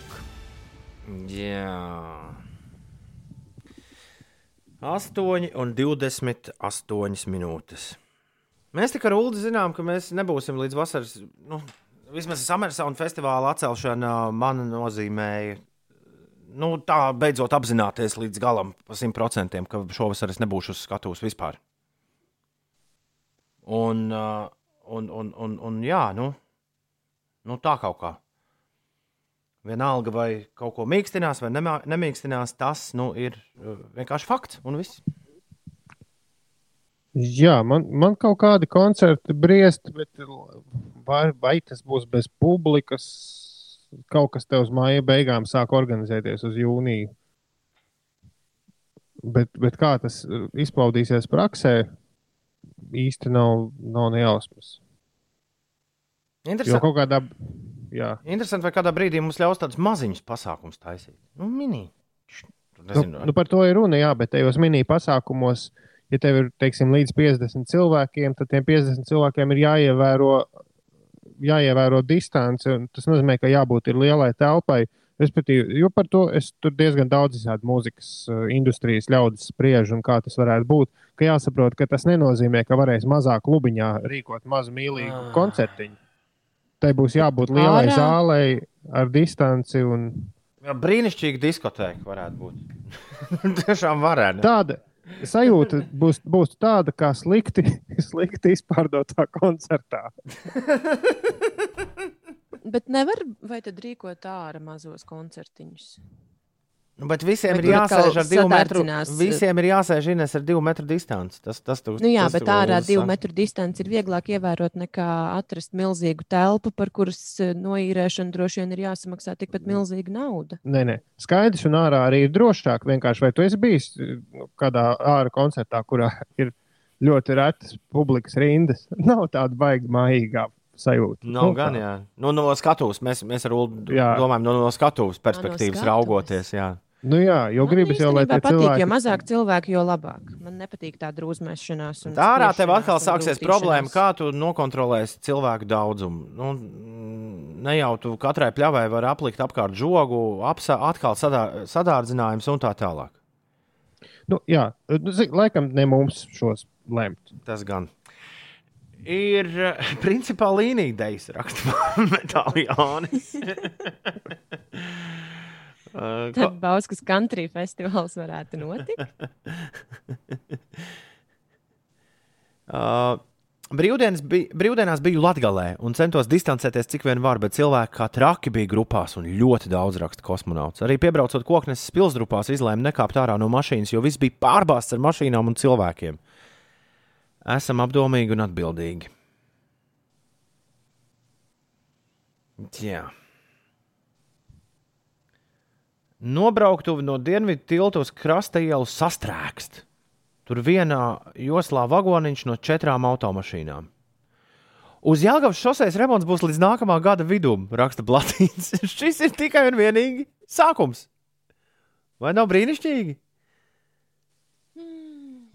Jā. 8 un 28 minūtes. Mēs tikai ar Ulu zinām, ka mēs nebūsim līdz vasaras. Nu, vismaz Samersona festivāla atcelšana man nozīmēja. Nu, tā beidzot apzināties līdz galam, pa simt procentiem, ka šovasar es nebūšu uz skatuves vispār. Un, un, un, un, un jā, nu, nu tā kaut kā. Vienalga, vai kaut ko mīkstinās vai nemā- nemīkstinās, tas nu, ir vienkārši fakts un viss. Jā, man, man kaut kādi koncerti briest, bet vai, vai tas būs bez publikas? Kaut kas te uz māja beigām sāk organizēties uz jūniju. Bet, bet kā tas uh, izpaudīsies praksē, īsti nav, nav nejausmas. Jo Interesanti, kaut kādā. Jā, interesanti, vai kādā brīdī mums ļaus tādus maziņus pasākumus taisīt. Nu, mini. nu, Nezinu, nu, par to ir runa, jā, bet tajos mini pasākumos, ja tev ir teiksim, līdz 50 cilvēkiem, tad tiem 50 cilvēkiem ir jāievēro, jāievēro distance. un Tas nozīmē, ka jābūt ir lielai telpai. Respektīvi, jo par to es tur diezgan daudz izsādu mūzikas uh, industrijas ļaudis spriež, un kā tas varētu būt. Ka jāsaprot, ka tas nenozīmē, ka varēs mazā klubiņā rīkot mazu mīlīgu Ah. koncertiņu. Tai būs jābūt lielai Ārā. zālei ar distanci un Jā, brīnišķīga diskoteka varētu būt. [laughs] Tiešām varētu. tāda sajūta būs, būs tāda, kā slikti, [laughs] slikti izpārdotā koncertā. [laughs] Bet nevar vai tad rīkot ārā mazos koncertiņus? Nu, bet visiem Vai ir jāsēž ar divu metru. sadardzinās? Visiem ir jāsēž Ines ar divu metru distanci. Tas, tas, tu, Nu jā, tas bet ārā divu metru distance ir vieglāk ievērot nekā atrast milzīgu telpu, par kuras eh, noīrēšanu droši vien ir jāsamaksā tikpat milzīga nauda. Nē, nē, skaidrs, un ārā arī ir drošāk. Vienkārši vai tu esi bijis nu, kādā ārā koncertā, kurā ir ļoti retas publikas rindas? [laughs] Nav tāda baigta mājīgā sajūta. Nav Nu, gan, jā. Nu, no skatuves mēs, mēs ar Ulu domājam, no, no skatuves perspektīvas skatuves. raugoties. Jā. Nu, jā, jo gribas jau, lai tie patīk, cilvēki. jo mazāk cilvēku, jo labāk. Man nepatīk tā drūzmēšanās. un Tā ārā tev atkal sāksies problēma, kā tu nokontrolēsi cilvēku daudzumu. Nu, ne jau tu katrai pļavai vari aplikt apkārt žogu, apsa, atkal sadā, sadārdzinājums un tā tālāk. Nu, jā, nu, zi- laikam ne mums šos lemt. Tas gan. Ir eh, principā līnija dejas rakstā [laughs] [laughs] metālijas. Tad Bauskas country festivāls varētu notikt. [laughs] Uh, Brīvdienas bij, brīvdienās biju Latvijā un centos distancēties cik vien var, bet cilvēki kā traki bija grupās un ļoti daudz raksta kosmonauts. Arī piebraucot kokneses pilsdrupās, izlēma nekāpt ārā no mašīnas, jo viss bija pārbāzts ar mašīnām un cilvēkiem. Esam apdomīgi un atbildīgi. Jā. Nobrauktuvi no dienvidu tilta uz krasta ielu sastrēgst. Tur vienā joslā vagoniņš no četrām automašīnām. Uz Jālgavas šoseis remonts būs līdz nākamā gada vidum, raksta Blatīns. [laughs] Šis ir tikai un vienīgi sākums. Vai nav brīnišķīgi?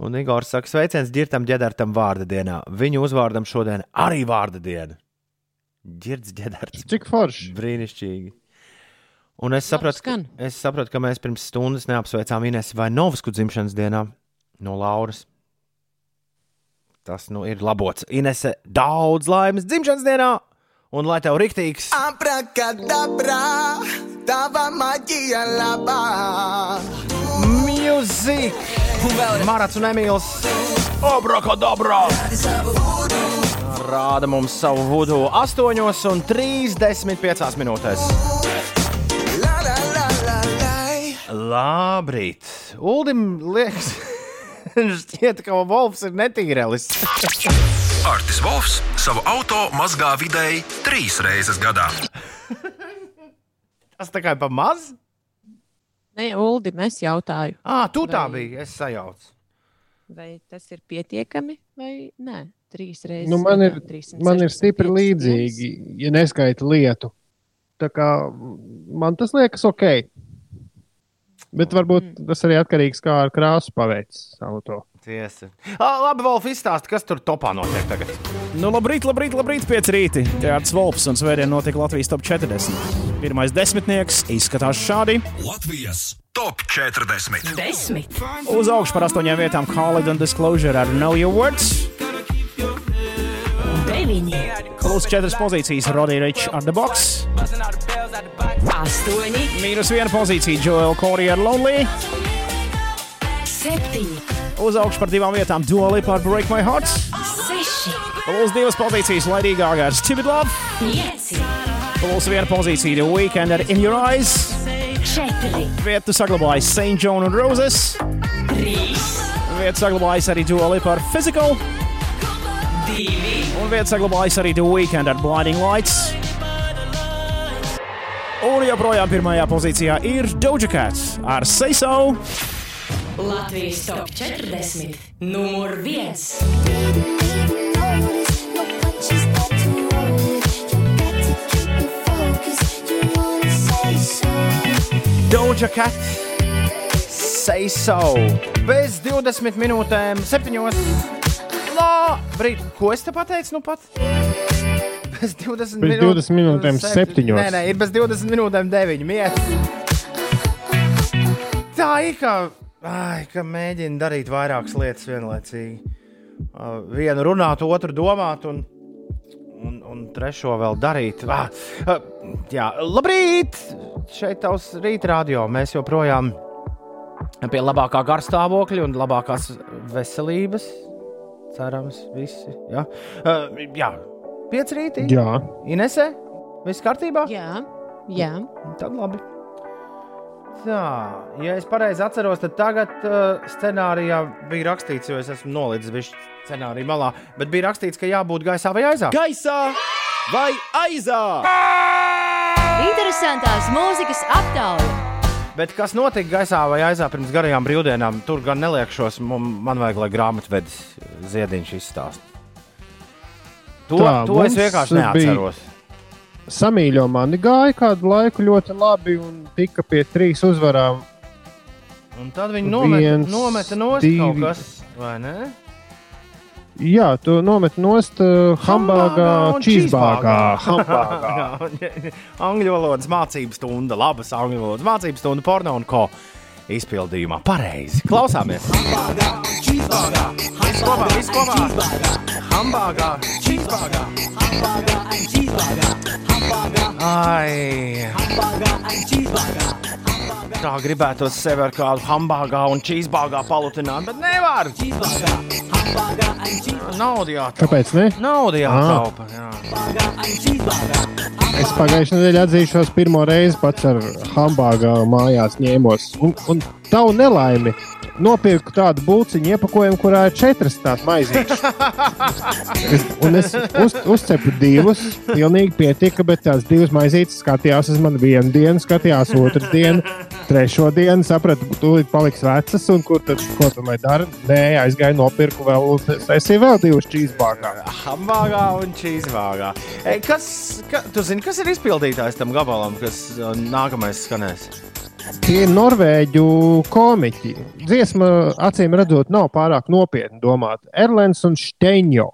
Un Igors saka, sveiciens ģirtam ģedartam vārda dienā. Viņu uzvārdam šodien arī vārda diena. Girds ģedarts. Cik forši? Brīnišķīgi. Un es sapratu, ka, skan. es sapratu, ka mēs pirms stundas neapsveicām Inesu vai Novsku dzimšanas dienā no Lauras. Tas nu ir labots. Inese, daudz laimes dzimšanas dienā! Un lai tev riktīgs! Abracadabra, tava maģija labā. Music! Marats un Emīls! Abrakadabra! Rāda mums savu vudu 8 un 35 minūtēs. Labrīt! Uldim liekas, [laughs] šķiet, ka Volfs ir netīrelis. [laughs] Artis Volfs savu auto mazgā vidēji trīs reizes gadā. Tas tā kā ir pa maz? Nē, Uldi, es jautāju, Ah, tu tā Vai- biji. Es sajaucu. vai tas ir pietiekami vai nē? Trīs reizes. Nu, man, ir, gadā, 365 man ir stipri līdzīgi, ja neskaita lietu. Tā kā man tas liekas ok. Bet varbūt tas arī atkarīgs no kā ar krāsu paveicis auto. Tiesa. Ah, labi, Volf, izstāsti, kas tur topā notiek tagad. Nu, labrīt, labrīt, labrīt, pieci rīti. Teātris Volps un Svētdien notika Latvijas top 40. Pirmais desmitnieks izskatās šādi. Latvijas top 40. Desmit. Uz augšu par astoņām vietām College and Disclosure ar Know Your Words. Deviņi. Plus četras pozīcijas Roddy Rich ar The Box. Astoņi. Mīnus viena pozīcija Joel Corey ar Lonely. Septiņi. Uz augšu par divām vietām Duali par Break My Heart. Seši. Plus divas pozīcijas Lady Gaga ar Stupid Love. Pieci. Plus viena pozīcija The Weekend ar In Your Eyes. Četri. Vietu saglabājas St. John un Roses. Trīs. Vietu saglabājas arī Duali par Physical. Divi. Un vietu saglabājas arī The Weekend ar Blinding Lights. Un joprojām pirmajā pozīcijā ir Doja Cat ar Say So. Latvijas top 40. Numur viens. Doja Cat. Say so. Bez 20 minūtēm, 7. Labrīt, ko es te pateicu? Nu pat? Bez 20 Bez 20 minūtēm septiņos. Nē, nē, ir bez 20 minūtēm 9. Mieru. Tā ir kā, ai, ka mēģina darīt vairākas lietas vienlaicīgi. Uh, Vienu runāt, otru domāt, un, un, un trešo vēl darīt. Ah, uh, jā, labrīt! Šeit tavs rīta radio. Mēs joprojām pie labākā garstāvokļa un labākās veselības. Cerams, visi. Jā, uh, jā. pieci rīti. Jā, Inesē, viss kārtībā? Jā, jā. Tad labi. Tā, ja es pareizi atceros, tad tagad uh, scenārijā bija rakstīts, jo es esmu nolicis visu scenāriju malā, bet bija rakstīts, ka jābūt gaisā vai aizā. Gaisā vai aizā? Interesantās mūzikas aptauja. Bet kas notika gaisā vai aizā pirms garajām brīvdienām, tur gan neliekšos. Man, vajag, lai grāmatvedis ziediņš izstāsta. To, Tā, to es vienkārši neatceros. samīļo mani gāja kādu laiku ļoti labi un tika pie trīs uzvarām. Un tad viņi nometa, nometa nost divi. kaut kas, vai ne? Jā, tu nomet nost uh, čīzbāgā. cheeseburgā. [laughs] angļu valodas mācību stunda, labas angļu valodas mācību stunda, porno un ko izpildījumā. Pareizi. Klausāmies! Viss kopā, viss kopā! Hambāgā, cheeseburgā! Ai! tā gribētos sevi ar kādu hambāgā un čīzbāgā palutināt, bet nevar. Naudu jātaupa. Kāpēc ne? Naudu Ah. jātaupa. Jā. Es pagājušajā nedēļā atzīšos, pirmo reizi pats ar hambāgu mājās ņēmos. Un, un tavu nelaimi nopirku tādu būciņu iepakojumu, kurā ir četras tādas maizītes. Es, [laughs] un es uz, uzcepu divus, pilnīgi pietika, bet tās divas maizītes skatījās uz mani vienu dienu, skatījās otru dienu, trešo dienu, sapratu, ka tūlīt paliks vecas, un kur tad, ko tam lai dara? Nē, aizgāju, nopirku vēl, es vēl divus čīzbāgā. Hambāgā un čīzbāgā. E, kas, ka, tu zini, kas ir izpildītājs tam gabalam, kas uh, nākamais skanēs? Tie ir norvēģu komiķi. Dziesma, acīm redzot, nav pārāk nopietni domāta. Erlens un Steņo.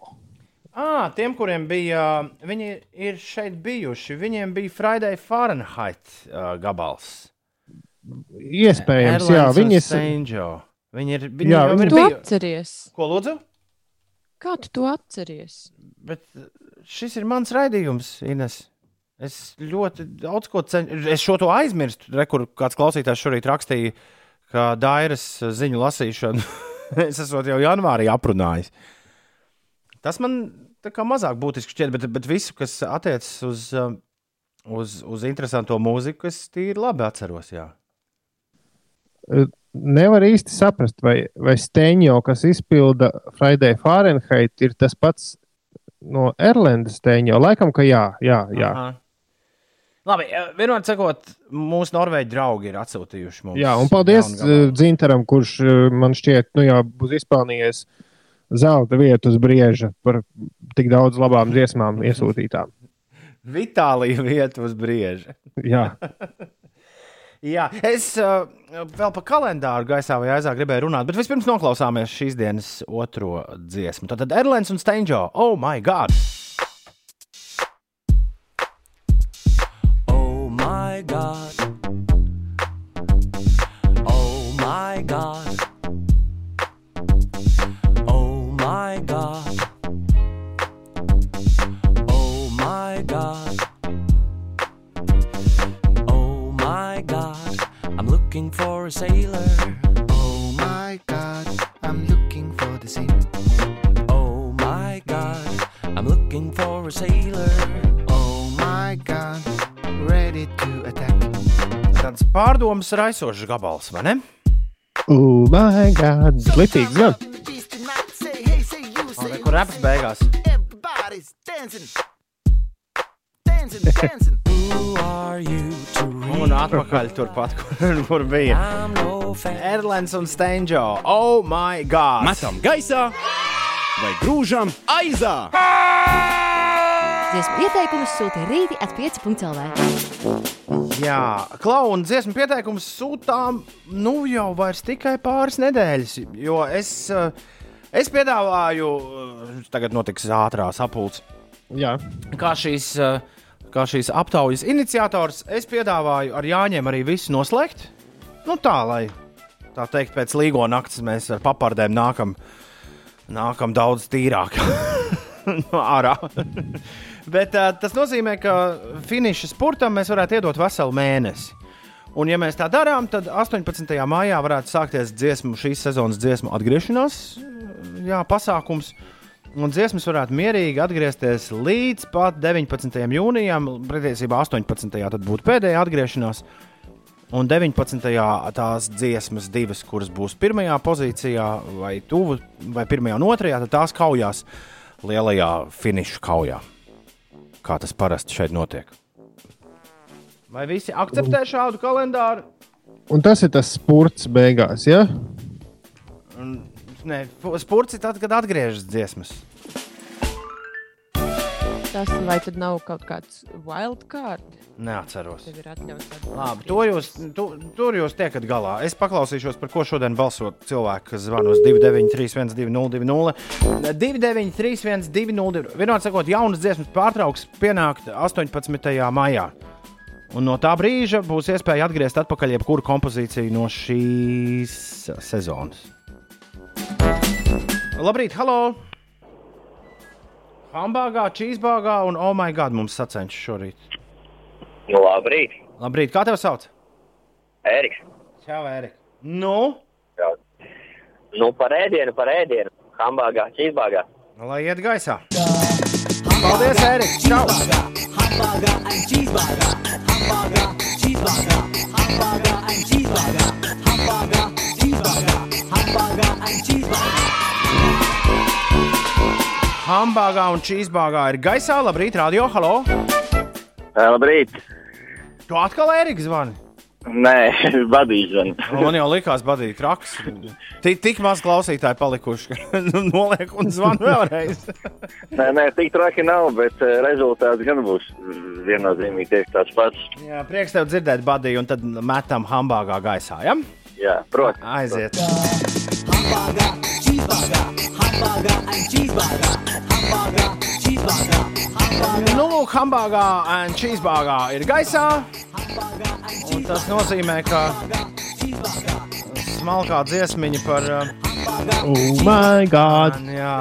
À, tiem, kuriem bija, viņi ir šeit bijuši, viņiem bija Friday Fahrenheit uh, gabals. Iespējams, jā, Erlends un viņi ir. Steinjo. Viņi ir, viņi Jā, jau viņi- ir bijuši. atceries? Ko lūdzu? Kā tu to atceries? Bet šis ir mans raidījums, Ines. Es ļoti daudz ko cenšos. Es šo to aizmirstu. Re, kur kāds klausītājs šorīt rakstīja, ka Dairas ziņu lasīšanu [laughs] es esmu jau janvārī aprunājis. Tas man mazāk būtiski šķiet, bet, bet visu, kas attiecas uz, um, uz, uz interesanto mūziku, es tīri labi atceros. Jā. Nevar īsti saprast, vai, vai Steņo, kas izpilda Friday Fahrenheit, ir tas pats no Erlendas Steņo. Laikam, ka jā, jā. jā. Aha. Labi, eh, vienmēr sakot, mūsu norvēģi draugi ir atsūtījuši mums. Jā, un paldies uh, Dzintaram, kurš uh, man šķiet, nu jau būs izpelnījies zelta vietu uz brieža par tik daudz labām dziesmām iesūtītām. [laughs] Vitālija vieta uz brieža. Jā. [laughs] Jā, es uh, vēl par kalendāru gaisā vai aizā gribēju runāt, bet vispirms noklausāmies šīs dienas otro dziesmu. Tad Erlens un Steinjo, oh my god! My god. Oh my god. Oh my god. Oh my god. Oh my god. I'm looking for a sailor. Oh my god, I'm looking for the sea. Oh my god. I'm looking for a sailor. Oh my god. Tāds pārdomas raisošs gabals, vai ne? Oh, my God! Lipīgs, gan! Un, kur reps beigās? Everybody's dancing. Dancing, dancing. [laughs] Who are you to Un atpakaļ turpat, [laughs] kur, kur bija. Erlens un Steinjo, oh my god! Metam gaisā vai grūžam aizā! Dziesmu ieteikumus sūta rīti at 5.lv. Jā, klauna dziesmu pieteikums sūtām nu jau vairs tikai pāris nedēļas, jo es, eh, es piedāvāju, eh, tagad notiks ātrā sapulce. Jā. Kā šīs, eh, kā šīs aptaujas iniciators, es piedāvāju ar Jāņiem arī visu noslēgt. Nu tā, lai tā teikt, pēc līgo naktas mēs ar papardēm nākam, nākam daudz tīrāk [laughs] no ārā. Bet uh, tas nozīmē, ka finiša spurtam mēs varētu iedot veselu mēnesi. Un, ja mēs tā darām, tad 18. maijā varētu sākties dziesmu, šīs sezonas dziesmu atgriešanās jā, pasākums. Un dziesmas varētu mierīgi atgriezties līdz pat 19. jūnijam. Patiesībā 18. tad būtu pēdējā atgriešanās. Un 19. tās dziesmas, divas, kuras būs pirmajā pozīcijā, vai tuvu, vai pirmajā un otrajā, tad tās kaujās lielajā finiša kaujā. Kā tas parasti šeit notiek. Vai visi akceptē šādu kalendāru? Un tas ir tas spurts beigās, ja? Un, Nē, spurts ir tad, kad atgriežas dziesmas. Tas vai tad nav kaut kāds wild card? Neatceros. Tev ir atļauts atbildēt. Labi, to jūs, tu, tur jūs tiekat galā. Es paklausīšos, par ko šodien balso cilvēki, kas zvana uz 293, 202, 293, 202. Vienot sakot, jaunas dziesmas pārtrauks pienākt 18. maijā. Un no tā brīža būs iespēja atgriezt atpakaļ jebkuru kompozīciju no šīs sezonas. Labrīt, halo! Hambāgā, cheeseburgā un oh my god mums sacenšas šorīt. Nu, labrīt, Labrīt, kā tev sauc? Eriks. Čau, Erika. Nu? Nu, par ēdienu, par ēdienu. Hambāgā, čīzbāgā. Lai iet gaisā. Paldies, Erika. Čau! Hamburger and cheeseburger. Hamburger, cheeseburger. Hamburger and cheeseburger. Hamburger, cheeseburger. Hambāgā un čīzbāgā ir gaisā. Labrīt, radio. Halo! Labrīt! Tu atkal Erika zvani? Nē, [laughs] vadīšana. Man jau likās, badīt traks. Tik, tik maz klausītāji palikuši, ka [laughs] nu, noliek un zvanu vēlreiz. [laughs] nē, nē, tik traki nav, bet eh, rezultāts gan būs viennozīmīgi tieši tāds pats. Jā, prieks tev dzirdēt, badīt, un tad metam hambāgā gaisā. Ja? Jā, protams. Aiziet. Hamburger, cheeseburger. Hamburger and cheeseburger. Hamburger, cheeseburger. Nu, lūk, hambāgā un čīzbāgā ir gaisā. Un tas nozīmē, ka smalkā dziesmiņa par. Oh, my God! Jā,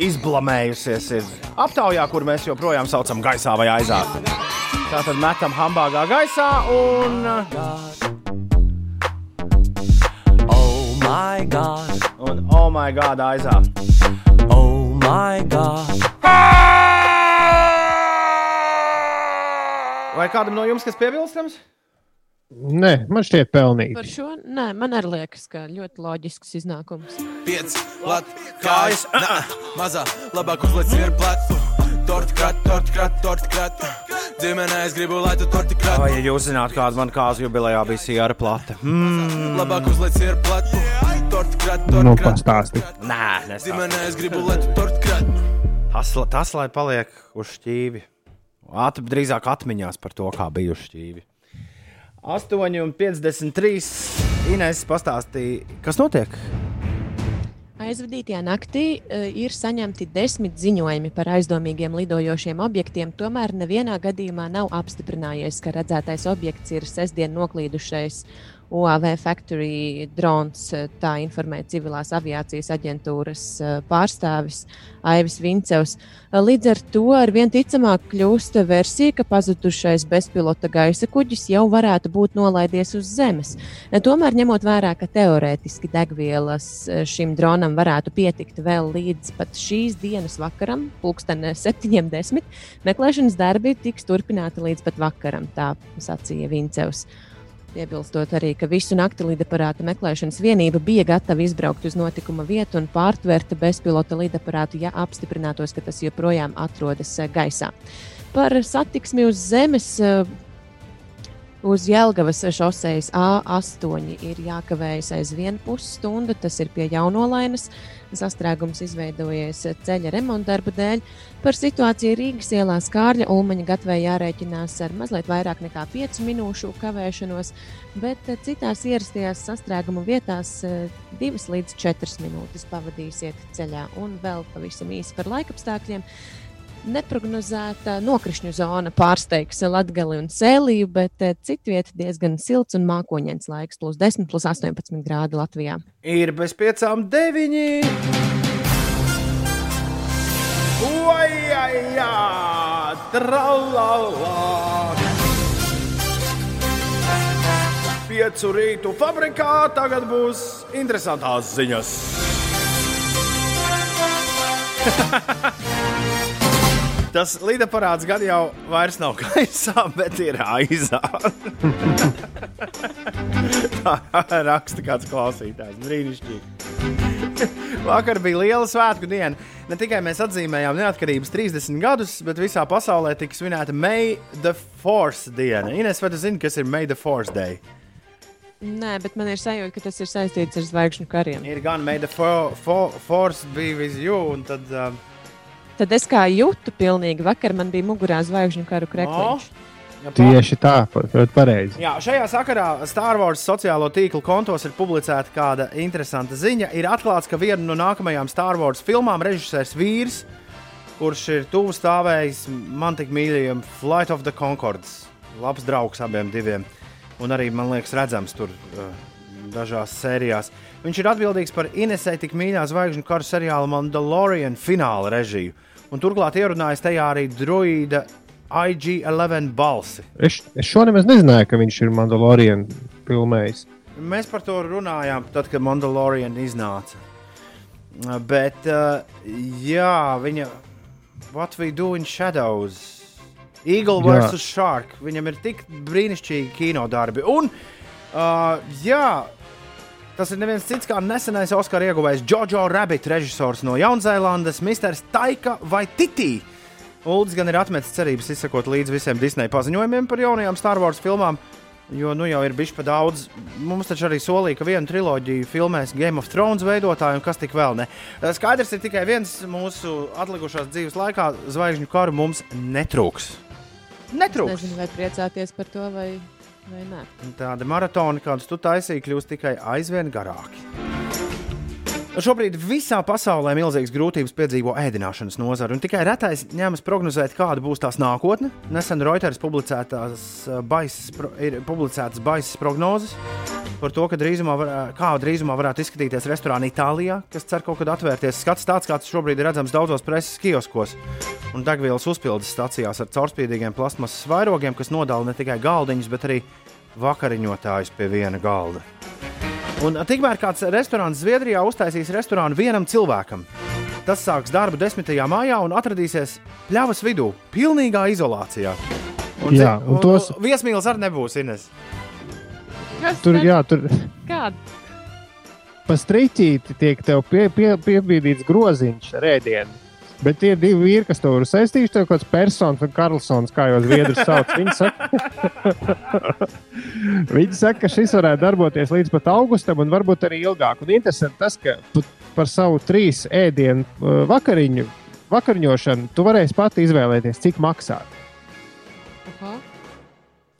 izblamējusies ir aptaujā, kur mēs joprojām saucam gaisā vai aizā. Tātad metam hambāgā gaisā un. Oh my god. Un oh my god aizā. Oh my god. Vai kādam no jums kas piebilstams? Nē, man šķiet pelnīt. Par šo nē, man arī liekas, ka ļoti loģisks iznākums. Piec, lat, kājas, nā, mazā, labāk uzliec ir plats. Torti krat, torti krat, torti krat. Ģimenē es gribu, lai tu torti krat. Vai ja jūs zināt, kāda man kāzu jubilejā bija sijāra plata? Mm. Labāk uzliec ir plats. Torti krat, torti Nu, krat. pastāsti. Nē. Ģimenē es gribu, lai tu torti krat. Tas, tas, lai paliek uz šķīvi. At, drīzāk atmiņās par to, kā bija uz šķīvi. 8,53. Inês pastāstīja, kas notiek. Aizvadītajā naktī uh, ir saņemti desmit ziņojumi par aizdomīgiem lidojošiem objektiem, tomēr nevienā gadījumā nav apstiprinājies, ka redzētais objekts ir sestdien noklīdušais OAV Factory drons. eh, Tā informē civilās aviācijas aģentūras eh, pārstāvis Aivis Vincevs. Eh, Līdz ar to ar vien ticamāk kļūst versija, ka pazudušais bezpilota gaisa kuģis jau varētu būt nolaidies uz Zemes. Tomēr, ņemot vērā, ka teorētiski degvielas šim dronam varētu pietikt vēl līdz pat šīs dienas vakaram, pulksten 7.10, meklēšanas darbi tiks turpināti līdz pat vakaram, tā sacīja Vincevs. Piebilstot arī, ka visu nakti lidaparāta meklēšanas vienība bija gatava izbraukt uz notikuma vietu un pārtvert bezpilota lidaparātu, ja apstiprinātos, ka tas joprojām atrodas eh, gaisā. Par satiksmi uz zemes eh, Uz Jēlgavas šoseis A8 ir jākavējas aizvien pusstundu. Tas ir pie jaunolainas. Sastrēgums izveidojies ceļa remonta darbu dēļ. Par situāciju Rīgas ielā Skārļa Ulmaņa gatavē jārēķinās ar mazliet vairāk nekā 5 minūšu kavēšanos, bet eh, citās ierastajās sastrēguma vietās 2 līdz 4 minūtes pavadīsiet ceļā. Un vēl pavisam īsi par laikapstākļiem. Neprognozēta nokrišņu zona pārsteigs Latviju un Sēliju, bet eh, citvietā diezgan silts un mākoņains laiks, plus 10, plus 18 grādi Latvijā. Ir bez piecām deviņi. Oi, ai, jā, tralala. Piecu rītu fabrikā tagad būs interesantās ziņas. [laughs] Tas lidaparāts gan jau vairs nav gaisā, bet ir aizā. Tā raksta kāds klausītājs. Brīnišķīgi. Vakar bija liela svētku diena. Ne tikai mēs atzīmējām neatkarības 30 gadus, bet visā pasaulē tika svinēta May the Force diena. Ines, vai tu zini, kas ir May the Force Day? Nē, bet man ir sajūta, ka tas ir saistīts ar zvaigžņu kariem. Ir gan May the for, for, Force be with you, un tad. Uh, Tad es kā jūtu pilnīgi vakar, man bija mugurā zvaigžņu karu krekliņš. ja Tieši tā, ļoti pareizi. Jā, šajā sakarā Star Wars sociālo tīklu kontos ir publicēta kāda interesanta ziņa. Ir atklāts, ka viena no nākamajām Star Wars filmām režisērs vīrs, kurš ir tuvu stāvējis man tik mīļajam Flight of the Concords. Labs draugs abiem diviem. Un arī, man liekas, redzams tur uh, dažās sērijās. Viņš ir atbildīgs par Inesai tik mīļā zvaigžņu karu seriāla Mandalorian fināla režiju. Un turklāt ierunājis tajā arī druīda IG-11 balsi. Es, es šo nemaz nezināju, ka viņš ir Mandalorian filmējis. Mēs par to runājām, tad, kad Mandalorian iznāca. Bet, uh, jā, viņa What we do in shadows. Eagle vs. Shark. Viņam ir tik brīnišķīgi kinodarbi. Un, uh, jā, tas ir neviens cits kā nesenais Oskara ieguvējs Jojo Rabbit, režisors no Jaunzēlandes, Mr. Taika vai Titī. Uldis gan ir atmetis cerības izsekot līdzi visiem Disneja paziņojumiem par jaunajām Star Wars filmām, jo nu jau ir bijis pa daudz. Mums taču arī solīja, ka vienu triloģiju filmēs Game of Thrones veidotāji un kas tik vēl ne. Skaidrs ir tikai viens mūsu atlikušās dzīves laikā - zvaigžņu karu mums netrūks. Netrūks. Nezinu, vai priecāties par to vai, nē. Tādi maratoni, kādus tu taisīji, kļūst tikai aizvien garāki. Šobrīd visā pasaulē milzīgas grūtības piedzīvo ēdināšanas nozara, un tikai retais ņemas prognozēt, kāda būs tās nākotne. Nesen Reuters publicētās eh, baisas, ir publicētas baisas prognozes par to, drīzumā, var, kā drīzumā varētu izskatīties restorāni Itālijā, kas cer kaut kad atvērties. Skats tāds, kāds šobrīd ir redzams daudzos preses kioskos un degvielas uzpildes stācijās ar caurspīdīgiem plasmasas vairogiem, kas nodala ne tikai galdiņus, bet arī vakariņotājus pie viena galda. Un tikmēr kāds restorāns Zviedrijā uztaisīs restorānu vienam cilvēkam. Tas sāks darbu 10. maijā un atradīsies pļavas vidū, pilnīgā izolācijā. Un, Jā, cik- un tos- viesmīlis arī nebūs Ines. Kas Tur, tad? jā, tur Kāda? pa striķīti tiek tev pie, pie, piebīdīts groziņš ar ēdienu. Bet tie divi vīri, kas to ir saistījuši, tev kaut kāds persons un Karlsons, kā jau zviedrus sauc, viņi saka, [laughs] viņi saka, ka šis varētu darboties līdz pat augustam un varbūt arī ilgāk. Un interesanti tas, ka par savu trīs ēdienu uh, vakariņu, vakariņošanu tu varēsi pati izvēlēties, cik maksāt. Aha.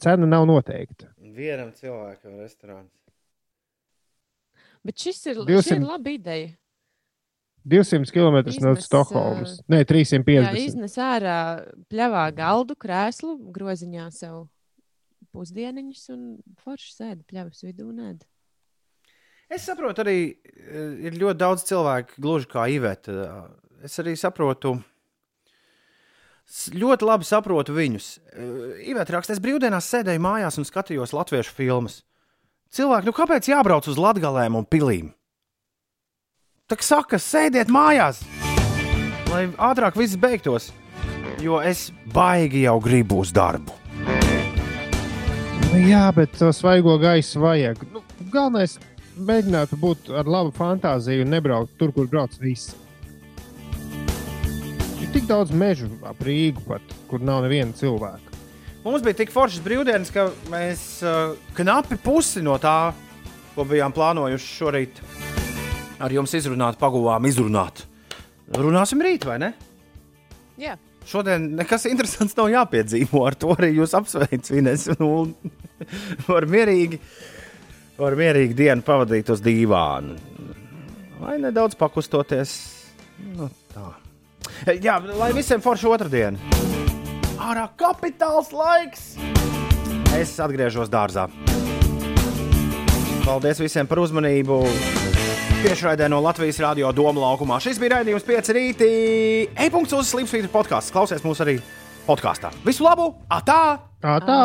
Cena nav noteikta. Vienam cilvēkam restorāns. Bet šis ir, 200. šī ir laba ideja. 200 km no Stokholmas. Nē, Jā, 350. iznes ārā pļāvā galdu, krēslu, groziņā sev pusdieniņus un forši sēdi pļavas vidū. Nēd. Es saprotu, arī eh, ir ļoti daudz cilvēku, gluži kā Iveta. Es arī saprotu, ļoti labi saprotu viņus. Eh, Iveta raksta, es brīvdienās sēdēju mājās un skatījos latviešu filmas. Cilvēki, nu kāpēc jābrauc uz latgalēm un pilīm? Tā kā saka, sēdiet mājās, lai ātrāk viss beigtos, jo es baigi jau gribu uz darbu. Nu, jā, bet to svaigo gaisu vajag. Nu, galvenais ir mēģināt būt ar labu fantāziju un nebraukt tur, kur brauc visi. Ir tik daudz mežu ap Rīgu, pat, kur nav neviena cilvēka. Mums bija tik foršas brīvdienas, ka mēs uh, knapi pusi no tā, ko bijām plānojuši šorīt, ar jums izrunāt, paguvām izrunāt. Runāsim rīt, vai ne? Jā. Šodien nekas interesants nav jāpiedzīvo. Ar to arī jūs apsveicat. Ines. Nu, var mierīgi, var mierīgi dienu pavadīt uz dīvāna. Vai nedaudz pakustoties. Nu, tā. Jā, lai visiem forši otrdiena. Ārā kapitāls laiks! Es atgriežos dārzā. Paldies visiem par uzmanību! Tiešraidē no Latvijas Rādio Doma laukumā. Šis bija raidījums 5 rītī. E-punkts uz Slimsvītra podkāsts. Klausies mūs arī podkāstā. Visu labu! Atā! Atā!